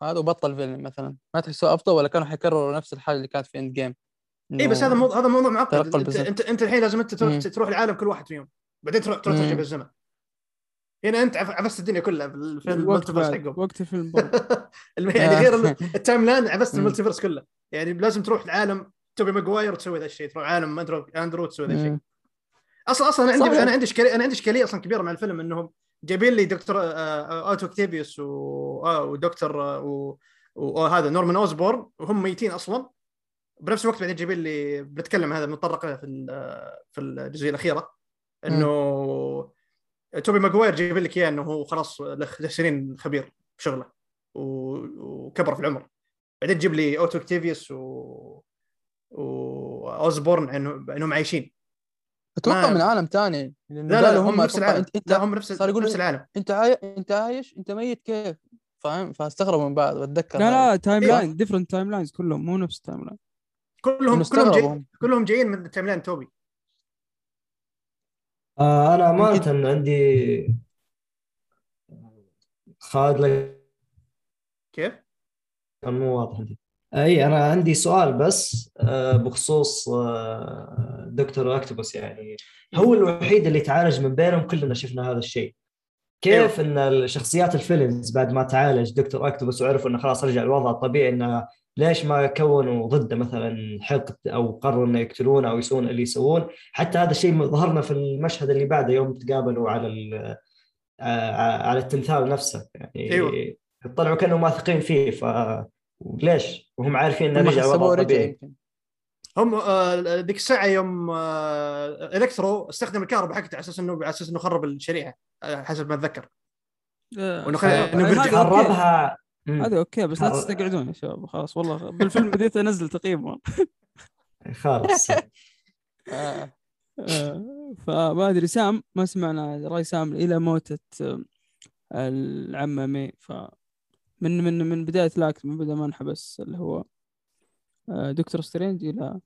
هذا وبطل فيلم مثلا. ما تحسوا أفضل ولا كانوا حيكرروا نفس الحاجة اللي كانت في إند جيم إيه بس هذا موضوع هذا موضوع معقد. انت, انت أنت الحين لازم أنت تروح, تروح العالم كل واحد فيهم. بعدين تروح تروح ترجع بالزمن. هنا أنت عفست الدنيا كلها في ال multiverse حقهم. وقت الفيلم <laughs> يعني غير <laughs> ال timeline عفست ال multiverse كله. يعني لازم تروح العالم توبي ماجواير وتسوي ذا الشيء تروح عالم اندرو أندرو وتسوي ذا الشيء. أصلا أصلا أنا عندي أنا عندي اشكاليه أنا عندي إشكالية أصلا كبيرة مع الفيلم إنهم جايبين لي دكتور آه، آه، اوتو اوكتافيوس آه، ودكتور وهذا نورمان أوزبورن. وهم ميتين أصلا. بنفس الوقت بعدين جايبين لي بنتكلم هذا بنتطرق في في الجزئية الأخيرة. إنه توبي ماجواير جايبين لك إياه إنه هو خلاص له سنين خبير بشغله وكبر في العمر. بعدين تجيب لي أوتو اوكتافيوس و واوزبورن انه إنهم عايشين. أتوقع من عالم ثاني لا لا هم نفس العالم. أنت لا هم نفس صار يقول نفس العالم. أنت عاي... أنت عايش؟ أنت ميت كيف؟ فاهم؟ فاستغربوا من بعض بتذكر لا لا timeline different timelines كلهم مو نفس ال timeline كلهم كلهم جاي... كلهم جايين من timeline توبي. آه أنا امانه عندي خالد لك. كيف؟ كان مو واضح. عندي أي أنا عندي سؤال بس آه، بخصوص آه، دكتور اكتوبس يعني. هو الوحيد اللي تعالج من بينهم كلنا شفنا هذا الشيء. كيف إن الشخصيات ال villains بعد ما تعالج دكتور اكتوبس وعرفوا إنه خلاص رجع الوضع الطبيعي إنه ليش ما كونوا ضده مثلا حقد أو قرروا إنه يقتلونه أو يسوون اللي يسوون؟ حتى هذا الشيء ظهرنا في المشهد اللي بعده يوم تقابلوا على آه، على التمثال نفسه. يعني أيوة. طلعوا كانوا واثقين فيه فليش وهم عارفين إنه رجع طبيعي. هم آه، ذيك الساعة يوم آه، إلكترو استخدم الكهرباء حقته على أساس إنه على أساس إنه خرب الشريحه حسب ما أتذكر. وانه خربها هذا okay. بس لا تستقعدون يا شباب خلاص والله بالفيلم <laughs> بديت أنزل تقييم. خلاص <laughs> آه. فما أدري سام ما سمعنا رأي سام إلى موتة العمة مي ف من من من بداية ال act من بدأ ما انحبس اللي هو دكتور سترينج إلى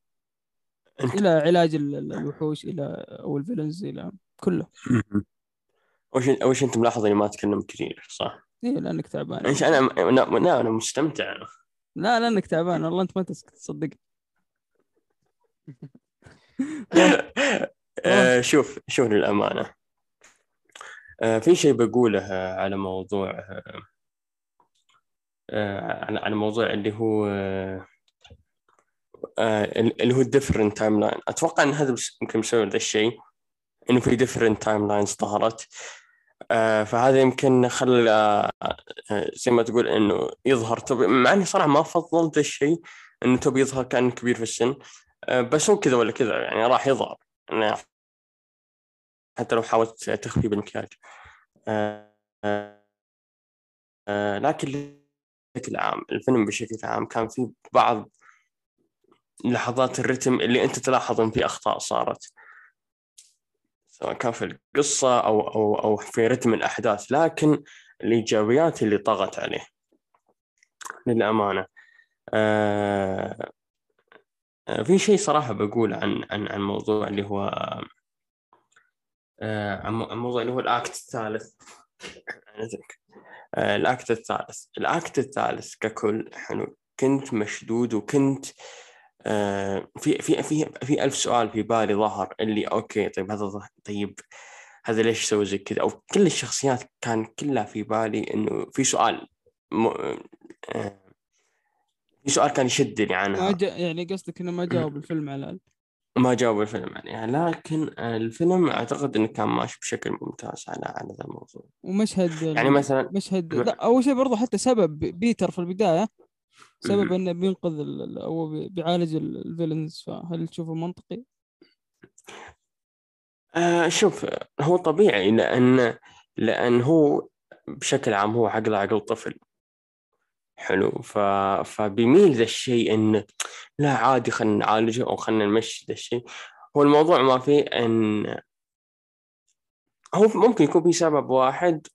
إلى علاج الوحوش إلى أو ال villains إلى كله. اول شيء انت ملاحظ إني ما أتكلم كثير صح؟ اي لأنك تعبان. إيش أنا لا أنا مستمتع. لا لأنك تعبان. والله أنت ما تسكت تصدق. <laughs> آه، شوف شوف للأمانة. آه، في شيء بقوله على موضوع آه، على موضوع اللي هو اللي هو ال different timeline أتوقع إن هذا يمكن مسوي ذا الشيء إنه في different timelines ظهرت. آه، فهذا يمكن خلى آه، زي ما تقول إنه يظهر. توبي مع إني صراحة ما فضلت الشيء إنه توبي يظهر كان كبير في السن. آه، بس هو كذا ولا كذا يعني راح يظهر. حتى لو حاولت تخفي بالمكياج لكن بشكل عام الفيلم بشكل عام كان في بعض لحظات الرتم اللي أنت تلاحظ إن في أخطاء صارت. سواء كان في القصة أو أو أو في رتم الأحداث لكن الإيجابيات اللي طغت عليه. للأمانة. آه في شيء صراحة بقول عن عن عن موضوع اللي هو آه عن موضوع اللي هو الأكت الثالث. آه ال act الثالث. ال act الثالث ككل حلو كنت مشدود وكنت آه، في في في في ألف سؤال في بالي ظهر اللي okay طيب هذا طيب هذا ليش سوى زي كذا؟ أو كل الشخصيات كان كلها في بالي إنه في سؤال م... آه، في سؤال كان يشدني عنها. ما يعني قصدك إنه ما جاوب <clears throat> الفيلم على ما جاوب الفيلم عليها لكن الفيلم أعتقد إنه كان ماشي بشكل ممتاز على على ذا الموضوع. ومشهد يعني مثلا مشهد لا أول شيء برضه حتى سبب بيتر في البداية سبب إنه بينقذ أو بيعالج ال villains فهل تشوفه منطقي؟ آه شوف هو طبيعي لأن لأن هو بشكل عام هو عقله عقل طفل حلو. ف... فبيميل ذا الشيء إنه لا عادي خلينا نعالجه أو خلينا نمشي ذا الشيء. هو الموضوع ما فيه إن هو ممكن يكون في سبب واحد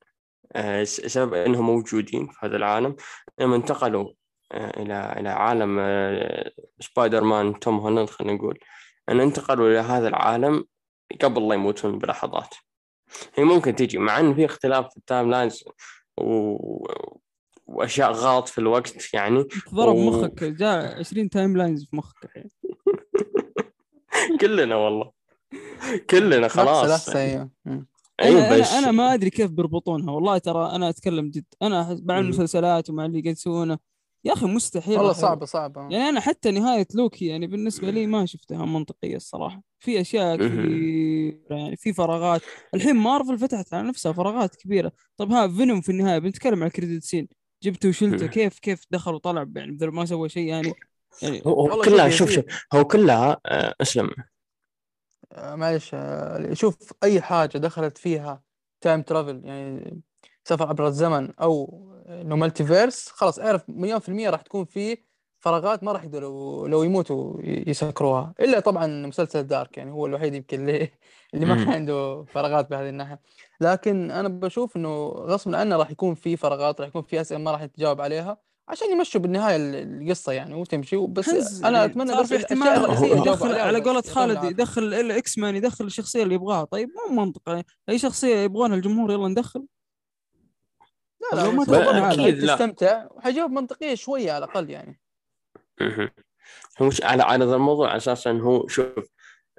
آه، سبب إنهم موجودين في هذا العالم. لما انتقلوا آه، إلى إلى عالم آه، سبايدر مان توم هولاند خلينا نقول. إن انتقلوا إلى هذا العالم قبل لا يموتون بلحظات. هي ممكن تجي مع إن في اختلاف في ال timelines و... وأشياء غلط في الوقت يعني. ضرب و... مخك جاء 20 timelines في مخك. الحين <laughs> كلنا والله. كلنا خلاص. أيوه. أنا, بس... أنا, أنا ما أدري كيف بيربطونها. والله ترى أنا أتكلم جد. أنا مع المسلسلات ومع اللي قاعد يسوونه. يا أخي مستحيل والله صعبة صعبة. يعني أنا حتى نهاية لوكي يعني بالنسبة لي ما شفتها منطقية الصراحة. في أشياء كثيرة يعني في فراغات. الحين مارفل فتحت على نفسها فراغات كبيرة. طب ها فينوم في النهاية بنتكلم عن كريدت سين جبته وشلته. كيف كيف دخل وطلع؟ يعني بدل ما سوى شيء يعني يعني هو كلها شوف شوف هو كلها آه أسلم. آه معلش آه شوف أي حاجة دخلت فيها time travel يعني سفر عبر الزمن أو إنه multiverse خلاص أعرف مليون في المية راح تكون في فراغات ما راح يقدروا لو يموتوا يسكروها. إلا طبعا مسلسل دارك يعني هو الوحيد يمكن اللي اللي ما كان عنده فراغات بهذه الناحية. لكن أنا بشوف إنه غصبا عنه راح يكون في فراغات راح يكون في أسئلة ما راح يتجاوب عليها عشان يمشوا بالنهاية القصة يعني وتمشي بس أنا أتمنى بس في احتمال يدخل على قولة خالد يدخل الاكس مان يدخل الشخصية اللي يبغاها. طيب مو منطقي. أي شخصية يبغونها الجمهور يلا ندخل. لا لو ما لا تضمن أكيد أكيد لا. تستمتع. وحجاوب منطقية شوية على الأقل يعني. هو مش على على ذا الموضوع أساسا هو شوف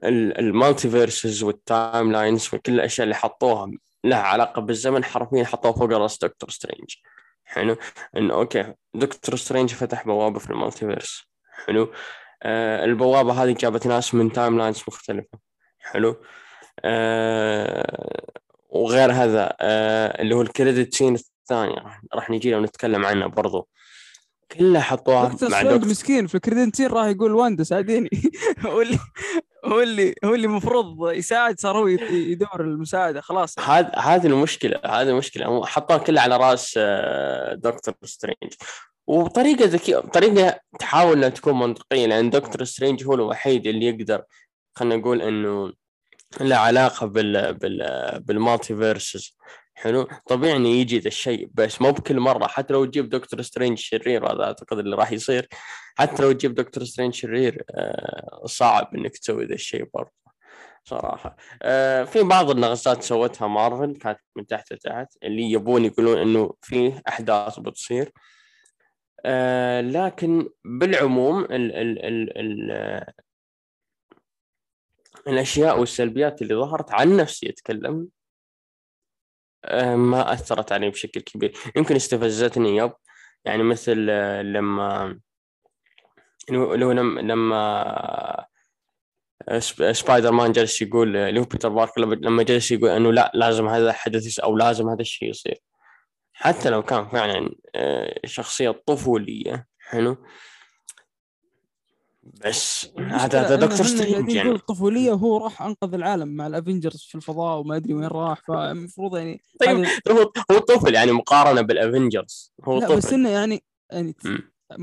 ال multiverses وال timelines وكل الأشياء اللي حطوها لها علاقة بالزمن حرفيا حطوها فوق رأس دكتور سترينج. حلو؟ انه okay دكتور سترينج فتح بوابة في ال multiverse حلو؟ آه البوابة هذه جابت ناس من timelines مختلفة. حلو؟ آه وغير هذا آه اللي هو ال credit scene الثاني راح, نجي ونتكلم عنه برضو. كلها حطوها مع دكتور. مسكين في ال credit scene راح يقول واندا ساعديني. <laughs> هو اللي هو اللي المفروض يساعد صار هو يد- يدور المساعدة خلاص. هذا هذه المشكلة هذه المشكلة. حطوها كلها على رأس آه، دكتور سترينج. وبطريقه ذكيه بطريقه تحاول إنها تكون منطقية لأن دكتور سترينج هو الوحيد اللي يقدر خلينا نقول إنه له علاقة بال بال بال multiverses. حلو؟ طبيعي إنه يجي ذا الشيء بس مو بكل مرة حتى لو تجيب دكتور سترينج شرير هذا أعتقد اللي راح يصير. حتى لو تجيب دكتور سترينج شرير آه، صعب إنك تسوي ذا الشيء برضه صراحة. آه، في بعض النغزات سوتها مارفل كانت من تحت لتحت اللي يبون يقولون إنه في أحداث بتصير. آه، لكن بالعموم ال ال ال ال الأشياء والسلبيات اللي ظهرت عن نفسي أتكلم ما أثرت علي بشكل كبير. يمكن استفزتني yep يعني مثل آه، لما هو لما لما سب- سبايدر مان جالس يقول اللي هو بيتر باركر لما- جالس يقول إنه لا لازم هذا الحدث أو لازم هذا الشيء يصير. حتى لو كان فعلا آه، شخصية طفولية حلو بس هذا هذا دكتور سترينج يعني يعني يقول طفولية وهو راح أنقذ العالم مع الافنجرز في الفضاء وما أدري وين راح فالمفروض يعني طيب هو هو طفل يعني مقارنة بالافنجرز هو لا بس طفل انه يعني يعني.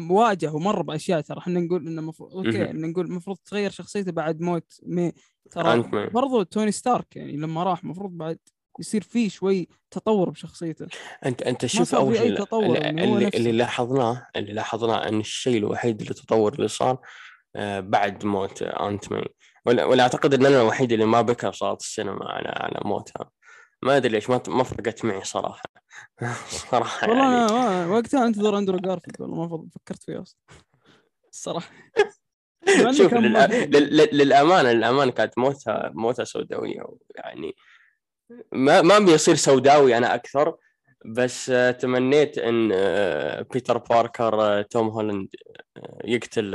واجه ومر بأشياء ترى إحنا نقول إنه مفروض okay. إحنا نقول المفروض تغير شخصيته بعد موت مي ترى. برضو توني ستارك يعني لما راح المفروض بعد يصير فيه شوي تطور بشخصيته انت أنت شوف أول شيء اللي, يعني هو اللي, نفسه. اللي لاحظناه اللي لاحظناه إن الشيء الوحيد اللي تطور اللي صار بعد موت انت مان ولا, أعتقد إن أنا الوحيد اللي ما بكى صارت السينما على على موتها. ما أدري ليش ما ما فرقت معي صراحة. <laughs> صراحة والله يعني. وقتها أنتظر أندرو جارفيلد والله ما فكرت فيه أصلا. الصراحه شوف للأ... لل- للامانه للامانه كانت موتها موتها سوداوية يعني ما ما بيصير سوداوي أنا أكثر. بس آه، تمنيت إن آه، بيتر باركر آه، توم هولاند آه، يقتل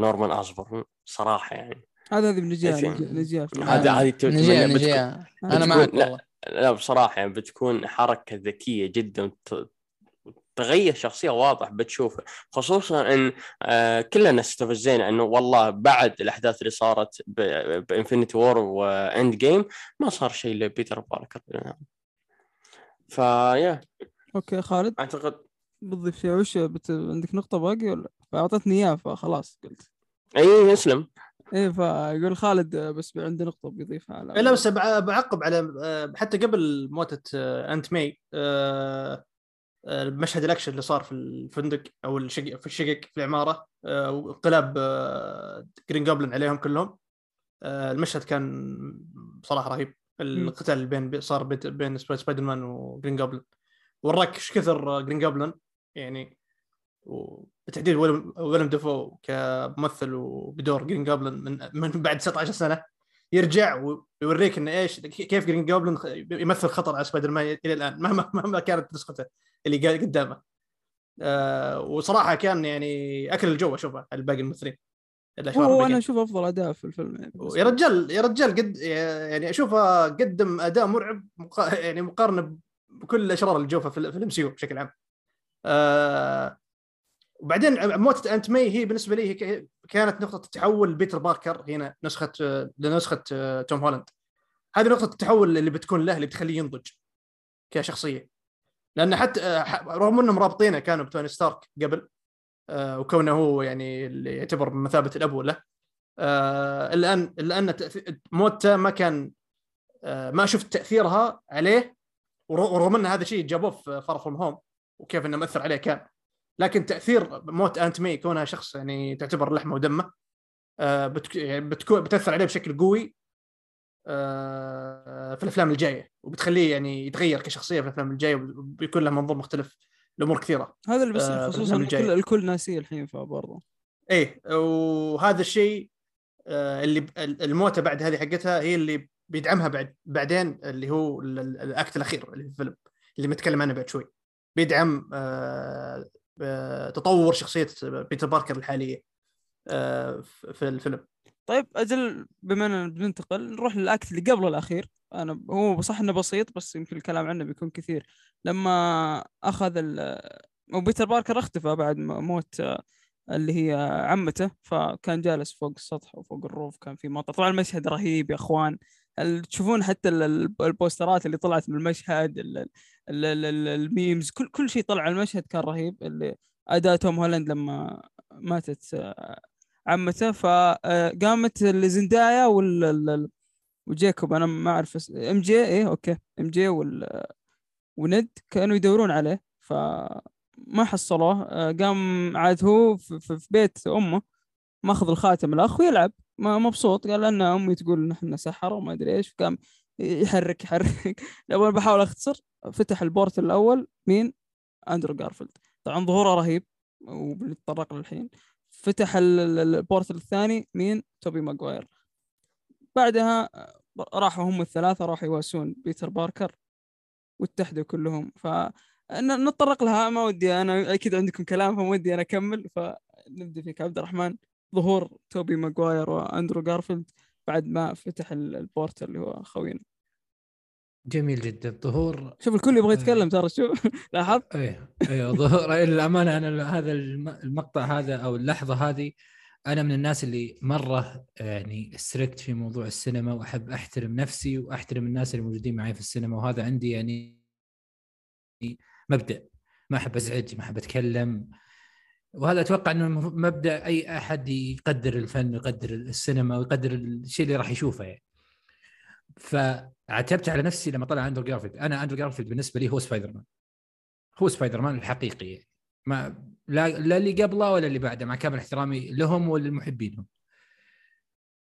نورمان اسبورن صراحة يعني. هذا هذه نجيها في هذا هذه أنا معك لا. والله. لا بصراحة يعني بتكون حركة ذكية جدا تغير شخصية واضح بتشوفه خصوصا إن كلنا استفزينا إنه والله بعد الأحداث اللي صارت ب Infinity War و Endgame ما صار شيء لبيتر باركر. ف yeah okay خالد؟ أعتقد بتضيف شيء وش بت... عندك نقطة باقي ولا؟ اعطتني اياه فخلاص قلت. أي اسلم إيه فيقول خالد بس عنده نقطة بيضيفها. على لا بس بع- بعقب على حتى قبل موتة آه، Aunt May آه، آه، مشهد الأكشن اللي صار في الفندق أو الشقق في الشقق في العمارة وانقلاب جرين جوبلن عليهم كلهم المشهد كان بصراحه رهيب. القتال بين صار بين سباي- سبايدر مان وجرين جوبلن وراك إيش كثر جرين جوبلن يعني وبالتحديد ويليم دافو كممثل وبدور جرين جوبلن من من بعد 19 سنة يرجع ويوريك إنه إيش كيف جرين جوبلن يمثل خطر على سبايدر مان إلى الآن مهما <laughs> مهما كانت نسخته اللي قدامه. آه وصراحة كان يعني أكل الجو أشوفه على باقي الممثلين. هو. أنا أشوف أفضل أداء في الفيلم يعني يا رجال يا رجال قد يعني أشوفه قدم أداء مرعب مقا... يعني مقارنة بكل الأشرار اللي شفته في ال MCU بشكل عام. آه... وبعدين موتة Aunt May هي بالنسبة لي هي كانت نقطة التحول بيتر باركر هنا نسخة لنسخة آه، توم هولاند. هذه نقطة التحول اللي بتكون له اللي بتخليه ينضج كشخصية. لأن حتى آه، رغم إنهم رابطينه كانوا بتوني ستارك قبل وكونه هو يعني اللي يعتبر بمثابه الأب له آه، الا ان الا موته ما كان آه، ما شفت تأثيرها عليه ور- ورغم أن هذا شيء جابوه في Far From Home وكيف إنه مأثر عليه كان. لكن تأثير موت Aunt May كونها شخص يعني تعتبر لحمة ودمة آه،. يعني بتكون بتأثر عليه بشكل قوي آه، في الأفلام الجاية. وبتخليه يعني يتغير كشخصية في الأفلام الجاية وبيكون له منظور مختلف. لأمور كثيرة. هذا اللي بيصير آه، خصوصا الكل, الكل ناسيه الحين فبرضه. إيه وهذا الشيء آه، اللي الموتة بعد هذه حقتها هي اللي بيدعمها بعد بعدين اللي هو ال- ال- الأكت الأخير اللي في الفيلم اللي بنتكلم عنه بعد شوي. بيدعم آه، تطور شخصية بيتر باركر الحالية في الفيلم. طيب أجل بما إننا بننتقل نروح لل act اللي قبل الأخير. أنا هو صح إنه بسيط بس يمكن الكلام عنه بيكون كثير. لما أخذ وبيتر باركر اختفى بعد موت آه، اللي هي عمته. فكان جالس فوق السطح وفوق ال roof كان في مطر. طبعا المشهد رهيب يا أخوان. تشوفون حتى ال- ال- البوسترات اللي طلعت من المشهد ال- ال- ال- ال- ال memes كل كل شيء طلع على المشهد كان رهيب. اللي اداء توم هولاند لما ماتت آه، عمته فقامت الزندايا وال ال- ال- وجيكوب أنا ما أعرف MJ إيه okay MJ وال وند كانوا يدورون عليه فما حصلوه آه، قام عاد هو في, بيت أمه ماخذ الخاتم الأخ ويلعب مبسوط قال ان أمي تقول إن إحنا سحره وما أدري إيش قام يحرك يحرك. <laughs> لما بحاول أختصر فتح ال portal الأول مين؟ أندرو جارفيلد. طبعا ظهوره رهيب وبنتطرق له الحين فتح ال- ال- ال portal الثاني مين؟ توبي ماجواير بعدها آه، راحوا هم الثلاثة راحوا يواسون بيتر باركر واتحدوا كلهم. ف نتطرق لها ما ودي أنا أكيد عندكم كلام فما ودي أنا أكمل. فنبدا فيك. عبد الرحمن ظهور توبي ماجواير وأندرو جارفيلد بعد ما فتح ال- ال portal اللي هو خوينا. جميل جدا. ظهور شوف الكل يبغى يتكلم ترى شوف. <laughs> لاحظت؟ إيه إيه ظهور. للأمانة أنا هذا الم- المقطع هذا أو اللحظة هذه أنا من الناس اللي مرة يعني استركت في موضوع السينما وأحب أحترم نفسي وأحترم الناس اللي موجودين معي في السينما وهذا عندي يعني مبدأ. ما أحب أزعج ما أحب أتكلم. وهذا أتوقع إنه مبدأ أي أحد يقدر الفن ويقدر السينما ويقدر الشيء اللي راح يشوفه يعني. فعتبت على نفسي لما طلع أندرو جارفيلد. أنا أندرو جارفيلد بالنسبة لي هو سبايدر مان هو سبايدر مان الحقيقي. يعني. ما لا, لا اللي قبله ولا اللي بعده مع كامل احترامي لهم وللمحبينهم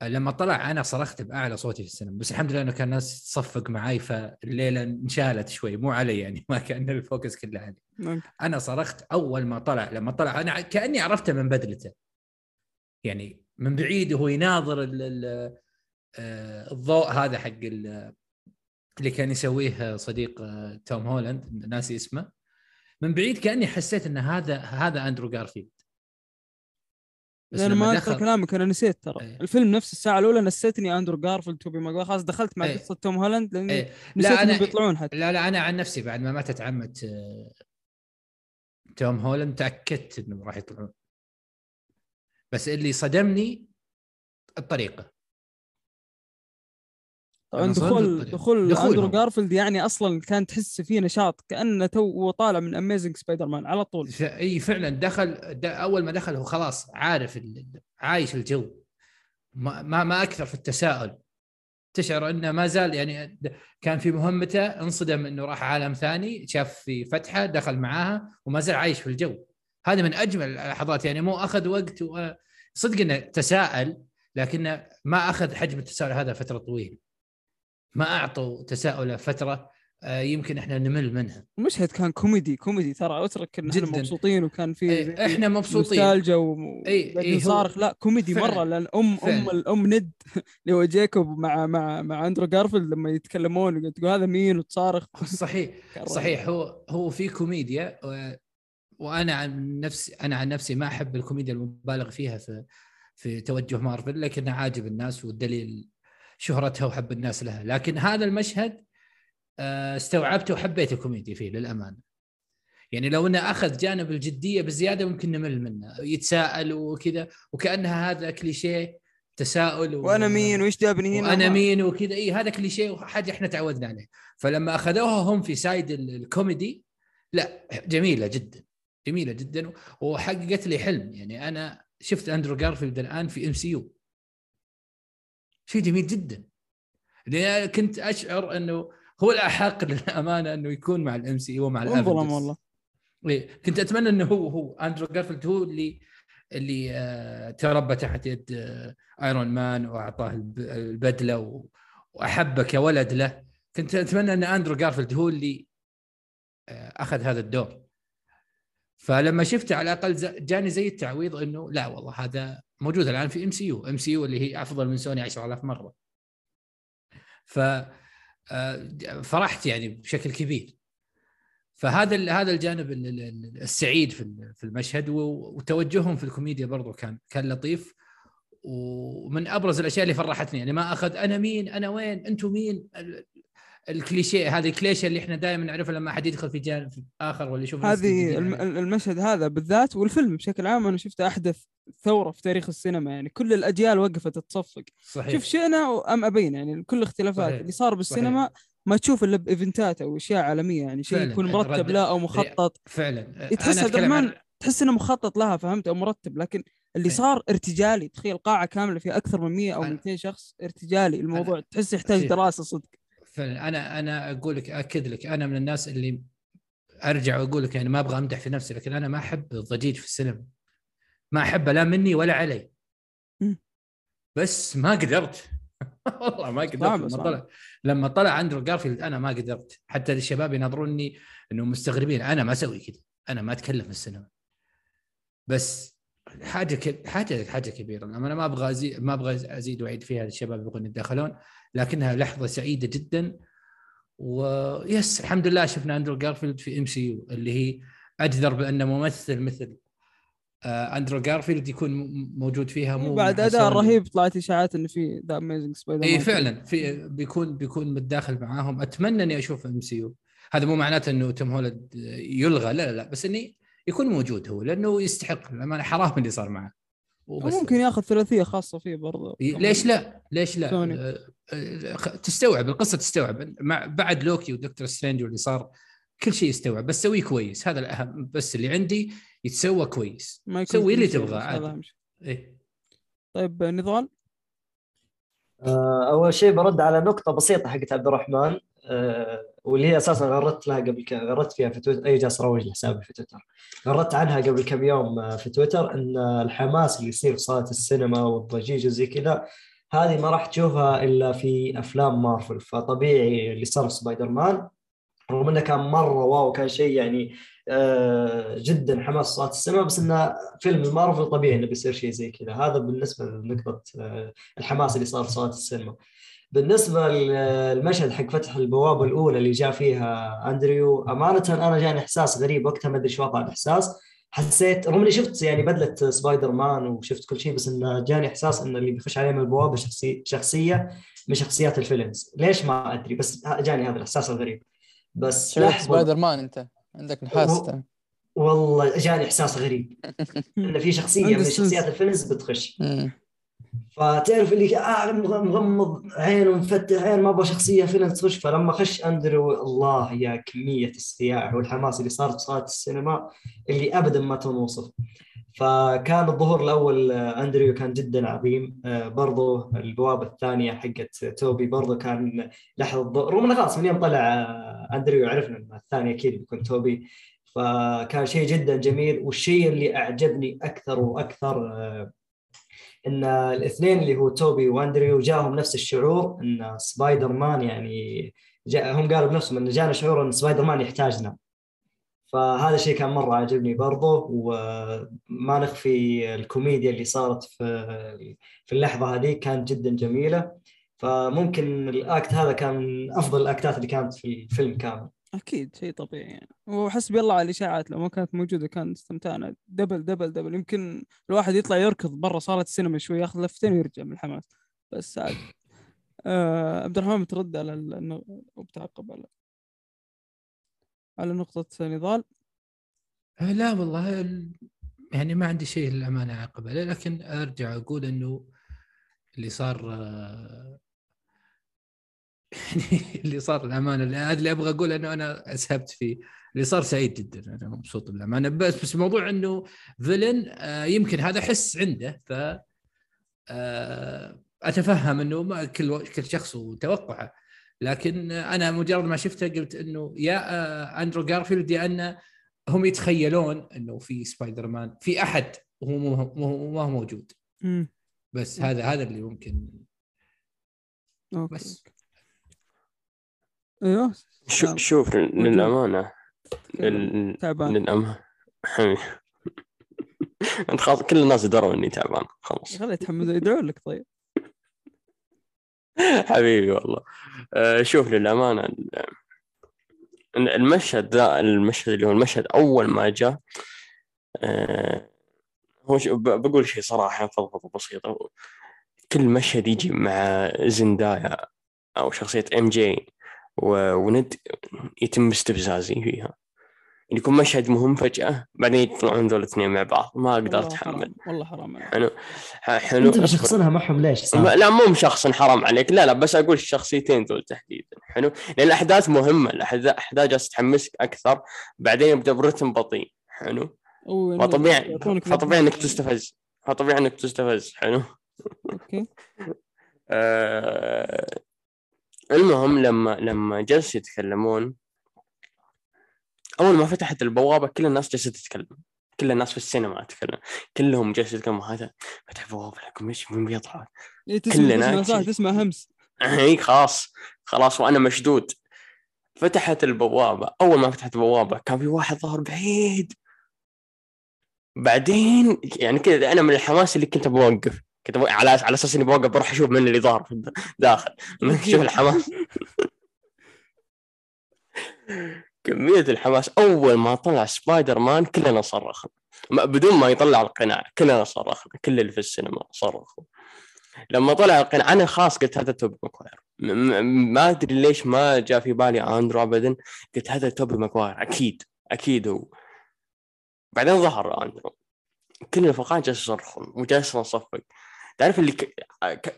لما طلع أنا صرخت بأعلى صوتي في السينما. بس الحمد لله إنه كان الناس تصفق معي فالليلة انشالت شوي. مو علي يعني ما كان ال focus كله علي. أنا صرخت أول ما طلع لما طلع أنا كأني عرفته من بدلته. يعني من بعيد وهو يناظر ال ال آه، الضوء هذا حق اللي كان يسويه صديق آه، توم هولاند ناسي اسمه. من بعيد كأني حسيت إن هذا هذا أندرو جارفيلد. بس لما ما دخل كلامك أنا نسيت ترى. إيه. الفيلم نفس الساعة الأولى نسيتني أندرو جارفيلد توبي ماجواير خلاص دخلت مع إيه. قصة توم هولاند لأني إيه. نسيت لا إنهم أنا بيطلعون حتى. لا لا أنا عن نفسي بعد ما ماتت عمة آه، توم هولاند تأكدت انه راح يطلعون. بس اللي صدمني الطريقة. طبعا صدمت دخول. دخول. أندرو جارفيلد يعني أصلا كان تحس فيه نشاط كأنه تو طالع من Amazing سبايدر مان على طول. إي فعلا دخل أول ما دخل هو خلاص عارف عايش الجو. ما ما, ما أكثر في التساؤل. تشعر إنه ما زال يعني كان في مهمته انصدم إنه راح عالم ثاني شاف في فتحة دخل معاها وما زال عايش في الجو. هذه من أجمل اللحظات. يعني مو أخذ وقت و... صدق إنه تساءل لكنه ما أخذ حجم التساؤل هذا فترة طويلة. ما أعطوا تساؤله فترة آه، يمكن إحنا نمل منها المشهد كان كوميدي كوميدي ترى أترك إن إحنا. مبسوطين وكان في إيه، إحنا مبسوطين نوستالجيا و إيه، هو صارخ لا كوميدي فعلاً. مرة لأن ام أم. الأم ند <laughs> اللي هو جيكوب مع مع مع أندرو جارفيلد لما يتكلمون تقول هذا مين وتصارخ <laughs> صحيح. صحيح هو هو في كوميديا و... وأنا عن نفسي أنا عن نفسي ما أحب الكوميديا المبالغ فيها في في توجه مارفل لكنها عاجب الناس والدليل شهرتها وحب الناس لها. لكن هذا المشهد آه، استوعبته وحبيت الكوميديا فيه للأمانة. يعني لو إنه أخذ جانب الجدية بزيادة ممكن نمل منه يتساءل وكذا وكأنها هذا كليشيه تساؤل و... وأنا مين؟ وإيش جابني هنا؟ وأنا مين؟ وكذا. اي هذا كليشيه وحاجه إحنا تعودنا عليه. فلما أخذوها هم في side ال- الكوميدي لا جميلة جدا. جميلة جدا وحققت لي حلم. يعني أنا شفت أندرو جارفيلد الآن في MCU. شيء جميل جدا. لأن كنت أشعر إنه هو الأحق للأمانة إنه يكون مع ال MCU مع انظلم الافنجرز والله. إيه كنت أتمنى إنه هو هو أندرو جارفيلد هو اللي اللي آه تربى تحت يد آه ايرون مان وأعطاه الب- البدلة و وأحبه كولد له. كنت أتمنى إن أندرو جارفيلد هو اللي آه، أخذ هذا الدور. فلما شفته على الأقل جاني زي التعويض إنه لا والله هذا موجود الآن في إم سي يو. إم سي يو اللي هي أفضل من سوني 10000 مرة. ف آه، فرحت يعني بشكل كبير. فهذا هذا الجانب السعيد في في المشهد وتوجههم في الكوميديا برضو كان كان لطيف. ومن أبرز الأشياء اللي فرحتني يعني ما أخذ أنا مين أنا وين أنتم مين؟ الكليشيه هذه الكليشه اللي إحنا دائما نعرفها لما أحد يدخل في جانب آخر ولا يشوف هذه المشهد هذا بالذات والفيلم بشكل عام أنا شفته أحدث ثورة في تاريخ السينما يعني كل الأجيال وقفت تصفق. صحيح. شوف شئنا ام أبينا يعني كل الاختلافات صحيح. اللي صار بالسينما صحيح. ما تشوف إلا بإيفنتات أو أشياء عالمية يعني شيء يكون مرتب لا أو مخطط. فعلا. تحس عن... تحس إنه مخطط لها فهمت؟ أو مرتب. لكن اللي صار ارتجالي تخيل قاعة كاملة فيها أكثر من 100 أو 200 شخص ارتجالي الموضوع تحس يحتاج دراسة صدق. فعلا أنا أنا أقول لك أكد لك أنا من الناس اللي أرجع وأقول لك يعني ما أبغى أمدح في نفسي لكن أنا ما أحب الضجيج في السينما. ما أحبه لا مني ولا علي. بس ما قدرت. <laughs> والله ما قدرت لما طلع لما طلع أندرو جارفيلد أنا ما قدرت. حتى الشباب ينظروني انهم مستغربين. أنا ما أسوي كذا. أنا ما أتكلم في السينما. بس حاجة ك... حاجة حاجة كبيرة. أنا ما أبغى ازيد ما أبغى أزيد واعيد فيها الشباب يبغون يتدخلون لكنها لحظة سعيدة جدا. و yes الحمد لله شفنا أندرو جارفيلد في MCU اللي هي اجدر بان ممثل مثل آه، أندرو جارفيلد يكون موجود فيها. مو بعد أداء رهيب طلعت إشاعات انه في The Amazing Spider اي فعلا. في بيكون بيكون متداخل معاهم. أتمنى إني أشوف MCU. هذا مو معناته إنه توم هولاند يلغى. لا لا لا. بس إني يكون موجود هو لأنه يستحق للامانه حرام اللي صار معه. ممكن ياخذ ثلاثية خاصة فيه برضه ليش لا؟ ليش لا؟ آه، آه، تستوعب القصة تستوعب. مع بعد لوكي ودكتور سترينج واللي صار كل شيء يستوعب بس سويه كويس. هذا الأهم بس اللي عندي يتسوى كويس. ما سوي اللي تبغاه عادي. إيه؟ طيب نضال؟ آه، أول شيء برد على نقطة بسيطة حقت عبد الرحمن. آه، واللي هي أساسا غردت لها قبل ك... غردت فيها في تويتر أي جالس اروج لحسابي في تويتر. غردت عنها قبل كم يوم آه، في تويتر إن الحماس اللي يصير في صالة السينما والضجيج وزي كذا هذه ما راح تشوفها إلا في أفلام مارفل. فطبيعي اللي صار في سبايدر مان رغم إنه كان مرة واو كان شيء يعني آه، جدا حماس صالة السينما بس إنه فيلم المارفل طبيعي إنه بيصير شيء زي كذا. هذا بالنسبة لنقطة الحماس اللي صار في صالة السينما. بالنسبة للمشهد حق فتح البوابة الأولى اللي جاء فيها أندريو أمانة أنا جاني إحساس غريب وقتها ما أدري شو وضع الإحساس. حسيت رغم إني شفت يعني بدلة سبايدر مان وشفت كل شيء بس انه جاني إحساس إن اللي بيخش عليه من البوابة شخصي شخصية من شخصيات الفيلنز. ليش ما أدري؟ بس جاني هذا الإحساس الغريب. بس سبايدر مان أنت؟ عندك نحاس والله جاني إحساس غريب. <laughs> إن في شخصية من شخصيات الفيلنز بتخش. فتعرف اللي آه مغمض عين ومفتح عين ما أبغى شخصية فيلن تخش. فلما خش أندرو الله يا كمية الصياح والحماس اللي صارت في صالة السينما اللي ابدا ما تنوصف. فكان الظهور الأول آه، اندريو كان جدا عظيم. آه، برضو البوابة الثانية حقت توبي برضو كان لحظة ظهور رغم إنه خلاص من يوم طلع آه، اندريو عرفنا ان الثاني أكيد بيكون توبي. فكان شيء جدا جميل. والشيء اللي أعجبني أكثر وأكثر إن الاثنين اللي هو توبي واندريو جاهم نفس الشعور إن سبايدر مان يعني هم قالوا بنفسهم إن جانا شعور إن سبايدر مان يحتاجنا. فهذا الشيء كان مرة عجبني برضه وما نخفي الكوميديا اللي صارت في في اللحظة هذه كانت جدا جميلة. فممكن ال act هذا كان أفضل الأكتات اللي كانت في الفيلم كامل. أكيد شيء طبيعي يعني. وحسبي الله على الإشاعات لو ما كانت موجودة كان استمتعنا. double double double يمكن الواحد يطلع يركض برا صاله السينما شوي ياخذ لفتين ويرجع من الحماس. بس عاد <laughs> آه عبد الرحمن ترد على ال... وبتعقب على على نقطة نضال؟ آه، لا والله يعني ما عندي شيء للأمانة أعقب عليه لكن أرجع أقول أنه اللي صار آه، اللي صار الأمانة. هذا اللي أبغى أقول أنه أنا أسهبت فيه. اللي صار سعيد جدا أنا مبسوط بالأمانة. بس بس موضوع أنه فيلن آه، يمكن هذا حس عنده ف أتفهم أنه ما كل كل شخص وتوقعه. لكن أنا مجرد ما شفته قلت إنه يا آه، أندرو جارفيلد يا ان هم يتخيلون إنه في سبايدر مان في أحد وهو ما هو موجود. بس هذا هذا اللي ممكن. بس. إيوه. شو نعم. شوف للأمانة. لل... تعبان. للأمانة. حبيبي <laughs> أنت خلاص كل الناس يدرون إني تعبان. خلاص. خليه يتحمل يدعو لك طيب. <laughs> حبيبي والله. آه، شوف للأمانة ال- المشهد ذا المشهد اللي هو المشهد أول ما جاء آه، هو بقول شيء صراحة فضفضة بسيطه كل مشهد يجي مع زندايا أو شخصية ام جي ونيد يتم استفزازي فيها. يكون مشهد مهم فجأة بعدين يطلعون ذول الاثنين مع بعض. ما أقدر أتحمل. والله حرام عليك. حلو. حلو. أنت. مشخصنها معهم ليش؟ ما- صار؟ لا مو شخص حرام عليك. لا لا بس أقول الشخصيتين ذول تحديدا. حلو. لأن الأحداث مهمة. الاحداث احداث جالسة تحمسك أكثر. بعدين يبدأ برتم بطيء. حلو. فطبيعي فطبيعي إنك تستفز. فطبيعي إنك تستفز. حلو. أوكي. <laughs> آه المهم لما لما جلسوا يتكلمون أول ما فتحت البوابة كل الناس جالسه تتكلم. كل الناس في السينما تتكلم. كلهم جالسين يتكلموا هذا فتح بوابة لكم إيش مين بيطلع؟ إيه، كلنا تسمع. تسمع همس. <laughs> اي خلاص. خلاص وأنا مشدود. فتحت البوابة. أول ما فتحت البوابة كان في واحد ظهر بعيد. بعدين يعني كذا أنا من الحماس اللي كنت بوقف كنت على على أساس إني بوقف بروح أشوف من اللي ظهر في الداخل شوف الحماس. <laughs> كمية الحماس. أول ما طلع سبايدر مان كلنا صرخنا. بدون ما يطلع القناع كلنا صرخنا. كل اللي في السينما صرخوا. لما طلع القناع أنا خلاص قلت هذا توبي ماكواير. ما أدري ليش ما جاء في بالي أندرو أبدا. قلت هذا توبي ماكواير. أكيد أكيد هو. بعدين ظهر أندرو. كل الفقاعة جالس يصرخون وجالس نصفق تعرف اللي ك...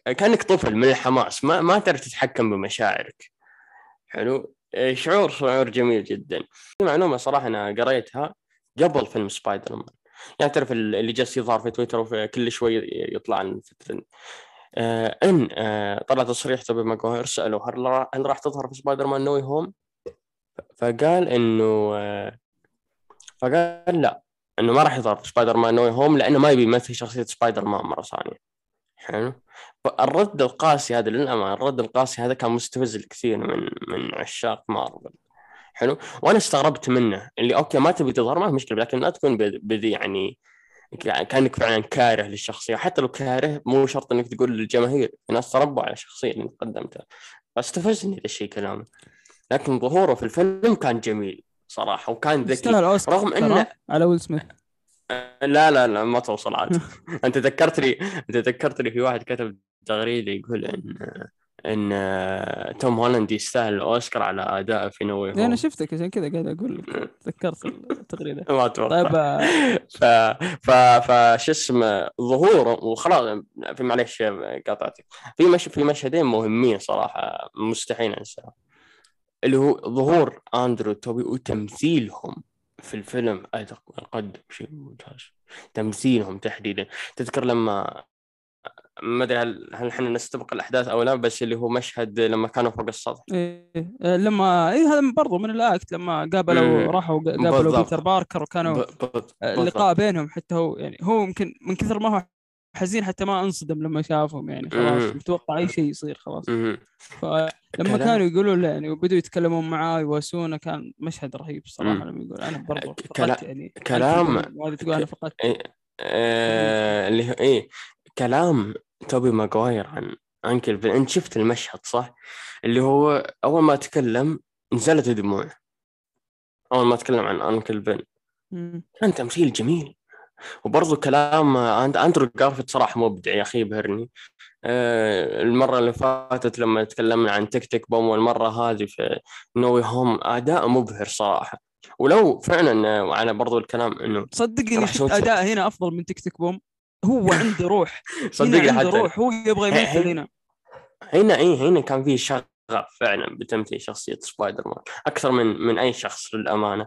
كأنك طفل من الحماس ما ما تعرف تتحكم بمشاعرك. حلو؟ إيه، شعور شعور جميل جدا. في معلومة صراحة أنا قريتها قبل فيلم سبايدر مان. يعني تعرف ال- اللي جالس يظهر في تويتر وفي كل شوي يطلع عن في آه إن آه طلع تصريح توبي ماجواير سألوه هل هل راح تظهر في سبايدر مان No Way Home؟ فقال إنه آه فقال لا إنه ما راح يظهر في سبايدر مان No Way Home لأنه ما يبي يمثل شخصية سبايدر مان مرة ثانية. حلو. الرد القاسي هذا للأمانة الرد القاسي هذا كان مستفز الكثير من من عشاق مارفل. حلو. وأنا استغربت منه اللي okay ما تبي تظهر ما في مشكلة لكن لا تكون بذي يعني كأنك فعلا كاره للشخصية. حتى لو كاره مو شرط إنك تقول للجماهير. في ناس تربوا على الشخصيه اللي قدمتها فاستفزني ذا الشيء كلامه. لكن ظهوره في الفيلم كان جميل صراحة وكان ذكي. رغم إنه على ويل سميث. لا لا لا ما توصل عاد. <laughs> أنت ذكرتني أنت ذكرتني في واحد كتب تغريده يقول إن إن توم هولاند يستاهل الأوسكار على ادائه في نوي أنا شفتك عشان كذا قاعد أقول لك تذكرت التغريدة. <laughs> ما أتوقع. طيب آه، <laughs> ف ف فش اسمه ظهوره وخلاص في معلش قاطعتك. في مش في مشهدين مهمين صراحة مستحيل أنساهم. اللي هو ظهور أندرو توبي وتمثيلهم. في الفيلم اقدم شيء ممتاز تمثيلهم تحديدا تذكر لما ما أدري هل هل إحنا نستبق الأحداث أو لا بس اللي هو مشهد لما كانوا فوق السطح إيه آه، لما اي هذا برضو من ال act لما قابلوا مم. راحوا قابلوا بالضبط. بيتر باركر وكانوا اللقاء بينهم حتى هو يعني هو يمكن من كثر ما هو حزين حتى ما انصدم لما شافهم يعني خلاص. متوقع أي شيء يصير خلاص. فلما كلام- كانوا يقولوا له يعني وبدوا يتكلمون معاه يواسونه كان مشهد رهيب الصراحه مم. لما يقول أنا برضو ك- فقدت يعني كلام- وهذه تقول أنا فقدت. إيه آه، اللي هو إيه كلام توبي ماجواير عن انكل بن أنت شفت المشهد صح؟ اللي هو أول ما تكلم نزلت دموع أول ما تكلم عن انكل بن. كان تمثيل جميل. وبرضه كلام آه، أندرو جارفيت صراحة مبدع يا أخي يبهرني. آه، المرة اللي فاتت لما تكلمنا عن تك تك بوم والمرة هذه في نوي هوم أداء مبهر صراحة. ولو فعلا آه، على برضو الكلام إنه صدقني أداء هنا أفضل من Tick, Tick... Boom. هو <laughs> عنده روح. صدقني عنده حتى روح. هو يبغى يمثل هنا. هنا اي هنا كان في شغف فعلا بتمثيل شخصية سبايدر مان أكثر من من أي شخص للأمانة.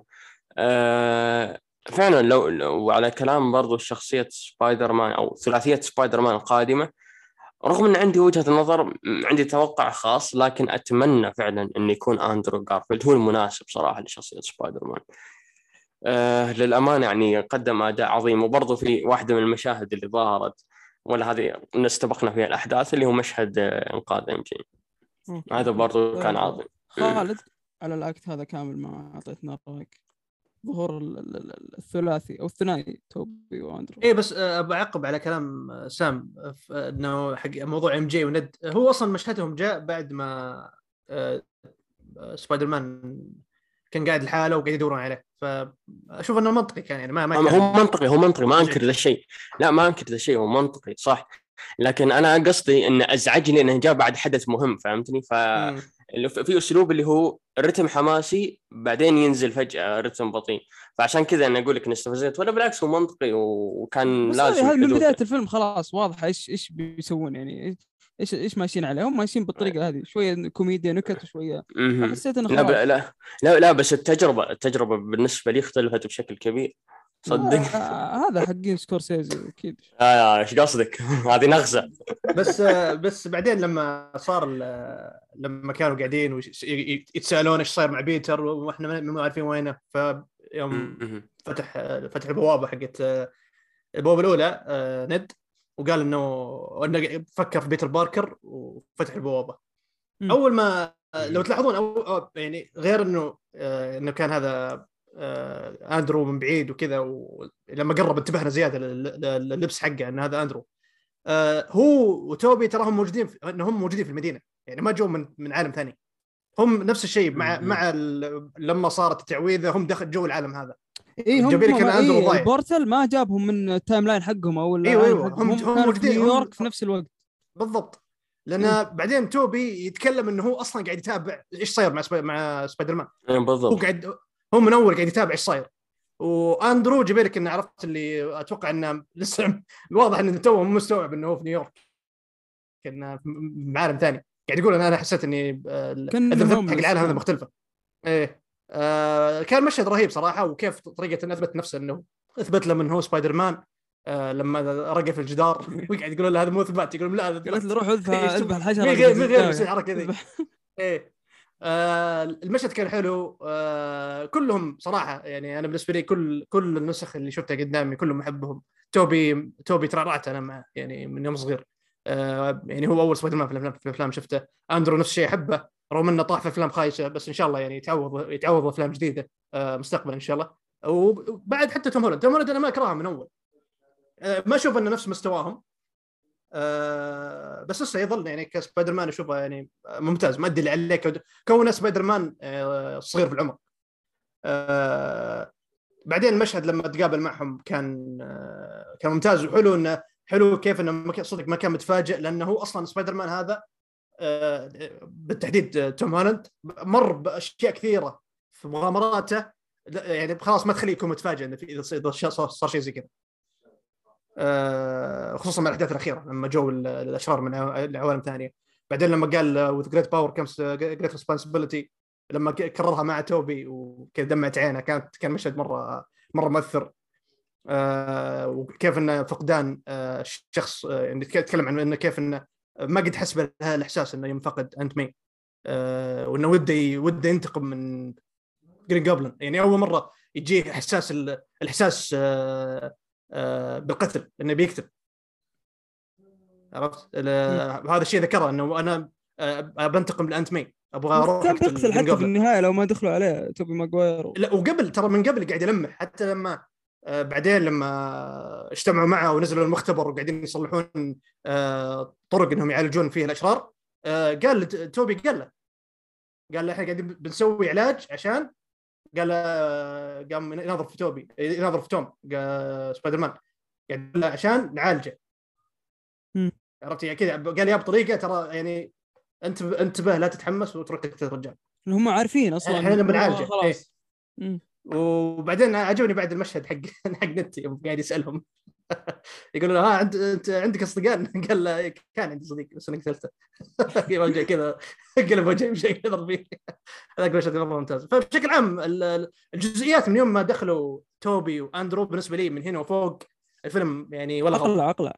آه فعلا لو, لو وعلى كلام برضو شخصية سبايدر مان أو ثلاثية سبايدر مان القادمة رغم إن عندي وجهة نظر عندي توقع خاص لكن أتمنى فعلا إن يكون أندرو جارفيلد هو المناسب صراحة لشخصية سبايدر مان آه للأمانة يعني قدم أداء عظيم وبرضه في واحدة من المشاهد اللي ظهرت ولا هذه استبقنا فيها الأحداث اللي هو مشهد آه، إنقاذ إم جي. هذا برضه كان عظيم. خالد على ال act هذا كامل ما أعطيتنا رايك ظهور ال- ال- ال- الثلاثي أو الثنائي توبي وأندرو. إيه بس آه، بعقب على كلام آه، سام آه، إنه حق موضوع إم جي ونيد هو أصلا مشهدهم جاء بعد ما سبايدر مان كان قاعد لحاله وقاعد يدورون عليه. فأشوف إنه منطقي كان يعني ما ما كان- هو منطقي هو منطقي ما أنكر ذا الشيء لا ما أنكر ذا الشيء هو منطقي صح. لكن أنا قصدي انه أزعجني إنه جاء بعد حدث مهم فهمتني؟ ف مم. اللي في أسلوب اللي هو رتم حماسي بعدين ينزل فجأة رتم بطيء. فعشان كذا أنا أقول لك اني استفزت ولا بالعكس هو منطقي وكان لازم هذه من. بداية الفيلم خلاص واضحة إيش إيش بيسوون يعني إيش إيش ماشيين عليه هم ماشيين بالطريقة هذه شوية كوميديا نكت وشوية. حسيت إنه لا لا لا لا بس التجربه التجربة بالنسبة لي اختلفت بشكل كبير. صدق آه، هذا حقين سكورسيزي أكيد آه إيش قصدك؟ <laughs> هذه نغزة بس آه، بس بعدين لما صار ال- لما كانوا قاعدين يتسألون إيش صاير مع بيتر وإحنا ما- ما عارفين وينه فيوم مهم. فتح فتح البوابه حقت البوابة الأولى آه، ند وقال إنه انه فكر في بيتر باركر وفتح البوابة. أول ما لو تلاحظون أو يعني غير إنه آه، إنه كان هذا آه، أندرو من بعيد وكذا ولما قرب انتبهنا زيادة لل- لل- لللبس حقه إن هذا أندرو. آه، هو وتوبي تراهم موجودين في انهم موجودين في المدينة يعني ما جو من من عالم ثاني. هم نفس الشيء مع مم. مع ال- لما صارت التعويذة هم دخل جو العالم هذا. اي هم هم- إن أندرو إيه ضايع. ال portal ما جابهم من ال timeline حقهم أو أيوة، حقهم. هم- هم في موجودين، هم- نيويورك في نفس الوقت. بالضبط. لأن بعدين توبي يتكلم إنه هو أصلا قاعد يتابع إيش صاير مع سبا... مع سبايدر مان؟ إيه، هو بالضبط قاعد هو من أول قاعد يتابع إيش صاير وأندرو جايب لك إنه عرفت اللي أتوقع إنه لسه <laughs> واضح إنه تو مستوعب إنه هو في نيويورك كان في عالم ثاني. قاعد يقول أنا أنا حسيت إني آه، هم حق العالم هذا. مختلفة. إيه. آه كان مشهد رهيب صراحة وكيف طريقة إنه أثبت نفسه إنه أثبت له من هو سبايدر مان آه لما رقى في الجدار. <laughs> وقاعد يقول له هذا مو إثبات يقول لا قالت. له <laughs> روح أذبح أذبح الحشره غير مين غير الحركة ذي. إيه. آه المشهد كان حلو. آه كلهم صراحة يعني أنا بالنسبة لي كل كل النسخ اللي شفتها قدامي كلهم أحبهم. توبي توبي ترعرعت أنا معه يعني من يوم صغير. آه يعني هو أول سبايدر مان في الأفلام في الأفلام شفته. أندرو نفس الشيء أحبه. رغم إنه طاح في أفلام خايسة بس إن شاء الله يعني يتعوض يتعوض أفلام جديدة آه مستقبلا إن شاء الله. وبعد حتى توم هولاند. توم هولاند أنا ما أكرهه من أول. آه ما أشوف إنه نفس مستواهم. آه بس لسه يظل يعني كسبايدر مان أشوفه يعني ممتاز مؤدي اللي عليه كونه سبايدر مان آه صغير في العمر. آه بعدين المشهد لما تقابل معهم كان آه كان ممتاز وحلو انه حلو كيف إنه صدق ما كان متفاجئ لأنه هو أصلا سبايدر مان هذا آه بالتحديد آه، توم هولاند مر بأشياء كثيرة في مغامراته يعني خلاص ما تخليه يكون متفاجئ إنه إذا صار- شيء زي كذا. خصوصا مع الأحداث الأخيرة لما جو ال- الأشرار من عوا- لعوالم ثانية. بعدين لما قال with great power comes great responsibility لما كررها مع توبي وكذا دمعت عينه كانت كان مشهد مره مرة مؤثر. آه، وكيف انه فقدان آه، شخص آه، يتكلم عن انه كيف انه ما قد حس بهذا الاحساس إنه يوم فقد Aunt May آه، وإنه وده وده ينتقم من جرين جوبلن يعني أول مرة يجيه إحساس ال- الإحساس آه، آه، بالقتل إنه بيقتل. عرفت؟ هذا الشيء ذكره إنه أنا آه، بنتقم ل Aunt May أبغى أروح كان بيقتل حتى في. النهاية لو ما دخلوا عليه توبي ماجواير لا وقبل ترى من قبل قاعد يلمح حتى لما آه، بعدين لما اجتمعوا معه ونزلوا المختبر وقاعدين يصلحون آه، طرق إنهم يعالجون فيها الأشرار آه، قال توبي قال له قال له إحنا قاعدين بنسوي علاج عشان قال قام يناظر في توبي يناظر في توم سبايدر مان قال له عشان نعالجه. عرفت؟ يعني كذا قال يا بطريقة ترى يعني انت انتبه لا تتحمس تقتل الرجال هم عارفين أصلا. إحنا إنه بنعالجه خلاص. مم. وبعدين عجبني بعد المشهد حق <laughs> حق نت يوم قاعد يسالهم <laughs> يقولوا له ها عند أنت عندك أصدقاء؟ <laughs> قال له إيه، كان عندي صديق بس أنا قتلته وجه كذا قلب وجهه يمشي يضرب فيه هذاك المشهد مرة ممتاز. فبشكل عام ال- ال- الجزئيات من يوم ما دخلوا توبي وأندرو بالنسبة لي من هنا وفوق الفيلم يعني ولا أقلع أقلع.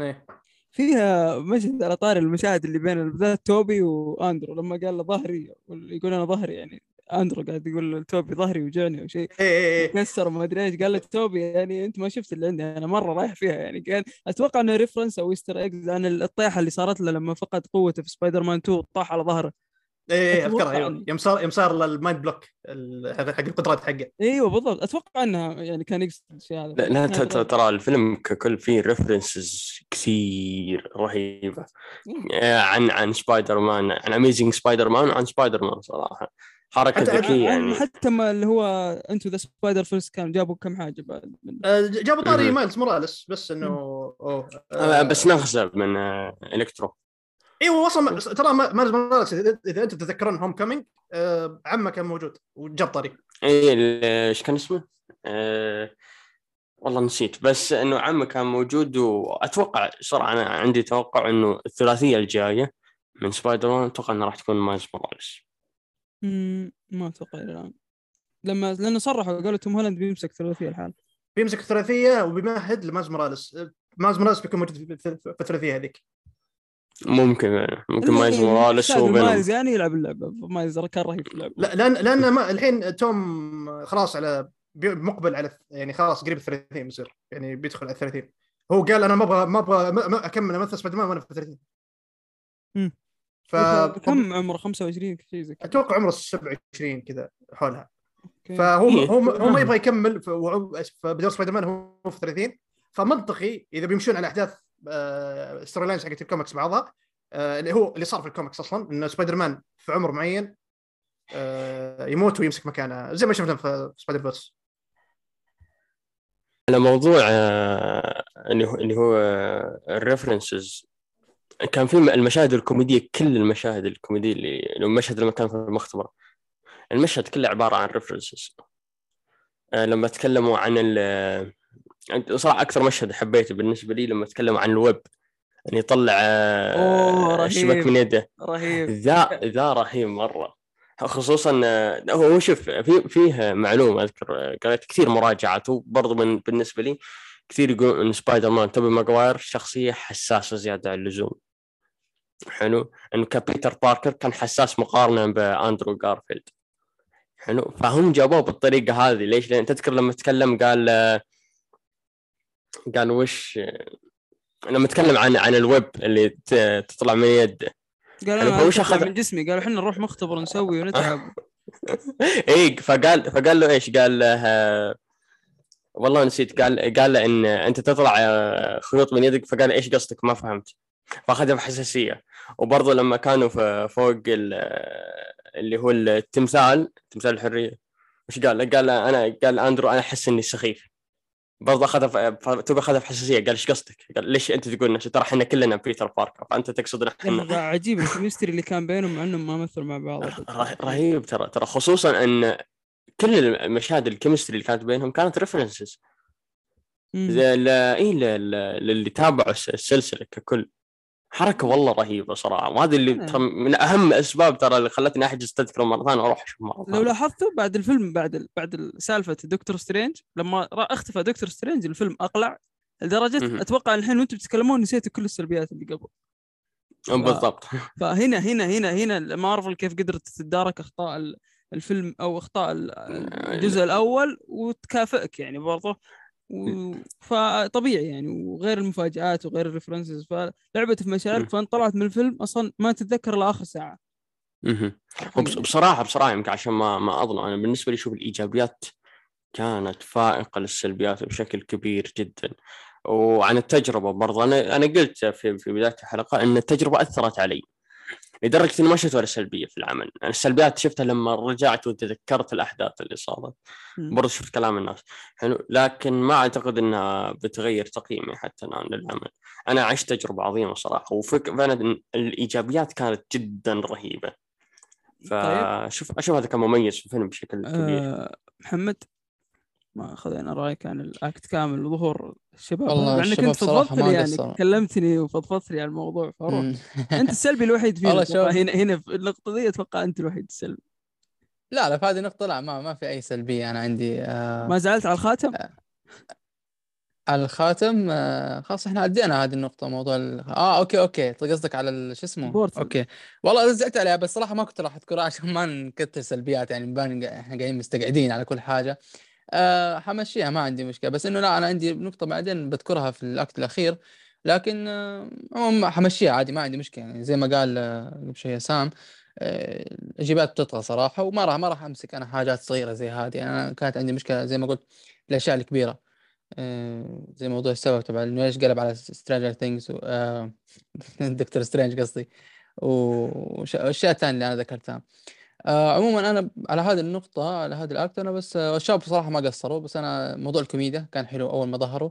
إيه. فيها مشهد على طاري المشاهد اللي بين بالذات توبي وأندرو لما قال له ظهري يقول أنا ظهري يعني. أندرو قاعد يقول لتوبي ظهري وجعني أو شيء. إيه إيه إيه. كسر ما أدري إيش. قال له توبي يعني أنت ما شفت اللي عندي. أنا مرة رايح فيها يعني كان أتوقع إنه reference أو Easter eggs عن الطيحة اللي صارت له لما فقد قوته في سبايدر مان 2 طاح على ظهره. إيه إيه اذكرها أيوه. يعني. يوم صار يوم صار ال mind block حق القدرات حقه. أيوه بالضبط. أتوقع انها يعني كان يقصد الشيء هذا. لا, لا ترى الفيلم ككل فيه references كثير رهيبة. آه، عن عن سبايدر مان عن Amazing سبايدر مان وعن سبايدر مان صراحة. حركة حتى- ذكية عن- يعني. حتى ما اللي هو Into the Spider-Verse كان جابوا كم حاجة بعد. من آه، جابوا طاري. مايلز موراليس بس إنه أوه آه، بس نغزة من الكترو أيوه وصل ترى ما- مايلز موراليس اذا إذا أنتم تتذكرون Homecoming عمه كان موجود وجاب طاريه اي إيش كان اسمه؟ أه والله نسيت بس إنه عمه كان موجود وأتوقع صراحة أنا عندي توقع إنه الثلاثية الجاية من سبايدر مان أتوقع إنها راح تكون مايلز موراليس. ما أتوقع إلى الآن. لما لأنه صرحوا قالوا توم هولاند بيمسك ثلاثية الحال. بيمسك الثلاثيه وبيمهد لمايلز موراليس. آه، مايلز موراليس بيكون موجود في- الثلاثية هذيك. ممكن ممكن مايلز موراليس مايلز يعني يلعب اللعبة. مايلز كان رهيب في اللعبة. لا لأن لأن ما الحين توم خلاص على مقبل على يعني خلاص قريب ال 30 بيصير يعني بيدخل على 30 هو قال أنا ما أبغى ما أبغى أكمل امثل سبايدر مان وأنا في 30 مم. ف كم عمره 25 شيء زي كذا. أتوقع عمره 27 كذا حولها. فهو إيه. هو هو ما يبغى يكمل فبدور سبايدر مان هو في 30 فمنطقي إذا بيمشون على أحداث story lines حقت الكوميكس بعضها آه، اللي هو اللي صار في الكوميكس أصلا ان سبايدر مان في عمر معين آه، يموت ويمسك مكانه. زي ما شفنا في Spider-Verse على موضوع آه، اللي هو اللي هو ال references كان في المشاهد الكوميدية كل المشاهد الكوميدية اللي المشهد لما كان في المختبر المشهد كله عبارة عن references لما تكلموا عن ال صراحة أكثر مشهد حبيته بالنسبة لي لما تكلموا عن الويب إن يطلع آه، أوه، رهيب. الشبك من يده رهيب. ذا ذا رهيب مرة. خصوصا آه، هو هو شوف في فيه معلومة أذكر آه، قريت كثير مراجعات وبرضه من بالنسبة لي كثير يقولون إن سبايدر مان توبي ماجواير شخصية حساسة زيادة عن اللزوم. حلو. انه كبيتر باركر كان حساس مقارنة بأندرو جارفيلد. حلو. فهم جابوه بالطريقة هذه. ليش؟ لأن تذكر لما تكلم قال قال وش لما تكلم عن عن الويب اللي تطلع من يده قال يعني أنا وش أخذ- من جسمي. قالوا إحنا نروح مختبر نسوي ونتعب. <laughs> إي فقال فقال له إيش؟ قال له والله نسيت. قال قال له إن أنت تطلع آه، خيوط من يدك. فقال إيش قصدك؟ ما فهمت. فأخذها بحساسيه وبرضه لما كانوا في فوق ال- اللي هو التمثال تمثال الحرية وش قال؟ قال أنا قال أندرو أنا أحس إني سخيف. برضه أخذها توبي أخذها بحساسيه قال إيش قصدك؟ قال ليش أنت تقول نفسك؟ ترى إحنا كلنا بيتر باركر فأنت تقصد إحنا عجيب ال chemistry اللي كان بينهم مع إنهم ما مثلوا مع بعض. ره- رهيب ترى. ترى خصوصا إن كل المشاهد ال chemistry اللي كانت بينهم كانت references اي للي تابعوا الس- السلسلة ككل. حركة والله رهيبة صراحة. وهذه اللي نعم. ترى من أهم الاسباب ترى اللي خلتني أحجز تذكرة مرة ثانية وأروح أشوف مرة لو ثانية. لاحظتوا بعد الفيلم بعد ال... بعد سالفة دكتور سترينج لما اختفى دكتور سترينج الفيلم أقلع لدرجة مهم. أتوقع الحين وأنتم تتكلمون نسيتوا كل السلبيات اللي قبل. بالضبط. فهنا هنا هنا هنا مارفل كيف قدرت تتدارك أخطاء ال- الفيلم أو أخطاء ال- الجزء الأول وتكافئك يعني برضه و... فطبيعي يعني وغير المفاجآت وغير الريفرنسز. فلعبت في مشاعرك مم. فانت طلعت من الفيلم أصلا ما تتذكر إلا آخر ساعة. وبص- بصراحة بصراحة يمكن عشان ما ما أظلم أنا بالنسبة لي شوف الإيجابيات كانت فائقة للسلبيات بشكل كبير جدا. وعن التجربة برضه أنا أنا قلت في في بداية الحلقة إن التجربة أثرت علي. لدرجه اني ما شفت ولا سلبية في العمل، أنا السلبيات شفتها لما رجعت وتذكرت الأحداث اللي صارت،. برضه شفت كلام الناس، حلو، لكن ما أعتقد إنها بتغير تقييمي حتى الآن للعمل، أنا عشت تجربة عظيمة صراحة. وفك فعلا الإيجابيات كانت جدا رهيبة. فشوف أشوف هذا كان مميز في الفيلم بشكل كبير. آه محمد؟ ما خذينا رأيك عن الأكت كامل وظهور الشباب. والله مع إنك الشباب أنت فضفضت ما لي يعني. كلمتني وفضفضت لي عن الموضوع فروح. مم. <laughs> أنت السلبي الوحيد فينا شوف. هنا هنا في النقطة دي أتوقع أنت الوحيد السلبي. لا لا في هذه النقطة لا ما ما في أي سلبية أنا عندي آه. ما زعلت على الخاتم؟ على الخاتم آه خلاص إحنا عدينا هذه النقطة موضوع ال... آه okay okay. قصدك على شو اسمه؟ portal. okay. والله زعلت عليها بس صراحة ما كنت راح أذكرها <laughs> عشان ما نكتر سلبيات يعني إحنا قاعدين مستقعدين على كل حاجة. آه حمشيها ما عندي مشكلة. بس إنه لا أنا عندي نقطة بعدين بذكرها في ال act الأخير. لكن آه عموما حمشيها عادي ما عندي مشكلة. يعني زي ما قال آه، قبل شوية سام آه، الإجابات بتطغى صراحة وما راح ما راح أمسك أنا حاجات صغيرة زي هذه. أنا كانت عندي مشكلة زي ما قلت الأشياء الكبيرة. زي موضوع السبب تبع إنه ليش قلب على سترينجر ثينجز دكتور سترينج قصدي. والاشياء الثانية اللي أنا ذكرتها. آه عموما أنا على هذه النقطة على هذا ال act أنا بس آه الشباب بصراحة ما قصروا بس أنا موضوع الكوميديا كان حلو أول ما ظهروا.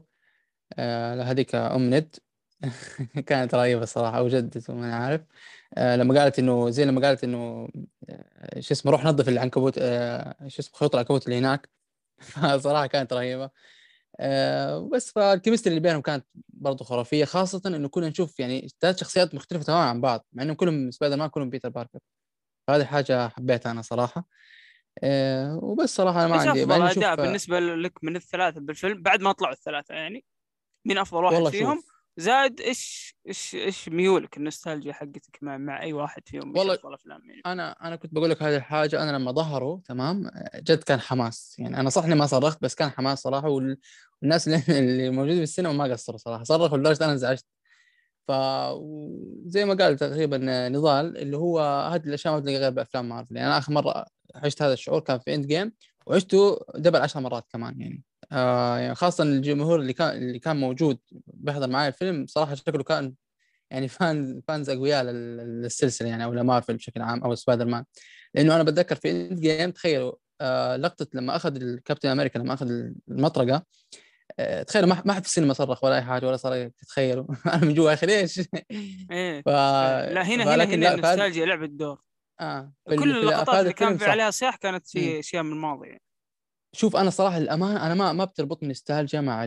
آه هذيك أم ند. <laughs> كانت رهيبة الصراحة وجدت وما عارف. آه لما قالت إنه زي لما قالت إنه آه شو اسمه روح نظف العنكبوت آه شو اسمه خيوط العنكبوت اللي هناك. <laughs> فصراحة كانت رهيبة. آه بس فال chemistry اللي بينهم كانت برضه خرافية خاصة إنه كنا نشوف يعني ثلاث شخصيات مختلفة تماما عن بعض مع إنهم كلهم سبايدر مان كلهم بيتر باركر. هذه حاجة حبيتها أنا صراحة. آه وبس صراحة أنا ما عندي أفضل مع إني اداء أشوف- بالنسبة لك من الثلاثة بالفيلم بعد ما طلعوا الثلاثة يعني مين أفضل واحد والله فيهم؟ شوف. زائد إيش إيش إيش ميولك النوستالجيا حقتك مع, مع أي واحد فيهم؟ والله- الافلام يعني؟ أنا أنا كنت بقول لك هذه الحاجة أنا لما ظهروا تمام جد كان حماس. يعني أنا صح إني ما صرخت بس كان حماس صراحة وال- والناس اللي, <laughs> اللي موجودين في السينما ما قصروا صراحة. صرخوا لدرجة أنا انزعجت. ف زي ما قال تقريبا نضال اللي هو هذه الأشياء ما بتلاقيها غير بأفلام مارفل. يعني أنا آخر مرة عشت هذا الشعور كان في اند جيم وعشته double عشر مرات كمان يعني. آه يعني خاصة الجمهور اللي كان اللي كان موجود بيحضر معي الفيلم صراحة شكله كان يعني fan fans أقوياء لل- للسلسلة يعني أو لمارفل بشكل عام أو سبايدر مان لأنه أنا بتذكر في اند جيم تخيلوا آه لقطة لما أخذ الكابتن أمريكا لما أخذ المطرقة تخيلوا ما حد في السينما صرخ ولا أي حاجة ولا صار تخيلوا <laughs> أنا من جوا يا أخي ليش؟ إيه ف... لا هنا هنا هنا النوستالجيا لعبت دور آه ال- كل اللقطات اللي كان. عليها صياح كانت. في أشياء من الماضي يعني. شوف أنا صراحة الامانه أنا ما ما بتربطني نوستالجيا مع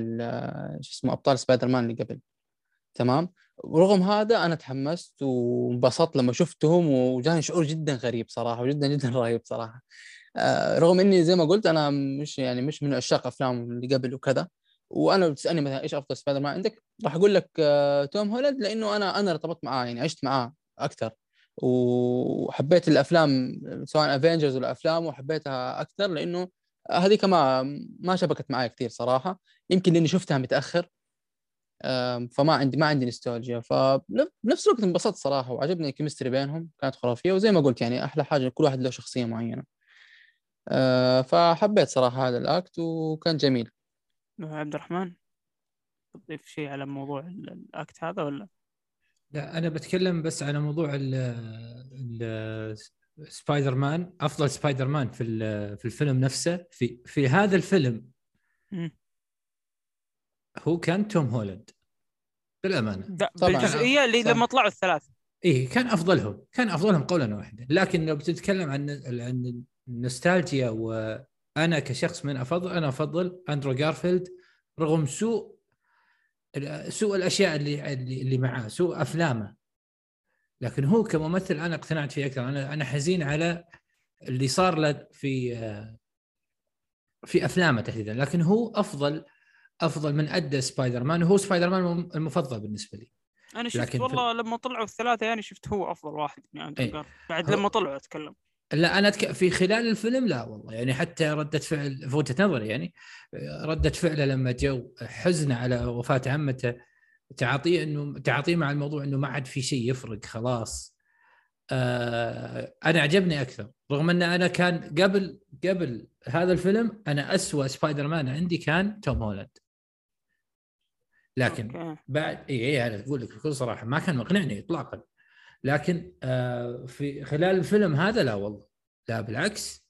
شو اسمه أبطال سبايدر مان اللي قبل تمام ورغم هذا أنا تحمست وانبسطت لما شفتهم وجاني شعور جدا غريب صراحة وجدا جدا رهيب صراحة آه رغم إني زي ما قلت أنا مش يعني مش من عشاق أفلام اللي قبل وكذا وأنا لو بتسالني مثلا إيش أفضل سبايدر مان عندك راح أقول لك آه توم هولاند لأنه أنا أنا ارتبطت معاه يعني عشت معاه أكثر. وحبيت الأفلام سواء افنجرز ولا أفلام وحبيتها أكثر لأنه هذيك ما ما شبكت معي كثير صراحة. يمكن لأني شفتها متأخر فما عندي ما عندي نوستالجيا. فبنفس الوقت انبسطت صراحة وعجبني ال chemistry بينهم كانت خرافية وزي ما قلت يعني أحلى حاجة كل واحد له شخصية معينة. آه، فحبيت صراحة هذا ال act وكان جميل. عبد الرحمن تضيف شيء على موضوع ال- ال act هذا ولا؟ لا أنا بتكلم بس على موضوع ال سبايدر مان أفضل سبايدر مان في في الفيلم نفسه في في هذا الفيلم. هو كان توم هولاند بالأمانة. بالجزئية اللي. لما طلعوا الثلاثة إيه كان أفضلهم كان أفضلهم قولا واحدا لكن لو بتتكلم عن عن النوستالجيا وأنا كشخص من أفضل أنا أفضل أندرو جارفيلد رغم سوء سوء الأشياء اللي اللي اللي معاه سوء أفلامه. لكن هو كممثل أنا اقتنعت فيه أكثر. أنا أنا حزين على اللي صار له في في أفلامه تحديدا. لكن هو أفضل أفضل من أدى سبايدر مان وهو سبايدر مان المفضل بالنسبة لي. أنا شفت لكن في- والله لما طلعوا الثلاثة يعني شفت هو أفضل واحد يعني. بعد هو- لما طلعوا أتكلم. لا أنا أتك... في خلال الفيلم لا والله. يعني حتى ردة فعل في وجهه نظري يعني ردة فعله لما جو حزن على وفاة عمته تعاطيه إنه تعاطيه مع الموضوع إنه ما عاد في شيء يفرق خلاص. آه أنا عجبني أكثر. رغم إن أنا كان قبل قبل هذا الفيلم أنا أسوأ سبايدر مان عندي كان توم هولاند. لكن. بعد اي اي أنا أقول لك بكل صراحة ما كان مقنعني اطلاقا. لكن آه في خلال الفيلم هذا لا والله لا بالعكس.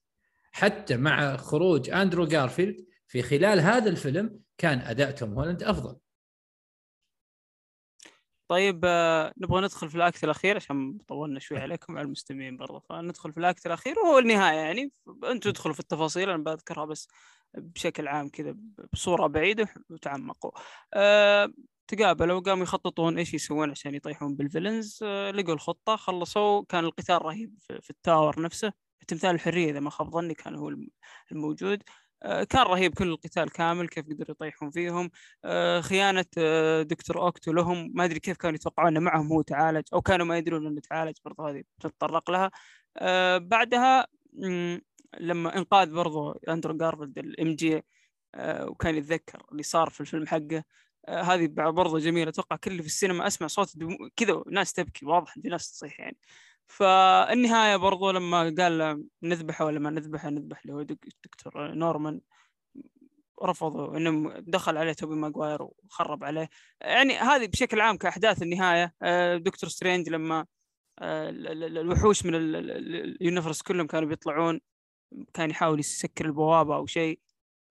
حتى مع خروج أندرو جارفيلد في خلال هذا الفيلم كان اداء توم هولاند أفضل. طيب آه، نبغى ندخل في ال act الأخير عشان طولنا شوي عليكم على المستمعين برضه فندخل في ال act الأخير وهو النهاية يعني. أنتم ادخلوا في التفاصيل أنا بذكرها بس بشكل عام كذا بصورة بعيدة وتعمقوا. أه تقابلوا قاموا يخططون إيش يسوون عشان يطيحون بال villains أه لقوا الخطة خلصوا. كان القتال رهيب في, ال tower نفسه. تمثال الحرية إذا ما خاب ظني كان هو الم- الموجود. أه كان رهيب كل القتال كامل كيف قدروا يطيحون فيهم. آه، خيانة آه، دكتور أوكتوبوس لهم. ما أدري كيف كانوا يتوقعون أن معهم هو تعالج أو كانوا ما يدرون أنه تعالج برضو هذه بنتطرق لها. آه، بعدها لما إنقاذ برضو أندرو جارفيلد ال MJ وكان يتذكر اللي صار في الفيلم حقه. آه، هذه بعد برضو جميلة. أتوقع كل اللي في السينما أسمع صوت. كذا ناس تبكي واضح في ناس تصيح يعني. فالنهاية برضو لما قال نذبحه ولا ما نذبحه نذبح اللي هو دك- دكتور نورمان. رفضوا انهم دخل عليه توبي ماجواير وخرب عليه. يعني هذه بشكل عام كأحداث النهاية. آه، دكتور سترينج لما آه، ال- ال- ال- الوحوش من ال- ال- ال- ال universe كلهم كانوا بيطلعون كان يحاول يسكر البوابة أو شيء.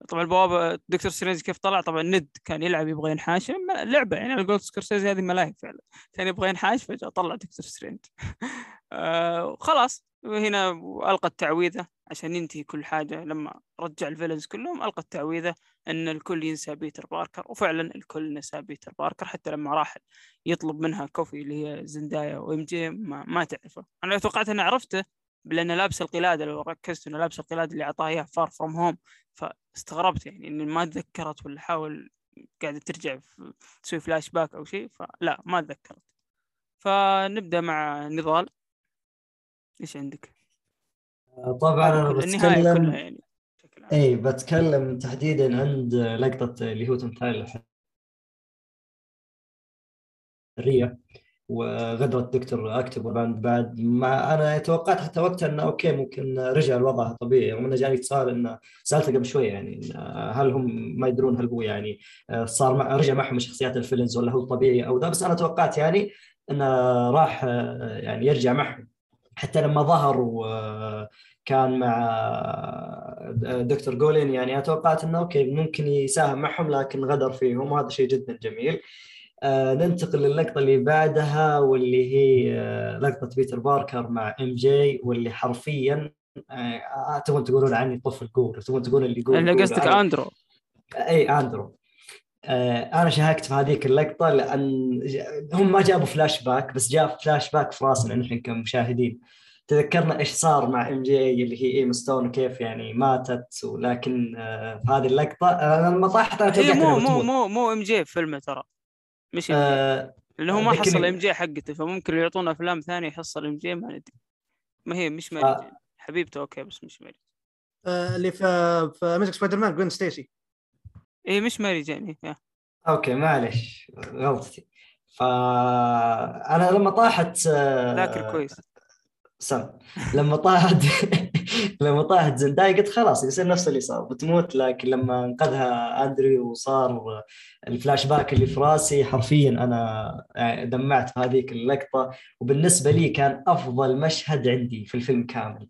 طبعا البوابه دكتور سترينج كيف طلع؟ طبعا Ned كان يلعب يبغى ينحاش. لعبة يعني أنا قلت سكورسيزي هذه ملاهي فعلا. كان يبغى ينحاش فجأة طلع دكتور سترينج <laughs> آه، خلاص. وهنا ألقى التعويذة عشان ينتهي كل حاجة. لما رجع ال villains كلهم ألقى التعويذة إن الكل ينسى بيتر باركر وفعلا الكل نسى بيتر باركر حتى لما راح يطلب منها كوفي اللي هي زندايا و MJ ما, ما تعرفه. أنا توقعت أنها عرفته لأنه لابس القلادة لو ركزت إنه لابس القلادة اللي أعطاه اياه Far From Home فاستغربت يعني إني ما تذكرت ولا حاول قاعدة ترجع تسوي فلاش باك أو شيء فلا ما تذكرت فنبدأ مع نضال إيش عندك؟ طبعا أنا النهاية كلها بتكلم يعني. اي بتكلم تحديدا عند لقطة اللي هو تمثال الحرية وغدرة دكتور أوكتوبوس بعد ما أنا توقعت حتى وقتها إنه أوكي ممكن رجع الوضع طبيعي إنه جاني اتصال انه سألته قبل شوي يعني هل هم ما يدرون هل هو يعني صار مع رجع معهم شخصيات ال villains ولا هو طبيعي أو ذا بس أنا توقعت يعني إنه راح يعني يرجع معهم. حتى لما ظهر وكان مع دكتور جوبلين يعني أنا توقعت إنه okay ممكن يساهم معهم لكن غدر فيهم وهذا شيء جدا جميل. آه ننتقل للقطة اللي بعدها واللي هي آه لقطة بيتر باركر مع MJ واللي حرفيا آه تبون تقولون عني طفل قول تبون تقولون اللي يقول قول. قصدك أندرو. إي أندرو. آه أنا شهقت في هذيك اللقطة لأن هم ما جابوا فلاش باك بس جاء فلاش باك في راسنا نحن كمشاهدين. تذكرنا إيش صار مع MJ اللي هي إيم ستون وكيف يعني ماتت ولكن آه في هذه اللقطة آه، أنا لما طاحت أنا توقعت مو مو مو مو MJ في فيلمه ترى. مش آه لأنه هو ما حصل MJ حقته فممكن يعطونا أفلام ثانية يحصل MJ ما ندري. ما هي مش ماري آه. حبيبته okay بس مش ماري آه، اللي في في Amazing Spider-Man جوين ستيسي. إيه مش ماري يا. okay معلش غلطتي. فانا لما طاحت آه، ذاكر كويس. سم. لما طاحت <laughs> لما طاحت زنداي قلت خلاص يصير نفس اللي صار بتموت. لكن لما انقذها أندرو وصار الفلاش باك اللي في راسي حرفيا أنا دمعت في هذيك اللقطة. وبالنسبة لي كان أفضل مشهد عندي في الفيلم كامل.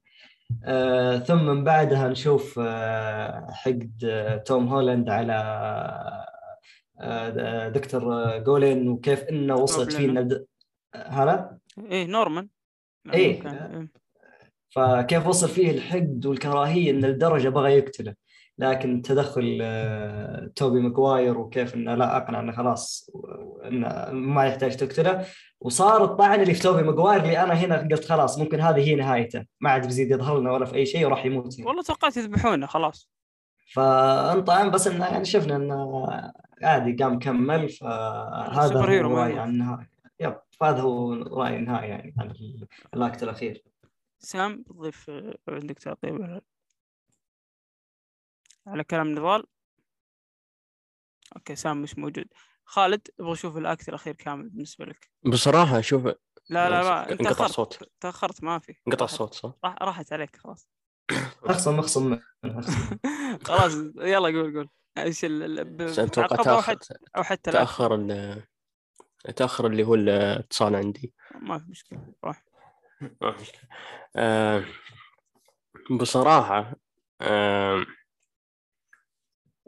آه ثم من بعدها نشوف آه حقد آه توم هولاند على آه دكتور جوبلين وكيف إنه وصلت فيه هلا؟ إيه نورمان إيه. فكيف وصل فيه الحقد والكراهية إن لدرجه بغى يقتله. لكن تدخل آه، توبي ماجواير وكيف إنه لا أقنع إنه خلاص إنه ما يحتاج تقتله. وصار الطعن اللي في توبي ماجواير اللي أنا هنا قلت خلاص ممكن هذه هي نهايته. ما عاد بيزيد يظهر لنا ولا في أي شيء وراح يموت هنا. والله توقعت يذبحونه خلاص. فانطعن بس إنه يعني شفنا إنه عادي قام كمل فهذا هو رأيي. عن النهاية. يب فهذا هو رأيي النهائي يعني عن ال- الأكت الأخير. سام تضيف آه، عندك تعقيب على- كلام نضال. أوكي سام مش موجود. خالد أبغى أشوف الأكت الأخير كامل بالنسبة لك. بصراحة شوف لا لا لا انت انقطع الصوت. تأخرت ما في. انقطع الصوت صح؟ راح راحت عليك خلاص. أخصم أخصم <laughs> خلاص يلا قول قول. إيش أتوقع أو تاخر حتى أو حتى لا. تأخر ال- تأخر اللي هو الاتصال عندي. ما في مشكلة روح. آه، بصراحة آه،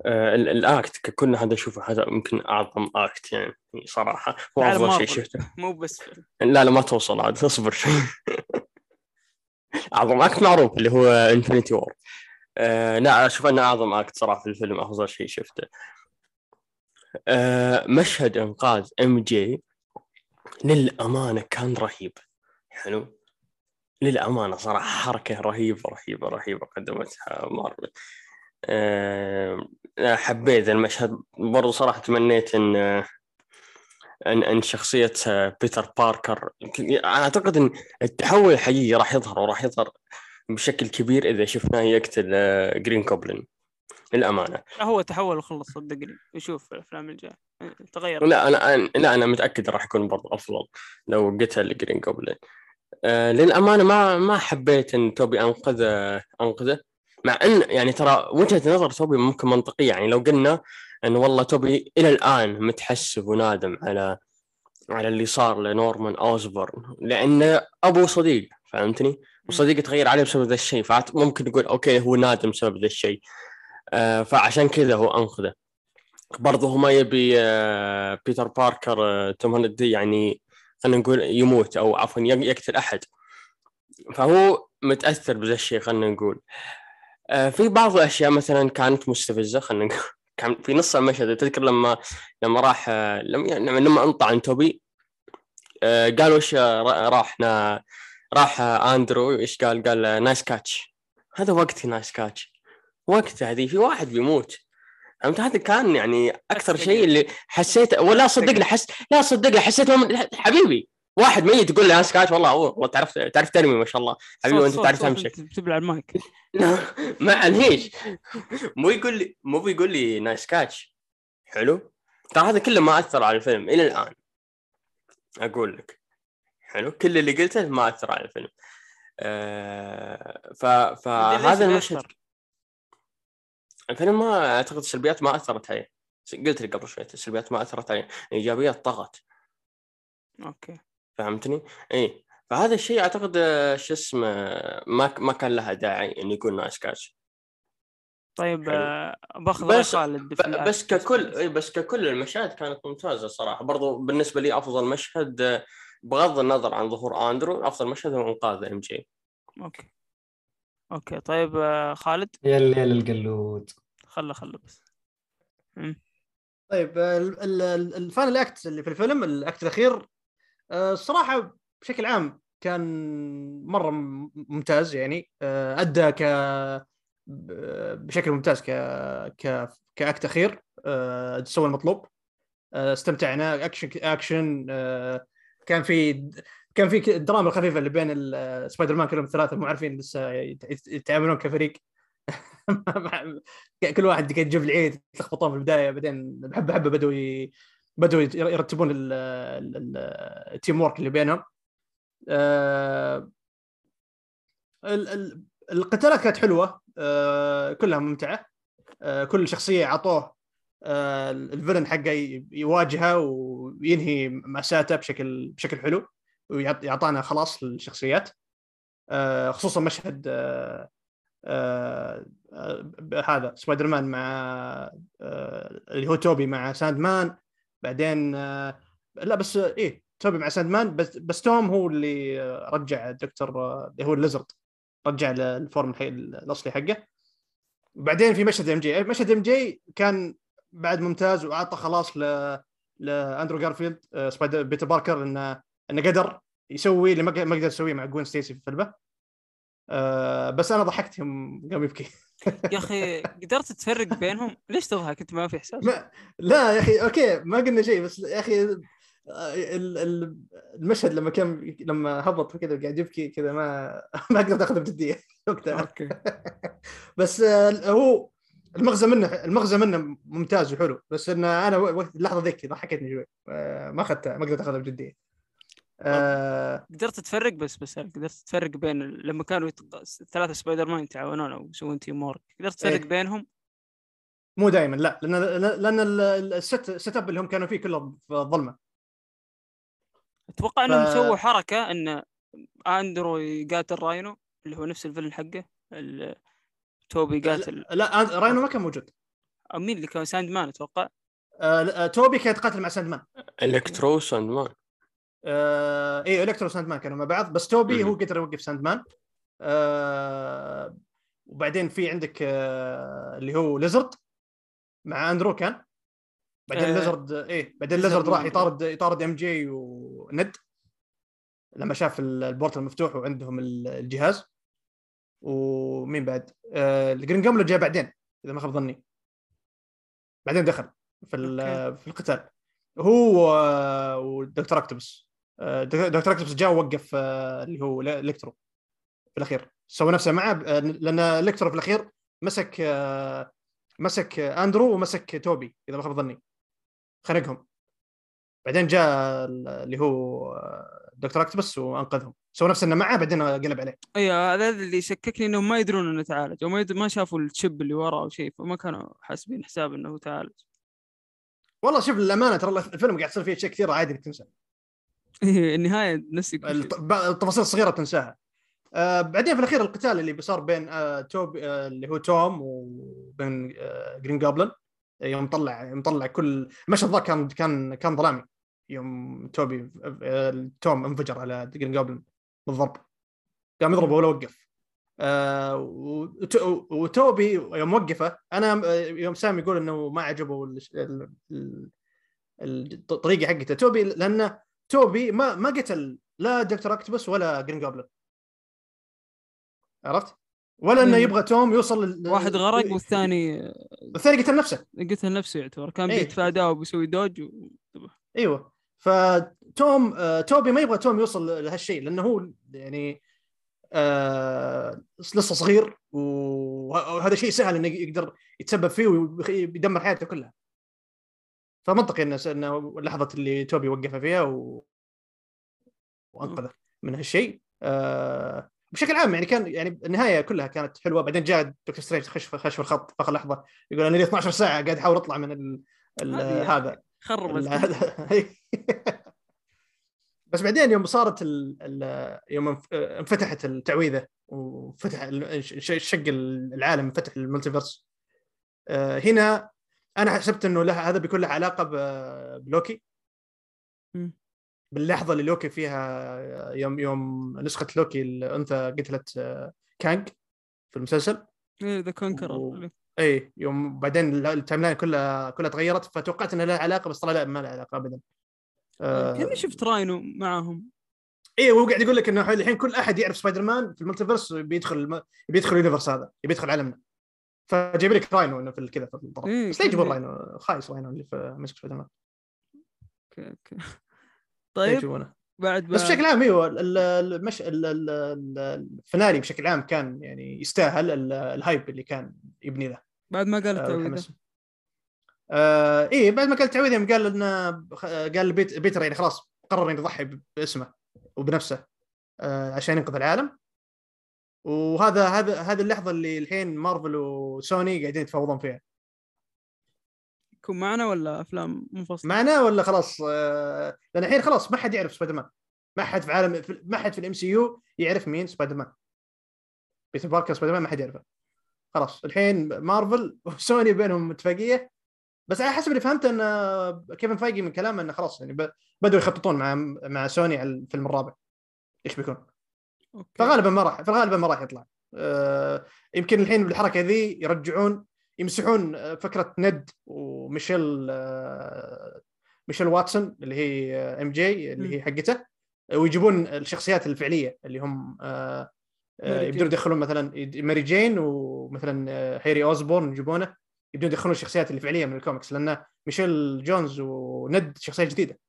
آه، ال- ال act ككل هذا أشوفه هذا يمكن أعظم act يعني صراحة. هو على أفضل شيء. شفته. مو بس. لا لا ما توصل عاد اصبر. شوي <laughs> أعظم act معروف اللي هو Infinity War آه لا أشوف أنه أعظم act صراحة في الفيلم أفضل شيء شفته. آه مشهد إنقاذ إم جي للأمانة كان رهيب. حلو. للأمانة صراحة حركة رهيبة رهيبة رهيبة قدمتها مارفل. آه، حبيت المشهد. برضو صراحة تمنيت إن إن إن شخصيه بيتر باركر. أعتقد إن التحول الحقيقي راح يظهر وراح يظهر بشكل كبير إذا شفناه يقتل آه، جرين جوبلين. للأمانة. لا هو تحول وخلص صدقني يشوف الأفلام الجاية. تغير. لا أنا لا أنا متأكد راح يكون برضو أفضل لو قتل جرين جوبلين. آه للأمانة ما ما حبيت إن توبي انقذ أنقذه. مع إن يعني ترى وجهة نظر توبي ممكن منطقية. يعني لو قلنا انه والله توبي إلى الآن متحسف ونادم على على اللي صار لنورمان أوزبورن لأنه ابو صديق فهمتني؟ وصديقه تغير عليه بسبب ذا الشيء. فممكن نقول okay هو نادم بسبب ذا الشيء. آه فعشان كذا هو أنقذه. برضه هو ما يبي آه بيتر باركر توم هولاند يعني خلينا نقول يموت أو عفوا يقتل أحد. فهو متأثر بذا الشيء خلينا نقول. آه في بعض الأشياء مثلا كانت مستفزة خلينا نقول. <laughs> كان في نص المشهد تذكر لما لما راح لما يعني لما انطع عن توبي آه، قالوا إيش راح راح أندرو إيش قال؟ قال nice catch. هذا وقتي نايس كاتش. وقته هذه في واحد بيموت. فهمت هذا كان يعني أكثر شيء اللي حسيت ولا صدقني حس لا صدقني حسيت حبيبي واحد ميت يقول لي نايس كاتش والله والله تعرف تعرف ترمي ما شاء الله. حبيبي وأنت تعرف تمشي. تبلع المايك. ما عنيش مو يقول لي مو بيقول لي نايس كاتش حلو؟ ترى هذا كله ما أثر على الفيلم إلى الآن. أقول لك. حلو؟ كل اللي قلته ما أثر على الفيلم. آه ف... فهذا المشهد الفيلم ما أعتقد السلبيات ما أثرت عليه. قلت لك قبل شوي السلبيات ما أثرت عليه الايجابيات طغت. okay. فهمتني؟ إي. فهذا الشيء أعتقد آه، شو اسمه ما ما كان لها داعي إنه يكون nice catch طيب آه، باخذ بس خالد بس ككل إي بس ككل المشاهد كانت ممتازة صراحة. برضو بالنسبة لي أفضل مشهد آه، بغض النظر عن ظهور آندرو أفضل مشهد هو إنقاذ إم جي. okay. okay طيب خالد؟ يا الليل القلود. خله خله بس. طيب ال final act اللي في الفيلم ال act الأخير الصراحة بشكل عام كان مرة ممتاز يعني آه، أدى ك بشكل ممتاز ك ك ك act أخير آه، سوى المطلوب. آه، استمتعنا action action كان في كان في الدراما الخفيفه اللي بين سبايدر مان كلهم الثلاثة مو عارفين لسه يتعاملون كفريق. <laughs> كل واحد قاعد يجيب العيد يتلخبطون في البداية بعدين بحبه حبه بدوا بدوا يرتبون ال teamwork اللي بينهم. آه، القتالات كانت حلوة آه، كلها ممتعة. آه، كل شخصية عطوه ال villain حقه يواجهه وينهي مأساته بشكل بشكل حلو وعطانا خلاص للشخصيات. خصوصا مشهد هذا سبايدر مان مع اللي هو توبي مع ساند مان بعدين آه، لا بس إيه توبي مع ساند مان بس بس توم هو اللي رجع الدكتور اللي هو الليزرد رجع ال form الأصلي حقه. وبعدين في مشهد إم جي مشهد إم جي كان بعد ممتاز وأعطى خلاص ل لأندرو جارفيلد آه، سبايدر بيتر باركر إنه إنه قدر يسوي اللي ما قدر يسويه مع جوين ستيسي في الفيلم أه بس أنا ضحكت يوم قام يبكي. يا أخي قدرت تفرق بينهم؟ ليش تضحك؟ أنت ما في إحساس؟ ما... لا يا أخي okay ما قلنا شيء بس يا أخي المشهد لما كان لما هبط كذا قاعد يبكي كذا ما <laughs> ما قدرت أخذه بجدية <laughs> وقتها. okay. <laughs> بس آه، هو المغزى منه المغزى منه ممتاز وحلو بس ان أنا وقت اللحظه ذيك ضحكتني شوي. آه، ما اخذتها ما قدرت اخذها بجدية. آه قدرت تفرق بس بس قدرت تفرق بين لما كانوا الثلاثه سبايدر مان يتعاونون أو يسوون teamwork قدرت تفرق إيه؟ بينهم؟ مو دائما لا لأن لأن ال set setup اللي هم كانوا فيه كله في الظلمه أتوقع إنهم. سووا حركة إن اندرو يقاتل راينو اللي هو نفس ال villain حقه توبي قاتل. لا, لا راينو ما كان موجود. مين اللي كان؟ ساند مان أتوقع. آه توبي كان يتقاتل مع ساند مان الكترو ساند مان آه إيه الكترو ساند مان كانوا مع بعض بس توبي هو قدر يوقف ساند مان آه وبعدين في عندك آه اللي هو ليزرد مع اندرو كان. بعدين آه Lizard إيه بعدين Lizard راح يطارد يطارد MJ و Ned لما شاف ال portal المفتوح وعندهم الجهاز. ومين بعد؟ آه ال Green Goblin جاء بعدين إذا ما خاب ظني. بعدين دخل في في القتال. هو و Doctor Octopus آه، Doctor Octopus جاء ووقف آه، اللي هو Electro في الأخير. سوى نفسه معه آه، لأن Electro في الأخير مسك مسك أندرو ومسك توبي إذا ما خاب ظني. خنقهم. بعدين جاء ال- اللي هو دكتور اكتبس وأنقذهم. سوى نفسه إنه معه بعدين قلب عليه. أيوه هذا اللي يشككني إنهم ما يدرون إنه تعالج أو ما, يد... ما شافوا الشب اللي وراه أو شيء فما كانوا حاسبين حساب إنه تعالج. والله شوف للأمانة ترى الفيلم قاعد تصير فيه اشياء كثيره عادي إنك تنسى. النهاية شيء. الت- ب- التفاصيل الصغيرة تنساها. آه بعدين في الأخير القتال اللي صار بين آه توبي آه اللي هو توم وبين آه Green Goblin. يوم طلع يوم طلع كل المشهد ذا كان كان كان ظلامي. يوم توبي آه توم انفجر على Green Goblin بالضرب. قام يضربه ولا وقف. آه وت- وتوبي يوم وقفه أنا آه، يوم سام يقول إنه ما عجبه ال- ال- ال- الطريقة حقته. توبي لأنه توبي ما ما قتل لا Doctor Octopus ولا Green Goblin عرفت؟ ولا إنه. يبغى توم يوصل لل... واحد غرق والثاني الثاني قتل نفسه قتل نفسه يعتبر كان إيه. بيتفاداه وبيسوي dodge و... أيوه فتوم آه توبي ما يبغى توم يوصل لهالشيء لأنه هو يعني آه لسه صغير وه- وهذا شيء سهل إنه يقدر يتسبب فيه ويدمر حياته كلها فمنطقي إنه إنه لحظة اللي توبي وقفها فيها و... وأنقذه من هالشيء. آه بشكل عام يعني كان يعني النهاية كلها كانت حلوة. بعدين جاء Doctor Strange خش خش في الخط في آخر لحظة يقول أنا لي 12 ساعة قاعد أحاول أطلع من ال... ال... هذه- هذا. خرب <laughs> بس بعدين يوم صارت ال... ال... يوم انف- انفتحت التعويذة وفتح ال- ش- شق العالم انفتح ال multiverse. آه، هنا أنا حسبت إنه له هذا بيكون له علاقة بلوكي. باللحظة اللي لوكي فيها يوم يوم نسخة لوكي الأنثى قتلت Kang في المسلسل. إيه the Conqueror و- اي يوم بعدين ال timeline كلها كلها تغيرت فتوقعت انها لها علاقة بس طلع لا ما لها علاقة ابدا. آه، كاني شفت Rhino معاهم اي وهو قاعد يقول لك إنه الحين كل أحد يعرف سبايدر مان في ال multiverse بيدخل الم... بيدخل ال universe هذا بيدخل عالمنا. فجايب لك Rhino إنه في كذا في الطرف إيه، بس ليه يجيبون. Rhino خايس Rhino اللي في مسك Spider-Man okay okay. <laughs> طيب بعد بس بشكل عام إيوه ال- ال- المش... ال- ال- ال- ال finale بشكل عام كان يعني يستاهل ال- ال hype اللي كان يبني له بعد ما قال آه، التعويذه والحماس. آه إيه بعد ما قال التعويذه يوم قال إنه قال بيت بيتر يعني خلاص قرر إنه يضحي باسمه وبنفسه آه عشان ينقذ العالم. وهذا هذا هذه اللحظة اللي الحين Marvel و Sony قاعدين يتفاوضون فيها. يكون معنا ولا أفلام منفصلة؟ معنا ولا خلاص آه لأن الحين خلاص ما حد يعرف سبايدر مان ما حد في عالم في- ما حد في ال MCU يعرف مين سبايدر مان بيتر باركر سبايدر مان ما حد يعرفه. خلاص الحين Marvel و Sony بينهم اتفاقيه بس على حسب اللي فهمته إن كيفن فايجي من كلامه إنه خلاص يعني بدوا يخططون مع مع سوني على الفيلم الرابع. إيش بيكون؟ okay فغالبا ما راح فغالبا ما راح يطلع آه، يمكن الحين بالحركة ذي يرجعون يمسحون آه، فكرة ند وميشيل آه، ميشيل واتسون اللي هي MJ اللي هي حقته ويجيبون الشخصيات الفعلية اللي هم آه، آه، يبدون. يدخلون مثلا ماري جين ومثلا آه، هيري أوزبورن يجيبونه يبدون يدخلون الشخصيات اللي فعليه من الكوميكس لأن ميشيل جونز وند شخصية جديدة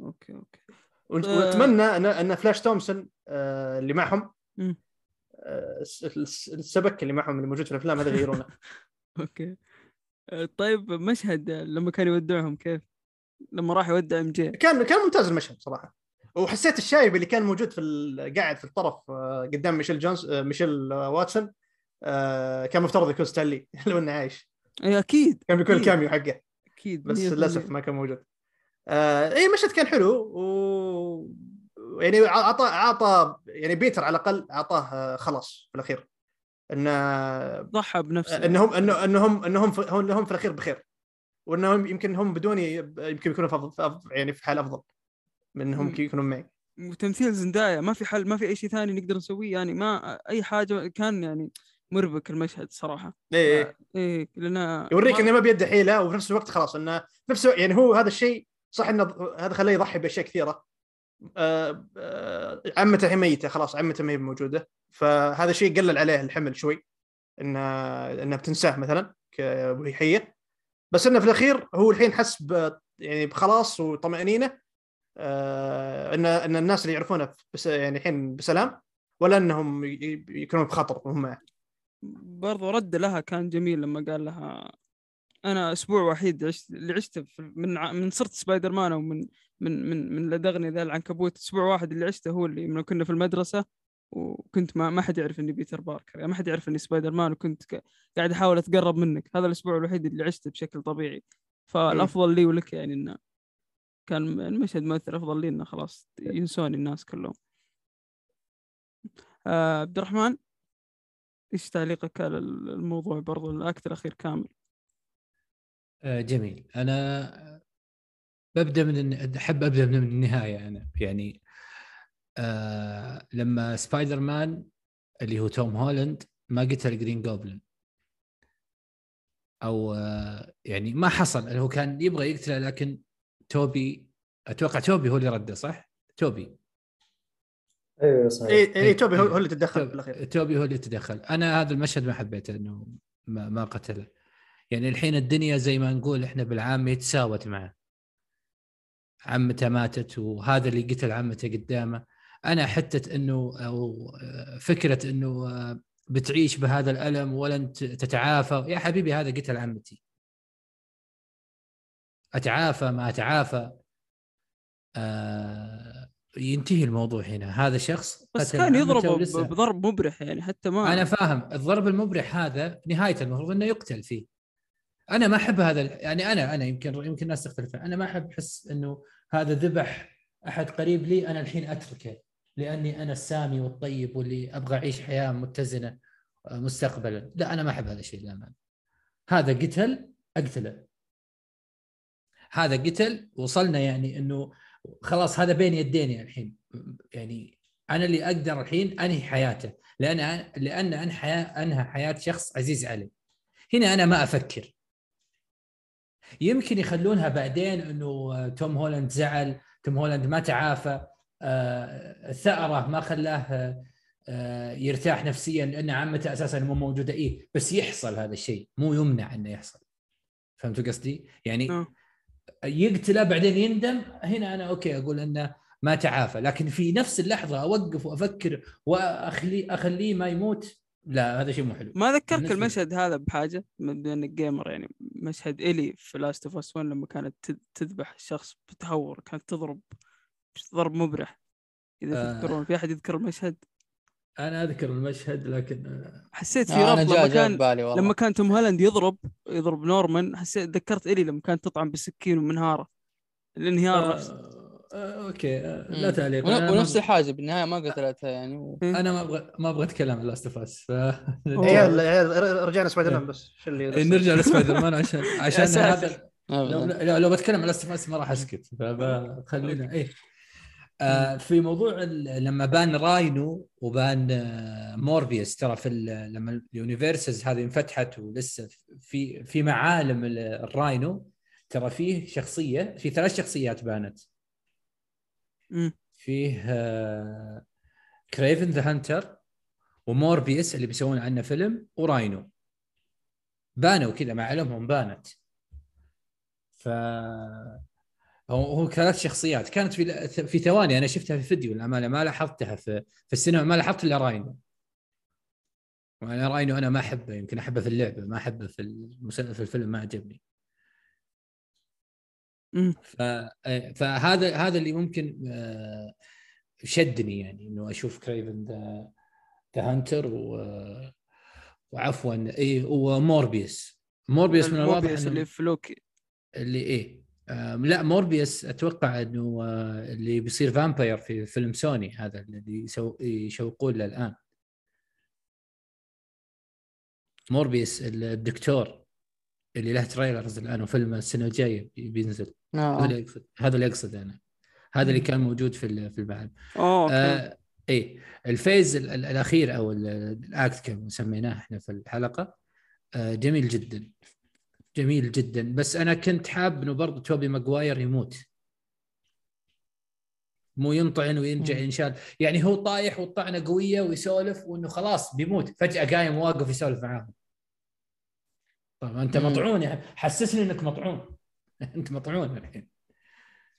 okay okay آه. ونتمنى ان أن فلاش تومسون آه، اللي معهم. آه، الس- الس- السبك اللي معهم اللي موجود في الأفلام هذا يغيرونه <laughs> okay. آه، طيب مشهد لما كان يودعهم كيف؟ لما راح يودع MJ. كان كان ممتاز المشهد صراحة. وحسيت الشايب اللي كان موجود في قاعد في الطرف قدام ميشيل جونز ميشيل واتسون كان مفترض يكون ستانلي. <laughs> لو إنه عايش. إي أكيد. كان بيكون. ال cameo حقه. أكيد بس 100%. للأسف ما كان موجود. إي المشهد كان حلو و يعني اعطى اعطى يعني بيتر على الأقل أعطاه آه، خلاص في الأخير. انه ضحى بنفسه. انهم انه انهم إنهم انهم في الأخير بخير. وإنهم يمكن هم بدوني يمكن يكونوا في أفضل- يعني في حال أفضل من إنهم. يكونوا معي. وتمثيل زندايا ما في حل ما في أي شيء ثاني نقدر نسويه. يعني ما أي حاجة كان يعني مربك المشهد صراحة. إيه إيه. إيه لأن يوريك ما- إنه ما بيده حيلة وفي نفس الوقت خلاص إنه في نفس الوقت يعني هو هذا الشيء صح إنه هذا خلاه يضحي بأشياء كثيرة. آه، آه، عمته هي ميتة خلاص عمته ما هي موجودة. فهذا الشيء قلل عليه الحمل شوي انه إنها بتنساه مثلا وهي حيه بس إنه في الأخير هو الحين حس يعني بخلاص وطمأنينة آه، إن إن الناس اللي يعرفونه بس يعني الحين بسلام ولا إنهم يكونون بخطر وهم برضو رد لها كان جميل لما قال لها أنا أسبوع وحيد عشت اللي عشته من من صرت سبايدر مان أو من من من لدغني ذا العنكبوت. أسبوع واحد اللي عشته هو اللي من كنا في المدرسة وكنت ما ما حد يعرف إني بيتر باركر يعني ما حد يعرف إني سبايدر مان وكنت قاعد أحاول أتقرب منك. هذا الأسبوع الوحيد اللي عشته بشكل طبيعي. فالأفضل لي ولك يعني إنه كان المشهد مؤثر. أفضل لي إنه خلاص ينسوني الناس كلهم. آه عبد الرحمن إيش تعليقك على الموضوع برضو ال act الأخير كامل؟ آه، جميل. أنا ببدأ من أحب أبدأ من النهاية أنا. يعني آه لما سبايدر مان اللي هو توم هولاند ما قتل Green Goblin أو آه يعني ما حصل هو كان يبغى يقتله لكن توبي أتوقع توبي هو اللي رده صح؟ توبي. أيوه صحيح. اي اي إيه، توبي هو إيه. هو اللي تدخل توبي- في الاخير توبي هو اللي تدخل. أنا هذا المشهد ما حبيته إنه ما, ما قتله. يعني الحين الدنيا زي ما نقول إحنا بالعاميه تساوت معه. عمته ماتت وهذا اللي قتل عمته قدامه. أنا حتة إنه أو فكرة إنه آه، بتعيش بهذا الألم ولن تتعافى. يا حبيبي هذا قتل عمتي. أتعافى ما أتعافى. آه ينتهي الموضوع هنا. هذا شخص بس كان عمته يضربه ولسه- ب- بضرب مبرح يعني حتى ما أنا فاهم. الضرب المبرح هذا نهايته المفروض إنه يقتل فيه. أنا ما أحب هذا يعني أنا أنا يمكن يمكن الناس تختلف. أنا ما أحب احس إنه هذا ذبح أحد قريب لي أنا الحين أتركه لأني أنا السامي والطيب واللي أبغى أعيش حياة متزنة آه، مستقبلا. لا أنا ما أحب هذا الشيء للأمانة. هذا قتل أقتله. هذا قتل وصلنا يعني إنه خلاص هذا بين يديني الحين. يعني أنا اللي أقدر الحين أنهي حياته لأن لأن حياة أنهى حياة شخص عزيز علي. هنا أنا ما أفكر. يمكن يخلونها بعدين إنه توم هولاند زعل توم هولاند ما تعافى آه، الثأرة ما خلاه آه، يرتاح نفسيا لأن عمته أساسا مو موجودة. إيه بس يحصل هذا الشيء مو يمنع إنه يحصل. فهمتوا قصدي؟ يعني آه. يقتله بعدين يندم. هنا أنا okay أقول إنه ما تعافى. لكن في نفس اللحظة أوقف وأفكر واخليه أخليه ما يموت. لا هذا شيء مو حلو. ما ذكرك. المشهد هذا بحاجة؟ بما انك gamer يعني مشهد إلي في Last of Us 1 لما كانت تذ- تذبح الشخص بتهور كانت تضرب ضرب مبرح. إذا آه. تذكرون في أحد يذكر المشهد؟ أنا أذكر المشهد لكن حسيت في آه، ربط لما كان لما كان توم هولاند يضرب يضرب نورمان حسيت ذكرت إيلي لما كانت تطعن بالسكين ومنهارة. الانهيار نفسه آه، آه، okay آه، لا. تعليق. ونفس الحاجة بالنهاية ما قتلتها يعني. و... أنا ما أبغى ما أبغى أتكلم عن Last of Us ف رجعنا سبايدر مان بس شو اللي إيه، نرجع لسبايدر مان <laughs> عشان عشان. هذا لو. لو, بتكلم عن Last of Us ما راح أسكت فخلينا إيه. آه في موضوع ال- لما بان راينو وبان آه موربيوس ترى في ال- لما ال universes هذه انفتحت ولسه في في معالم ال- الراينو ترى فيه شخصية في ثلاث شخصيات بانت. فيه Kraven the Hunter وموربيوس اللي بيسوون عنه فيلم وراينو بانوا كذا معالمهم بانت. ف هو هو ثلاث شخصيات. كانت في في ثواني أنا شفتها في فيديو للأمانة ما لاحظتها في في السينما ما لاحظت إلا راينو وأنا راينو أنا ما أحبه يمكن أحبه في اللعبة ما أحبه في في الفيلم ما عجبني. فهذا هذا اللي ممكن آه، شدني يعني إنه أشوف Kraven the the Hunter و... وعفوا اي وموربيوس موربيوس من الواضح انه اللي في لوكي اللي إيه لا موربيوس أتوقع إنه آه، اللي بيصير vampire في فيلم سوني هذا اللي. يشوقون له الآن. موربيوس الدكتور. اللي له trailers الآن وفيلم السنة الجاية بينزل. هذا آه. اللي اقصد هذا اللي اقصد أنا. هذا اللي كان موجود في في اوه okay آه إيه. ال phase ال- ال- الأخير أو ال- ال act كما سميناه إحنا في الحلقة آه جميل جدا. جميل جدا. بس أنا كنت حاب إنه برضه توبي ماجواير يموت. مو ينطعن ويرجع مم. ينشال يعني هو طايح والطعنه قوية ويسولف وإنه خلاص بيموت. فجأة قايم واقف يسولف معاهم. طب أنت. مطعون حسسني إنك مطعون. <laughs> أنت مطعون الحين.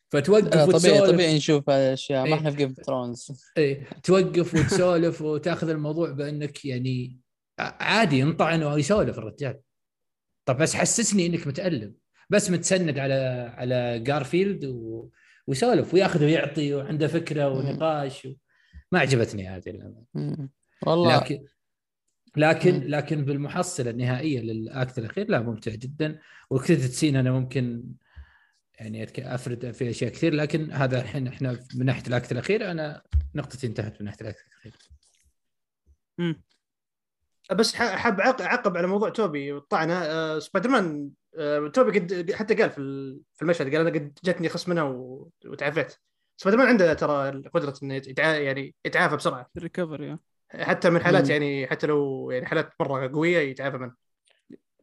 فتوقف آه، طبيعي وتسولف. طبيعي نشوف هذه الاشياء إيه. ما إحنا في جيم ثرونز <laughs> إيه توقف وتسولف وتأخذ الموضوع بأنك يعني عادي ينطعن ويسولف الرجال. طب بس حسسني إنك متألم. بس متسند على على جارفيلد و... ويسولف ويأخذ ويعطي وعنده فكرة ونقاش و... ما عجبتني هذه. والله. لكن لكن مم. لكن بالمحصلة النهائية لل act الأخير لا ممتع جدا. وكتبت سين أنا ممكن يعني أفرد في أشياء كثير لكن هذا الحين إحنا من ناحية ال act الأخير أنا نقطتي انتهت من ناحية ال act الأخير. مم. بس ح- حاب أعقب على موضوع توبي والطعنه آه، سبايدر مان آه، توبي قد حتى قال في ال- في المشهد قال أنا قد جتني خص منها و- وتعافيت. سبايدر مان عنده ترى قدرة إنه يتع... يعني يتعافى بسرعة. recovery حتى من حالات. يعني حتى لو يعني حالات مرة قوية يتعافى منها.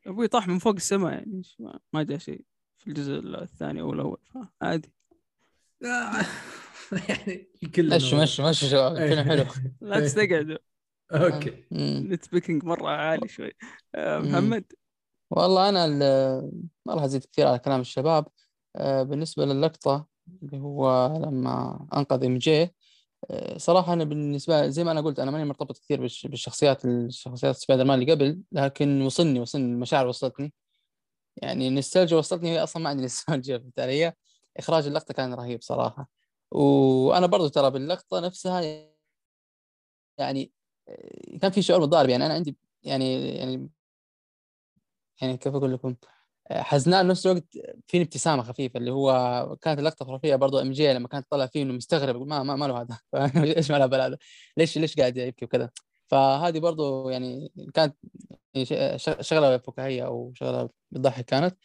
أبوي طاح من فوق السماء يعني ما- ما جاء شيء في الجزء الثاني أو الأول فعادي. آه، <laughs> يعني كله مشي مشي مشي شباب حلو. <laughs> لا تستقعدوا. okay. nitpicking مرة عالي شوي. آه،. محمد؟ والله أنا ال- ما راح أزيد كثير على كلام الشباب. آه، بالنسبة للقطة اللي هو لما أنقذ إم جي صراحة أنا بالنسبة زي ما أنا قلت أنا ماني مرتبط كثير بالش- بالشخصيات الشخصيات سبايدر مان اللي قبل لكن وصلني وصلني المشاعر وصلتني. يعني النوستالجيا وصلتني هي أصلا ما عندي <laughs> نوستالجيا في التالية إخراج اللقطة كان رهيب صراحة. وأنا برضو ترى باللقطة نفسها يعني آه، كان في شعور متضارب يعني أنا عندي يعني يعني يعني كيف أقول لكم؟ حزنان نفس الوقت في ابتسامة خفيفة اللي هو كانت اللقطة خرافيه برضو إم جي لما كانت طلع فيه إنه مستغرب ما ما, ما له هذا؟ <laughs> إيش ما له هذا؟ ليش ليش قاعد يبكي وكذا؟ فهذه برضو يعني كانت ش- شغلة فكاهية أو شغلة بتضحك كانت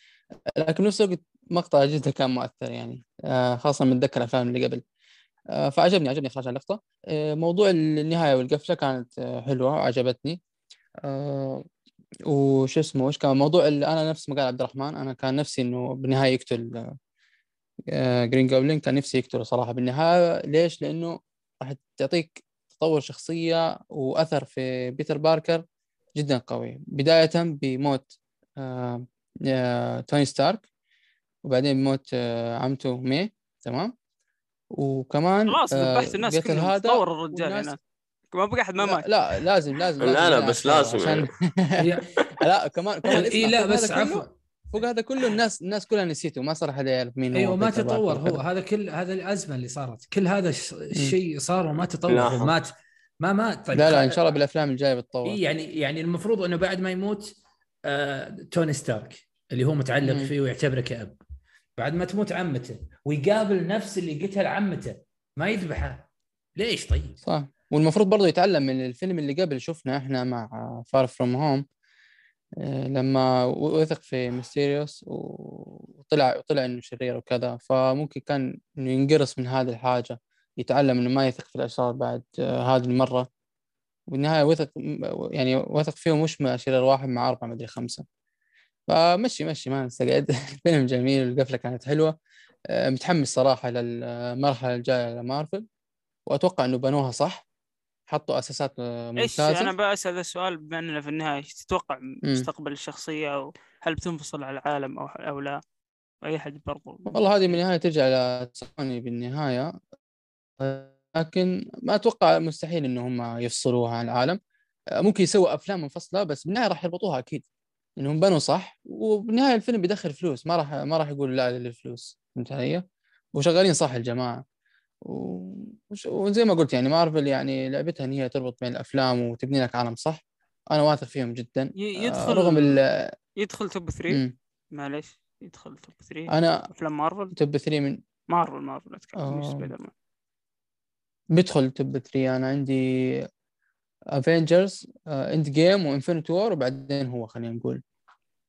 لكن نفس الوقت مقطع جدا كان مؤثر يعني آه، خاصة من اتذكر الأفلام اللي قبل. آه، فعجبني عجبني اخراج اللقطة. آه، موضوع النهاية والقفله كانت حلوة وعجبتني. آه، وش اسمه وش كان موضوع ال- أنا نفس ما قال عبد الرحمن أنا كان نفسي إنه بالنهاية يقتل آه، جرين جوبلين كان نفسي يقتله صراحة بالنهاية. ليش؟ لأنه راح تعطيك تطور شخصية وأثر في بيتر باركر جدا قوي. بداية بموت آه، آه، توني ستارك وبعدين بموت عمته مي تمام؟ وكمان خلاص ذبحت الناس كلهم تطور الرجال هنا ما بقى احد ما لا, مات لا لازم لازم لا، لازم لا، يلعب بس لازم عشان <laughs> هي- لا كمان كمان اي لا بس عفوا فوق هذا كله الناس الناس كلها نسيته ما صار حدا يعرف مين هو أيوه ما تطور هو. هذا كل هذا الأزمة اللي صارت. كل هذا الش- الشيء صار وما تطور مات ما مات طيب لا لا إن شاء الله بالأفلام الجاية بتطور. إيه يعني يعني المفروض إنه بعد ما يموت آه توني ستارك اللي هو متعلق مم. فيه ويعتبره كأب. بعد ما تموت عمته ويقابل نفس اللي قتل عمته ما يذبحه. ليش طيب؟ صح. والمفروض برضه يتعلم من الفيلم اللي قبل. شفنا إحنا مع Far From Home لما وثق في ميستيريوس وطلع وطلع إنه شرير وكذا. فممكن كان إنه ينقرص من هذه الحاجة يتعلم إنه ما يثق في الأشرار بعد آه، هذه المرة. والنهاية وثق يعني وثق فيهم مش شرير واحد مع أربعة مدري خمسة. فمشي مشي ما نستقعد الفيلم <laughs> جميل والقفلة كانت حلوة. آه، متحمس صراحة للمرحلة الجاية لمارفل وأتوقع إنه بنوها صح. حطوا أساسات آه، إيش ممتازة. أنا بسال السؤال بما اننا في النهاية إيش تتوقع مستقبل الشخصية أو هل بتنفصل على العالم أو أو لا؟ أي أحد برضو. والله هذه بالنهايه ترجع إلى سوني بالنهاية. لكن ما أتوقع مستحيل انه هم يفصلوها عن العالم. آه، ممكن يسووا أفلام منفصلة بس بالنهاية راح يربطوها أكيد. إنهم بنوا صح وبالنهاية الفيلم بيدخل فلوس. ما راح ما راح يقول لا للفلوس. فهمت علي؟ وشغالين صح الجماعة. وزي ما قلت يعني مارفل يعني لعبتها إن هي تربط بين الأفلام وتبني لك عالم صح؟ أنا واثق فيهم جدا. آه، يدخل رغم ال يدخل top 3 مم. معليش. يدخل top 3 أنا أفلام مارفل؟ top 3 من مارفل مارفل أتكلم مش آه. سبايدر مان بدخل top 3 أنا عندي Avengers Endgame و Infinity War وبعدين هو خلينا نقول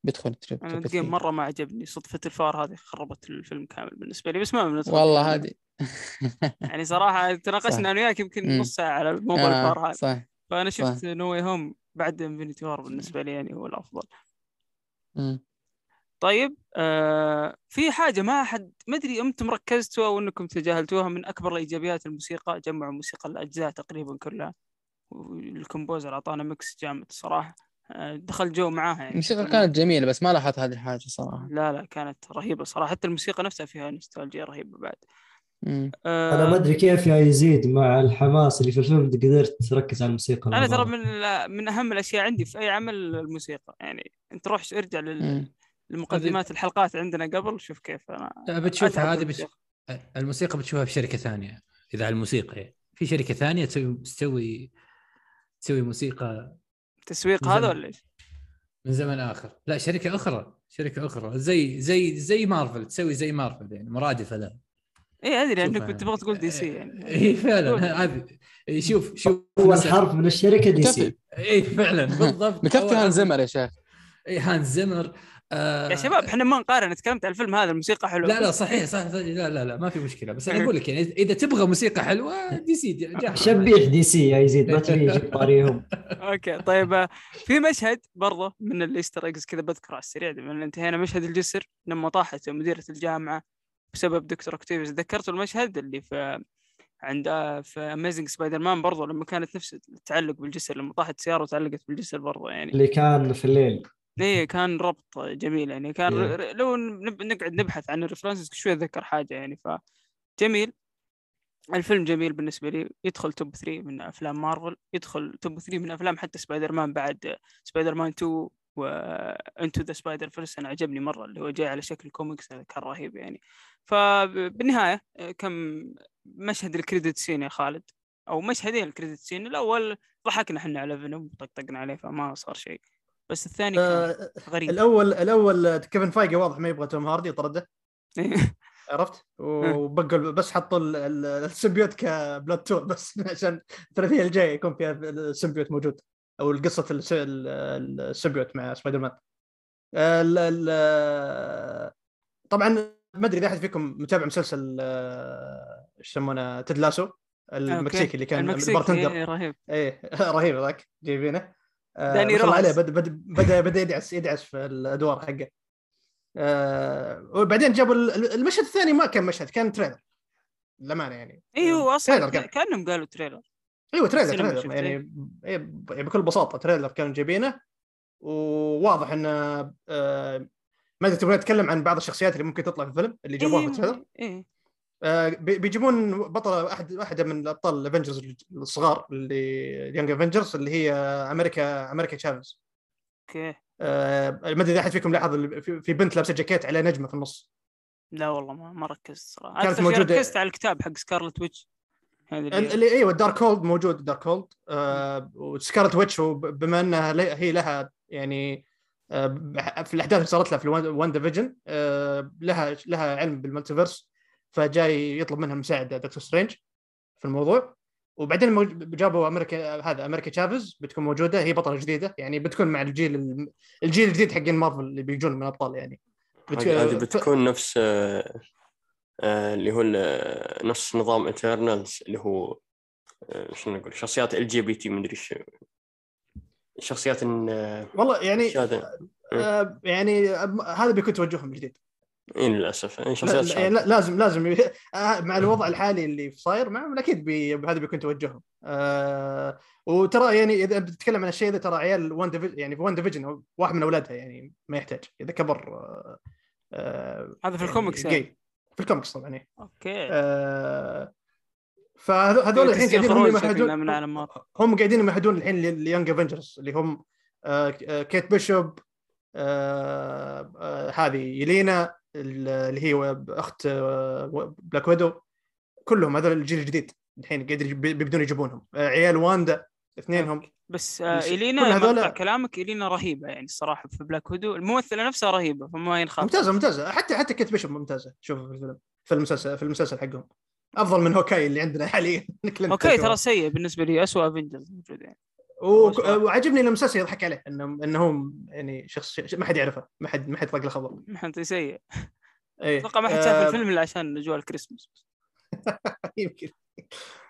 بدخل top أنا الجيم 3 مرة ما عجبني صدفة الفار هذه خربت الفيلم كامل بالنسبة لي بس ما بندخل والله. هذه <laughs> يعني صراحة. تناقشنا أنا وياك يمكن. نص ساعة على موضوع الفار آه هذا صح فأنا. شفت No Way Home بعد Infinity War بالنسبة لي يعني هو الأفضل مم. طيب آه في حاجة ما حد ما أدري أنتم ركزتوا أو أنكم تجاهلتوها من أكبر الإيجابيات الموسيقى جمعوا موسيقى الأجزاء تقريبا كلها وال composer أعطانا mix جامد الصراحه آه دخل جو معاها يعني الموسيقى كانت جميلة بس ما لاحظت هذه الحاجة صراحة لا لا كانت رهيبة صراحة حتى الموسيقى نفسها فيها نوستالجيا رهيبة بعد. آه أنا ما أدري كيف يا يزيد مع الحماس اللي في الفيلم قدرت تركز على الموسيقى أنا ترى. من من أهم الأشياء عندي في أي عمل الموسيقى يعني أنت روح ارجع لل- مم. لمقدمات الحلقات عندنا قبل شوف كيف أنا بتشوف هذه. بتش... الموسيقى بتشوفها في شركة ثانية إذا على الموسيقى يعني. في شركة ثانية تسوي تسوي تسوي موسيقى تسويق من هذا. ولا إيش؟ من زمن آخر. لا شركة أخرى شركة أخرى. زي زي زي مارفل تسوي زي مارفل يعني مرادفه لها اي أدري انك كنت تبغى تقول DC يعني. <laughs> اي فعلا. هذه شوف شوف. اول مثلاً- حرف من الشركة D C. <laughs> اي فعلا. <laughs> بالضبط. مكفي أول هانز زمر يا شيخ. اي هانز زمر. آه يا شباب إحنا ما نقارن تكلمت عن الفيلم هذا الموسيقى حلوة. لا لا. صحيح صح لا لا لا ما في مشكلة. بس أنا <laughs> أقول لك يعني إذا تبغى موسيقى حلوة DC شبيح DC يا يزيد ما تبي يجيب طاريهم. <laughs> okay طيب آه، في مشهد برضه من ال Easter eggs كذا بذكره على السريع من انتهينا مشهد الجسر لما طاحت مديرة الجامعة بسبب دكتور أوكتافيوس ذكرت المشهد اللي في عند آه، في Amazing Spider-Man برضه لما كانت نفس التعلق بالجسر لما طاحت سيارة وتعلقت بالجسر برضه يعني. اللي كان في الليل. إيه كان ربط جميل يعني. كان إيه. لو نقعد نبحث عن ال references شوي أتذكر حاجة يعني. فجميل الفيلم جميل بالنسبة لي. يدخل top 3 من أفلام مارفل يدخل top 3 من أفلام حتى سبايدر مان بعد سبايدر مان 2 و Into the Spider-Verse أنا عجبني مرة اللي هو جاي على شكل كوميكس هذا كان رهيب يعني. فبالنهايه كم مشهد ال credit scene يا خالد؟ أو مشهدين ال credit scene. الأول ضحكنا إحنا على فينوم طقطقنا عليه فما صار شيء. بس الثاني كان آه، غريب. الأول الأول كيفن فايجي واضح ما يبغى توم هاردي طرده. <laughs> عرفت؟ وبقوا بس حطوا ال- ال- ال symbiote كبلاد تور بس عشان الثلاثية الجاية يكون فيها ال symbiote موجود أو القصة الس- ال- ال symbiote مع سبايدر مان ال- طبعا ما أدري إذا أحد فيكم متابع مسلسل آه، إيش يسمونه؟ تيد لاسو المكسيكي اللي كان المكسيكي ال bartender. إيه، رهيب. إيه <laughs> رهيب ذاك جايبينه. آه، داني ما شاء الله عليه روهاس. بدا بدا بدأ, يدعس يدعس في الأدوار حقه. آه وبعدين جابوا ال- المشهد الثاني ما كان مشهد كان trailer. للأمانة يعني. اي هو trailer أصلا كان كأنهم قالوا trailer. إيوه trailer trailer. يعني إيه بكل بساطة trailer كانوا جايبينه. وواضح انه آه ما أدري تبغى نتكلم عن بعض الشخصيات اللي ممكن تطلع في الفيلم اللي جابوها في ال trailer آه، بي- بيجيبون بطلة احد واحدة من الأبطال ال Avengers الصغار اللي Young Avengers اللي هي أمريكا أمريكا تشافز. أوكي. آه، ما أدري إذا أحد فيكم لاحظ في بنت لابسة جاكيت على نجمة في النص. لا والله ما, ما ركزت صراحة. كانت موجودة- ركزت على الكتاب حق سكارلت ويتش اللي أيوه Darkhold موجود Darkhold آه وسكارلت ويتش بما أنها هي لها يعني آه في الأحداث اللي صارت لها في WandaVision آه لها لها علم بال multiverse فجاي يطلب منها مساعدة دكتور سترينج في الموضوع. وبعدين جابوا أمريكا هذا أمريكا تشافز بتكون موجودة هي بطلة جديدة يعني بتكون مع الجيل الجيل الجديد حق مارفل اللي بيجون من ابطال يعني. هذه بتكون نفس آه، آه، اللي هو نفس نظام Eternals اللي هو آه، شنو نقول شخصيات LGBT مدري إيش شخصيات والله يعني آه يعني هذا بيكون توجههم الجديد. اي للأسف إيه، لا شخصيات لا. لا لازم لازم <laughs> مع الوضع الحالي اللي صاير معهم أكيد بي هذا بيكون توجههم آه وترى يعني إذا بتتكلم عن الشيء ذا ترى عيال WandaVision يعني في WandaVision واحد من أولادها يعني ما يحتاج إذا كبر آه آه هذا في الكوميكس يعني يعني. في الكوميكس طبعا إيه. أوكي آه فهذول الحين قاعدين هم يمهدون. هم قاعدين يمهدون الحين لل Young Avengers اللي هم آه آه، كيت بيشوب آه آه هذه يلينا اللي هي أخت آه بلاك ويدو كلهم هذول الجيل الجديد الحين يجيب- بيبدون يجيبونهم. آه عيال واندا اثنينهم. بس آه إلينا هذول- كلامك إلينا رهيبة يعني الصراحة في بلاك ويدو الممثلة نفسها رهيبة فما ينخاف. ممتازة ممتازة. حتى حتى كيت بيشوب ممتازة. شوفوا في الفيلم في المسلسل في المسلسل حقهم. أفضل من هوكاي اللي عندنا <laughs> حاليا. تشوفه. ترى سيء بالنسبة لي أسوأ Avengers موجود يعني. وعجبني ان المسلسل يضحك عليه انه انه هو يعني شخص ما حد يعرفه ما حد ما حد يطلق له خبر. حتى سيء إيه أتوقع ما حد آه، شاف الفيلم إلا عشان أجواء الكريسماس. <laughs> يمكن.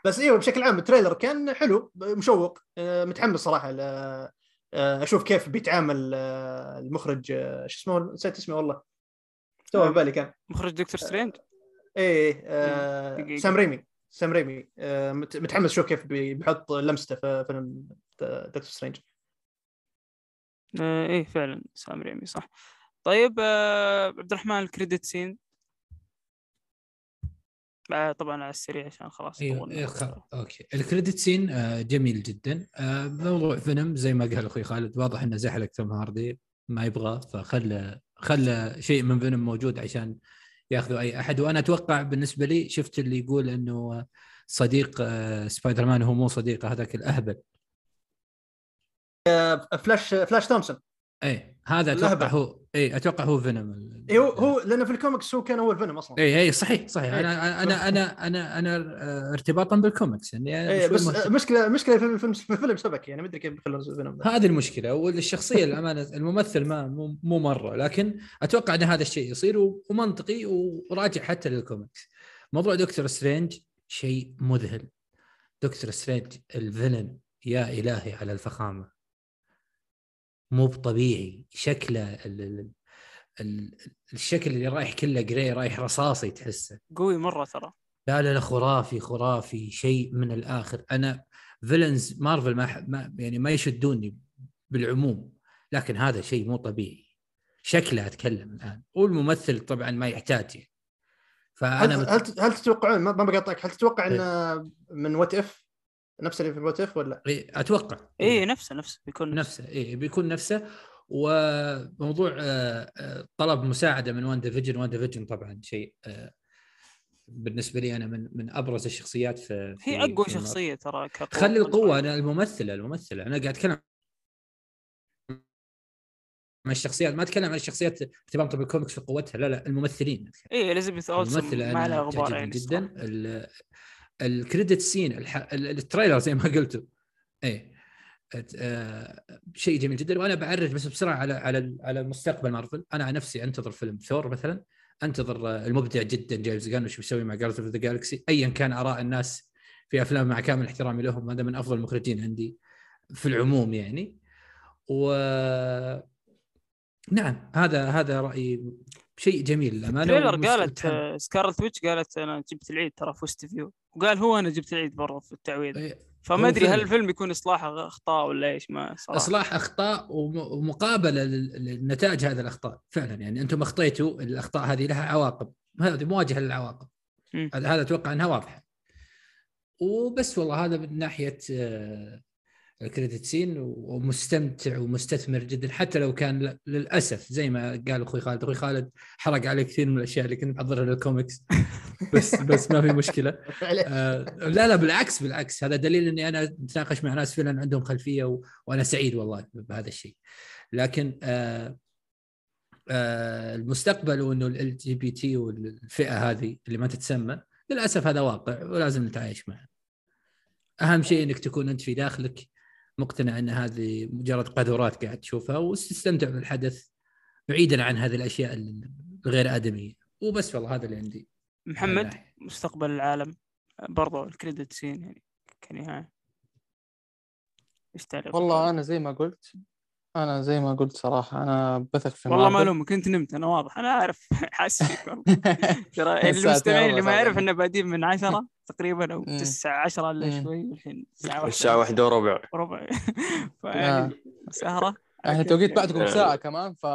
بس أيوه بشكل عام ال trailer كان حلو مشوق آه، متحمس صراحة آه، أشوف كيف بيتعامل آه، المخرج آه، شو اسمه؟ نسيت اسمه والله. تو في بالي كان. مخرج دكتور سترينج؟ إيه آه، دقيقة. سام ريمي. سام ريمي. آه، مت- متحمس أشوف كيف بي- بيحط لمسته في فيلم دكتور سترينج آه إيه فعلا سام ريمي صح. طيب آه عبد الرحمن ال credit scene. آه، طبعا على السريع عشان خلاص أيوه طولنا. إيه خ... أوكي. ال credit scene آه، جميل جدا. آه، موضوع فينوم زي ما قال أخوي خالد واضح إنه زحلق توم هاردي ما يبغى فخلى خلى شيء من فينوم موجود عشان ياخذوا أي أحد. وأنا أتوقع بالنسبة لي شفت اللي يقول إنه صديق سبايدر مان هو مو صديقه هذاك الأهبل. فلاش فلاش تومسون اي هذا أتوقع الأهبل. هو اي أتوقع هو فينوم اي هو هو لأنه في الكوميكس هو كان أول فينوم أصلا اي اي صحيح صحيح إيه. أنا أنا أنا أنا أنا ارتباطا بالكوميكس يعني شوي بس مهتم. مشكله مشكله في الفيلم في الفيلم شبكي يعني ما أدري كيف بيخلون ذا. هذه المشكلة والشخصية <laughs> الأمانة الممثل ما مو مو مرة لكن أتوقع أن هذا الشيء يصير ومنطقي وراجع حتى للكوميكس موضوع دكتور سترينج شيء مذهل دكتور سترينج ال villain يا إلهي على الفخامة مو بطبيعي. شكله ال ال ال الشكل اللي رايح كله gray رايح رصاصي تحسه. قوي مرة ترى. لا لا لا خرافي خرافي شيء من الآخر. أنا villains مارفل ما, ح- ما يعني ما يشدوني بالعموم لكن هذا شيء مو طبيعي. شكله أتكلم الآن. والممثل طبعا ما يحتاج. يعني. هل فانا مت... هل هل تتوقعون ما ما بقاطعك هل تتوقع انه من What If نفس اللي في If ولا؟ إيه، أتوقع. اي نفسه نفسه بيكون نفسه. اي بيكون نفسه. وموضوع آه، آه، طلب مساعدة من WandaVision WandaVision طبعا شيء آه، بالنسبة لي أنا من من أبرز الشخصيات في هي أقوى في. شخصية ترى خلي القوة. أنا الممثلة الممثلة. أنا قاعد أتكلم عن الشخصيات. ما أتكلم عن الشخصيات ارتباطها بالكوميكس في قوتها. لا لا الممثلين. اي اليزابيث اولسون ما عليها غبار يعني جدا. ال credit scene الح... ال- ال trailer زي ما قلتوا. أت- آه، شيء جميل جدا. وأنا بعرج بس بسرعة على على على مستقبل مارفل. أنا عن نفسي أنتظر فيلم ثور مثلا. أنتظر آه، المبدع جدا جيمس غان وش بيسوي مع Guardians of the Galaxy ايا كان آراء الناس في أفلام مع كامل احترامي لهم هذا من أفضل المخرجين عندي في العموم يعني. و نعم هذا هذا رأيي. شيء جميل للأمانة. قالت. آه، Scarlet Witch قالت أنا جبت العيد ترى في وست فيو. وقال هو أنا جبت العيد برضه في التعويذة إيه، فما أدري هل فيلم. الفيلم يكون إصلاح أخطاء ولا إيش ما صراحة. إصلاح أخطاء وم- ومقابله لنتائج هذه الأخطاء فعلا. يعني أنتم أخطيتوا الأخطاء هذه لها عواقب. هذه مواجهه للعواقب. هذا هذا أتوقع أنها واضحة. وبس والله هذا من ناحية آه، الكريدت سين ومستمتع ومستثمر جدا حتى لو كان للأسف زي ما قال أخوي خالد أخوي خالد حرق عليه كثير من الأشياء اللي كنت محضرها للكوميكس. <laughs> بس بس ما في مشكلة. <laughs> آه، لا لا بالعكس بالعكس. هذا دليل إني أنا أتناقش مع ناس فعلا عندهم خلفية و... وأنا سعيد والله بهذا الشيء. لكن آه آه المستقبل وإنه ال LGBT والفئة هذه اللي ما تتسمى للأسف هذا واقع ولازم نتعايش معه. أهم شيء إنك تكون أنت في داخلك مقتنع أن هذه مجرد قاذورات قاعد تشوفها وتستمتع بالحدث بعيدا عن هذه الأشياء الغير آدمية وبس والله هذا اللي عندي محمد. مستقبل العالم برضو الكريدت سين يعني كنهاية إيش تعليقك؟ والله أنا زي ما قلت أنا زي ما قلت صراحة أنا بثق في والله ما. الومك كنت نمت أنا واضح أنا عارف <laughs> حاسس فيك والله. <laughs> ترى المستمعين اللي ما يعرف. إنه بادين من عشرة تقريبا أو. 9 10 إلا. شوي والحين الساعة واحدة الساعة واحدة وربع وربع <laughs> آه. فيعني سهره إحنا توقيت بعدكم بساعة كمان ف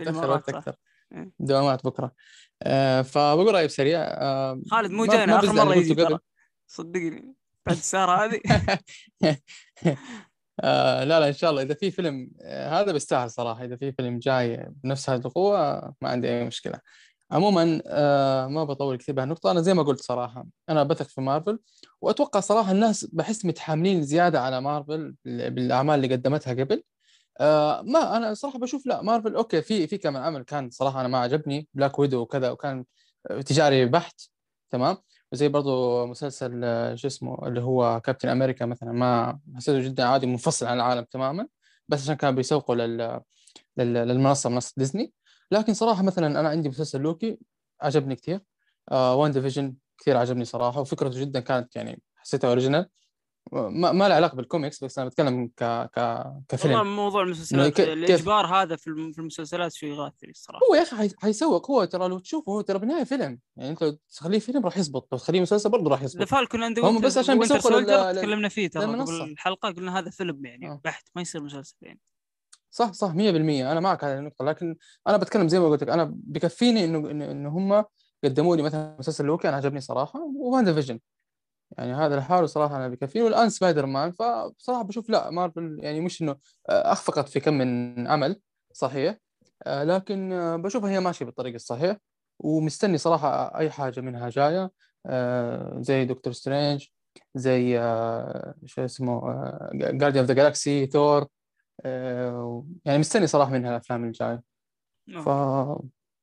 الإمارات، وقت. أكثر إيه. دوامات بكرة آه فبقول رأيي بسريع آه خالد مو جاينا آخر مرة يجي. صدقني بعد السهرة هذه آه لا لا إن شاء الله. إذا في فيلم آه هذا بيستاهل صراحة. إذا في فيلم جاي بنفس هذه القوة ما عندي أي مشكلة. عموما آه ما بطول كثير بهالنقطة. أنا زي ما قلت صراحة أنا بثق في مارفل وأتوقع صراحة الناس بحس متحاملين زيادة على مارفل بال- بالأعمال اللي قدمتها قبل. آه ما أنا صراحة بشوف لا مارفل okay في في كم عمل كان صراحة أنا ما عجبني. Black Widow وكذا وكان تجاري بحت تمام. وزي برضو مسلسل آه، شو اسمه اللي هو كابتن أمريكا مثلا. ما حسيته جدا عادي منفصل عن العالم تماما بس عشان كانوا بيسوقوا لل... لل... للمنصة منصة ديزني لكن صراحة مثلا أنا عندي مسلسل لوكي عجبني كثير آه WandaVision كثير عجبني صراحة وفكرته جدا كانت يعني حسيتها original ما, ما له علاقة بالكوميكس بس أنا بتكلم ك... ك... والله كفيلم موضوع المسلسلات كيف- الإجبار هذا في الم- في المسلسلات شوي يغاثني الصراحة. هو يا أخي حي- حيسوق هو ترى لو تشوفه هو ترى بالنهايه فيلم. يعني أنت لو تخليه فيلم راح يزبط لو تخليه مسلسل برضه راح ذا يزبط فالكون عندهم بس عشان بيسوقوا لل- تكلمنا فيه ترى. قبل الحلقة قلنا هذا فيلم يعني آه. بحت ما يصير مسلسل يعني. صح صح 100% أنا معك على النقطة لكن أنا بتكلم زي ما قلت لك أنا بكفيني إنه إنه هم قدموا لي مثلا مسلسل لوكي أنا عجبني صراحة و WandaVision. يعني هذا لحاله صراحة أنا بكفيني والآن سبايدر مان فبصراحه بشوف لا مارفل يعني مش إنه آه، أخفقت في كم من عمل صحيح آه، لكن آه، بشوفها هي ماشية بالطريق الصحيح ومستني صراحة أي حاجة منها جاية زي دكتور سترينج زي شو اسمه Guardian of the Galaxy ثور يعني مستني صراحة منها الأفلام الجاية. ف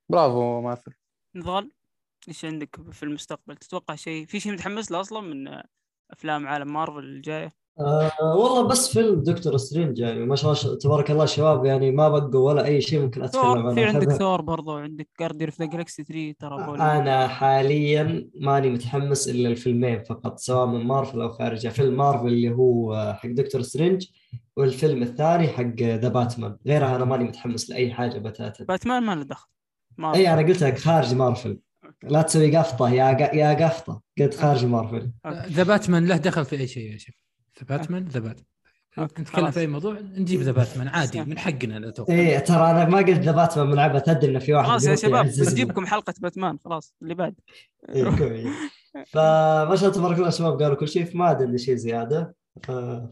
برافو مارفل. نضال؟ إيش عندك في المستقبل؟ تتوقع شيء في شيء متحمس له أصلا من أفلام عالم مارفل الجاية؟ آه والله بس فيلم دكتور سترينج يعني ما شاء الله تبارك الله الشباب يعني ما بقوا ولا أي شيء ممكن اتكلم عنه في عندك ثور برضو عندك Guardians of the Galaxy 3 ترى بولي. أنا حاليا ماني متحمس إلا الفيلمين فقط سواء من مارفل أو خارجه فيلم مارفل اللي هو حق دكتور سترينج والفيلم الثاني حق The Batman غيرها أنا ماني متحمس لأي حاجة بتاتا. باتمان ما له دخل. إي أنا قلت لك خارج مارفل. لا تسوي قفطة يا يا قفطة قلت خارج مارفل. The Batman له دخل في أي شيء يا شيخ. The Batman The Batman نتكلم في أي موضوع؟ نجيب The Batman <laughs> عادي من حقنا أتوقع إيه ترى أنا ما قلت The Batman من عبث تدري إنه في واحد خلاص يا شباب نجيبكم حلقة باتمان خلاص اللي بعد. إيه <laughs> فما شاء الله تبارك الله الشباب قالوا كل شيء فما عندي شيء زيادة.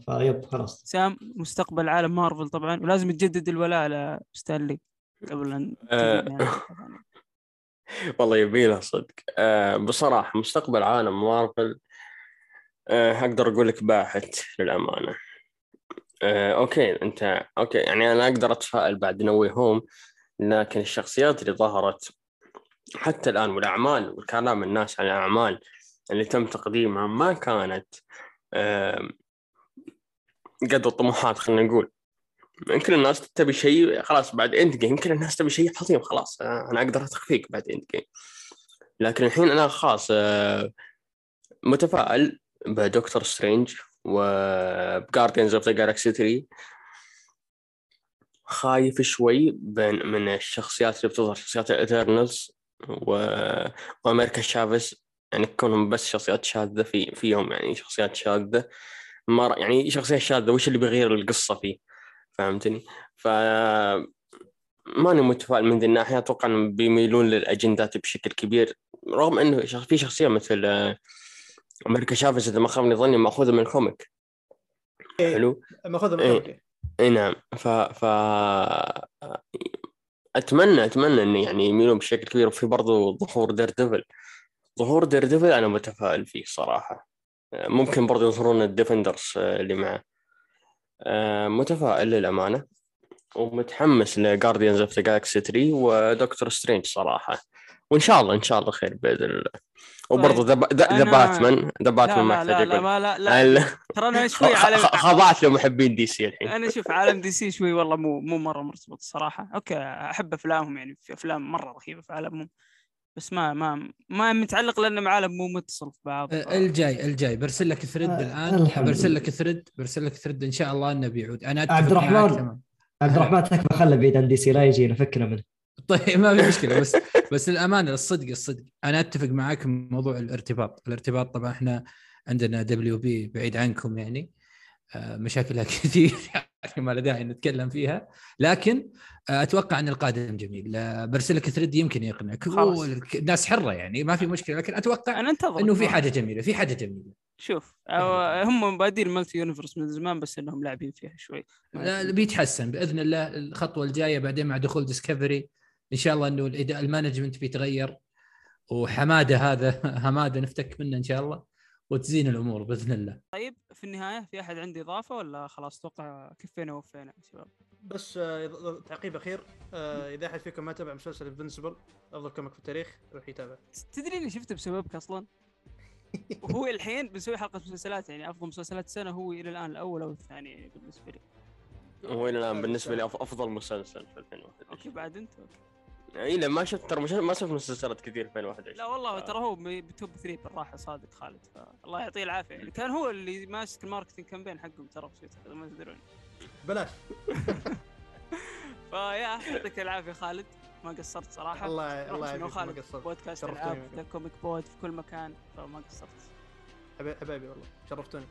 طيب خلاص. سام مستقبل عالم مارفل طبعا ولازم تجدد الولاء لستانلي قبل أن آه. <laughs> والله يبي له صدق. أه بصراحة مستقبل عالم مارفل أه أقدر أقول لك باهت للأمانة. أه okay أنت okay يعني أنا أقدر أتفائل بعد No Way Home لكن الشخصيات اللي ظهرت حتى الآن والأعمال والكلام الناس عن الأعمال اللي تم تقديمها ما كانت أه الطموحات خلينا نقول. يمكن الناس تبي شيء خلاص بعد Endgame يمكن الناس تبي شيء عظيم خلاص أنا أقدر اثق بعد Endgame لكن الحين أنا خلاص آه، متفائل بدكتور سترينج وب Guardians of the Galaxy 3 خايف شوي من الشخصيات اللي بتظهر شخصيات ال Eternals. وأمريكا شافيز يعني كونهم بس شخصيات شاذة في فيهم يعني شخصيات شاذة. ما يعني شخصية شاذة وش اللي بيغير القصة فيه؟ فهمتني؟ ف ماني متفائل من ذي الناحية. أتوقع إنهم بيميلون للأجندات بشكل كبير رغم إنه في شخصية مثل آه، أمريكا شافيز إذا ما خاب ظني مأخوذة من ال comic إيه حلو؟ مأخوذة من ال comic اي إيه نعم. ف ف أتمنى أتمنى إنه يعني يميلون بشكل كبير. وفي برضو ظهور Daredevil ظهور Daredevil أنا متفائل فيه صراحة. ممكن برضو يظهرون ال Defenders آه، اللي معه. آه، متفائل للأمانة ومتحمس ل Guardians of the Galaxy 3 و Doctor Strange صراحة. وإن شاء الله إن شاء الله خير بإذن الله. وبرضه the The Batman The Batman ما يحتاج لا لا لا لا, لا. ترى أنا شوي على خضعت لمحبين DC الحين. أنا شوف عالم DC شوي والله مو مو مرة مرتبط الصراحه أوكي أحب أفلامهم يعني في أفلام مرة رهيبة في عالمهم. بس ما ما ما متعلق لأن عالمهم مو متصل في بعض. ف... الجاي الجاي. برسل لك thread آه الان برسل لك thread برسل لك thread. إن شاء الله إنه بيعود. أنا عبد الرحمن عبد الرحمن تكفى خله بعيد عن DC لا يجينا فكنا منه. طيب <laughs> ما في مشكلة. بس بس للامانه الصدق الصدق. أنا أتفق معاك موضوع الارتباط. الارتباط طبعا إحنا عندنا WB بعيد عنكم يعني. آه، مشاكلها <laughs> كثير. يعني ما له داعي نتكلم فيها. لكن آه، أتوقع أن القادم جميل. برسل لك thread يمكن يقنعك. الناس حرة يعني ما في مشكلة. لكن أتوقع أنا إنه في حاجة جميلة في حاجة جميلة. شوف هم بادين ال multi universe من زمان بس إنهم لاعبين فيها شوي. بيتحسن. بإذن الله الخطوة الجاية بعدين مع دخول Discovery إن شاء الله إنه ال management بيتغير. وحمادة هذا <laughs> حمادة نفتك منه إن شاء الله. وتزين الأمور بإذن الله. طيب في النهاية في أحد عنده إضافة ولا خلاص أتوقع كفينا ووفينا يا شباب؟ بس آه تعقيب أخير آه إذا أحد فيكم ما تابع مسلسل Invincible أفضل comic في التاريخ روح يتابع. تدري إني شفته بسببك أصلا؟ <laughs> وهو الحين بنسوي حلقة مسلسلات يعني أفضل مسلسلات السنة هو إلى الآن الأول أو الثاني يعني بالنسبة لي. هو إلى الآن بالنسبة لي أفضل مسلسل في 2021 أوكي بعد أنت أوكي. اي لا ما شفت ترى ما شفت مسلسلات كثير في 2021 لا والله ترى هو ب top 3 بالراحة صادق خالد. الله يعطيه العافية. يعني كان هو اللي ماسك ال marketing campaign حقهم ترى في ما تدرون. بلاش. <laughs> فيا يعطيك العافية خالد. ما قصرت صراحة. الله الله يعافيك خالد؟ بودكاست العاب The Comic Pod في كل مكان. فما قصرت. حبايبي والله شرفتوني.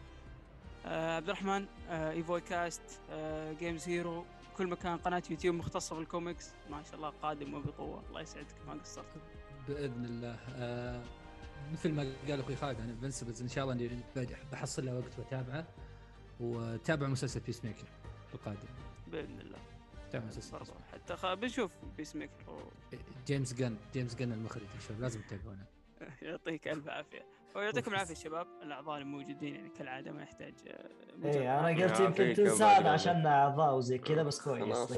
آه عبد الرحمن آه ايفوي كاست آه Games Hero كل مكان قناة يوتيوب مختصة بالكوميكس ما شاء الله قادم وبقوة. الله يسعدك ما قصرت بإذن الله. آه مثل ما قال أخوي خالد عن Invincible إن شاء الله إني بحصل له وقت وأتابعه وتابع مسلسل Peacemaker القادم. بإذن الله. تابع مسلسل حتى خ... بنشوف Peacemaker و... جيمس جن جيمس جن المخرج يا شباب لازم تتابعونه. <laughs> يعطيك ألف عافية. ويعطيكم العافية شباب. الأعضاء الموجودين يعني كالعادة ما يحتاج آه، اي أنا قلت يمكن. تنسانا عشان أعضاء وزي كذا بس كويس <laughs> <laughs>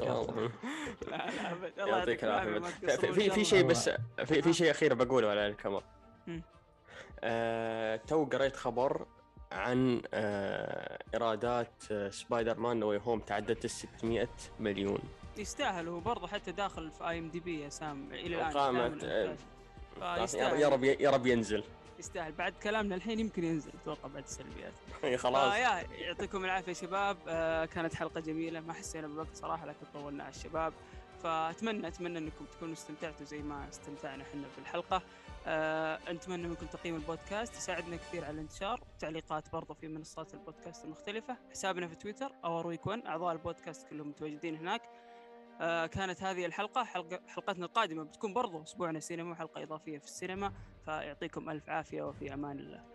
يعطيك العافية في- في شيء. بس في في شيء أخير بقوله على الكاميرا. آه تو قريت خبر عن آه إيرادات آه Spider-Man No Home تعدت ال 600 مليون. يستاهل هو برضه حتى داخل في IMDb يا سام إلى الآن آه، إنتاج. يا رب يا رب ينزل. يستاهل. بعد كلامنا الحين يمكن ينزل أتوقع بعد السلبيات. <laughs> خلاص. آه يا يعطيكم العافية شباب. آه كانت حلقة جميلة ما حسينا بالوقت صراحة لكن طولنا على الشباب. فأتمنى أتمنى إنكم تكونوا استمتعتوا زي ما استمتعنا إحنا بالحلقة آه نتمنى منكم تقييم البودكاست يساعدنا كثير على الانتشار. تعليقات برضو في منصات البودكاست المختلفة. حسابنا في تويتر Our Week 1 أعضاء البودكاست كلهم متواجدين هناك. آه كانت هذه الحلقة حلقه حلقتنا القادمة بتكون برضو أسبوعنا سينما وحلقة إضافية في السينما فيعطيكم ألف عافية وفي أمان الله.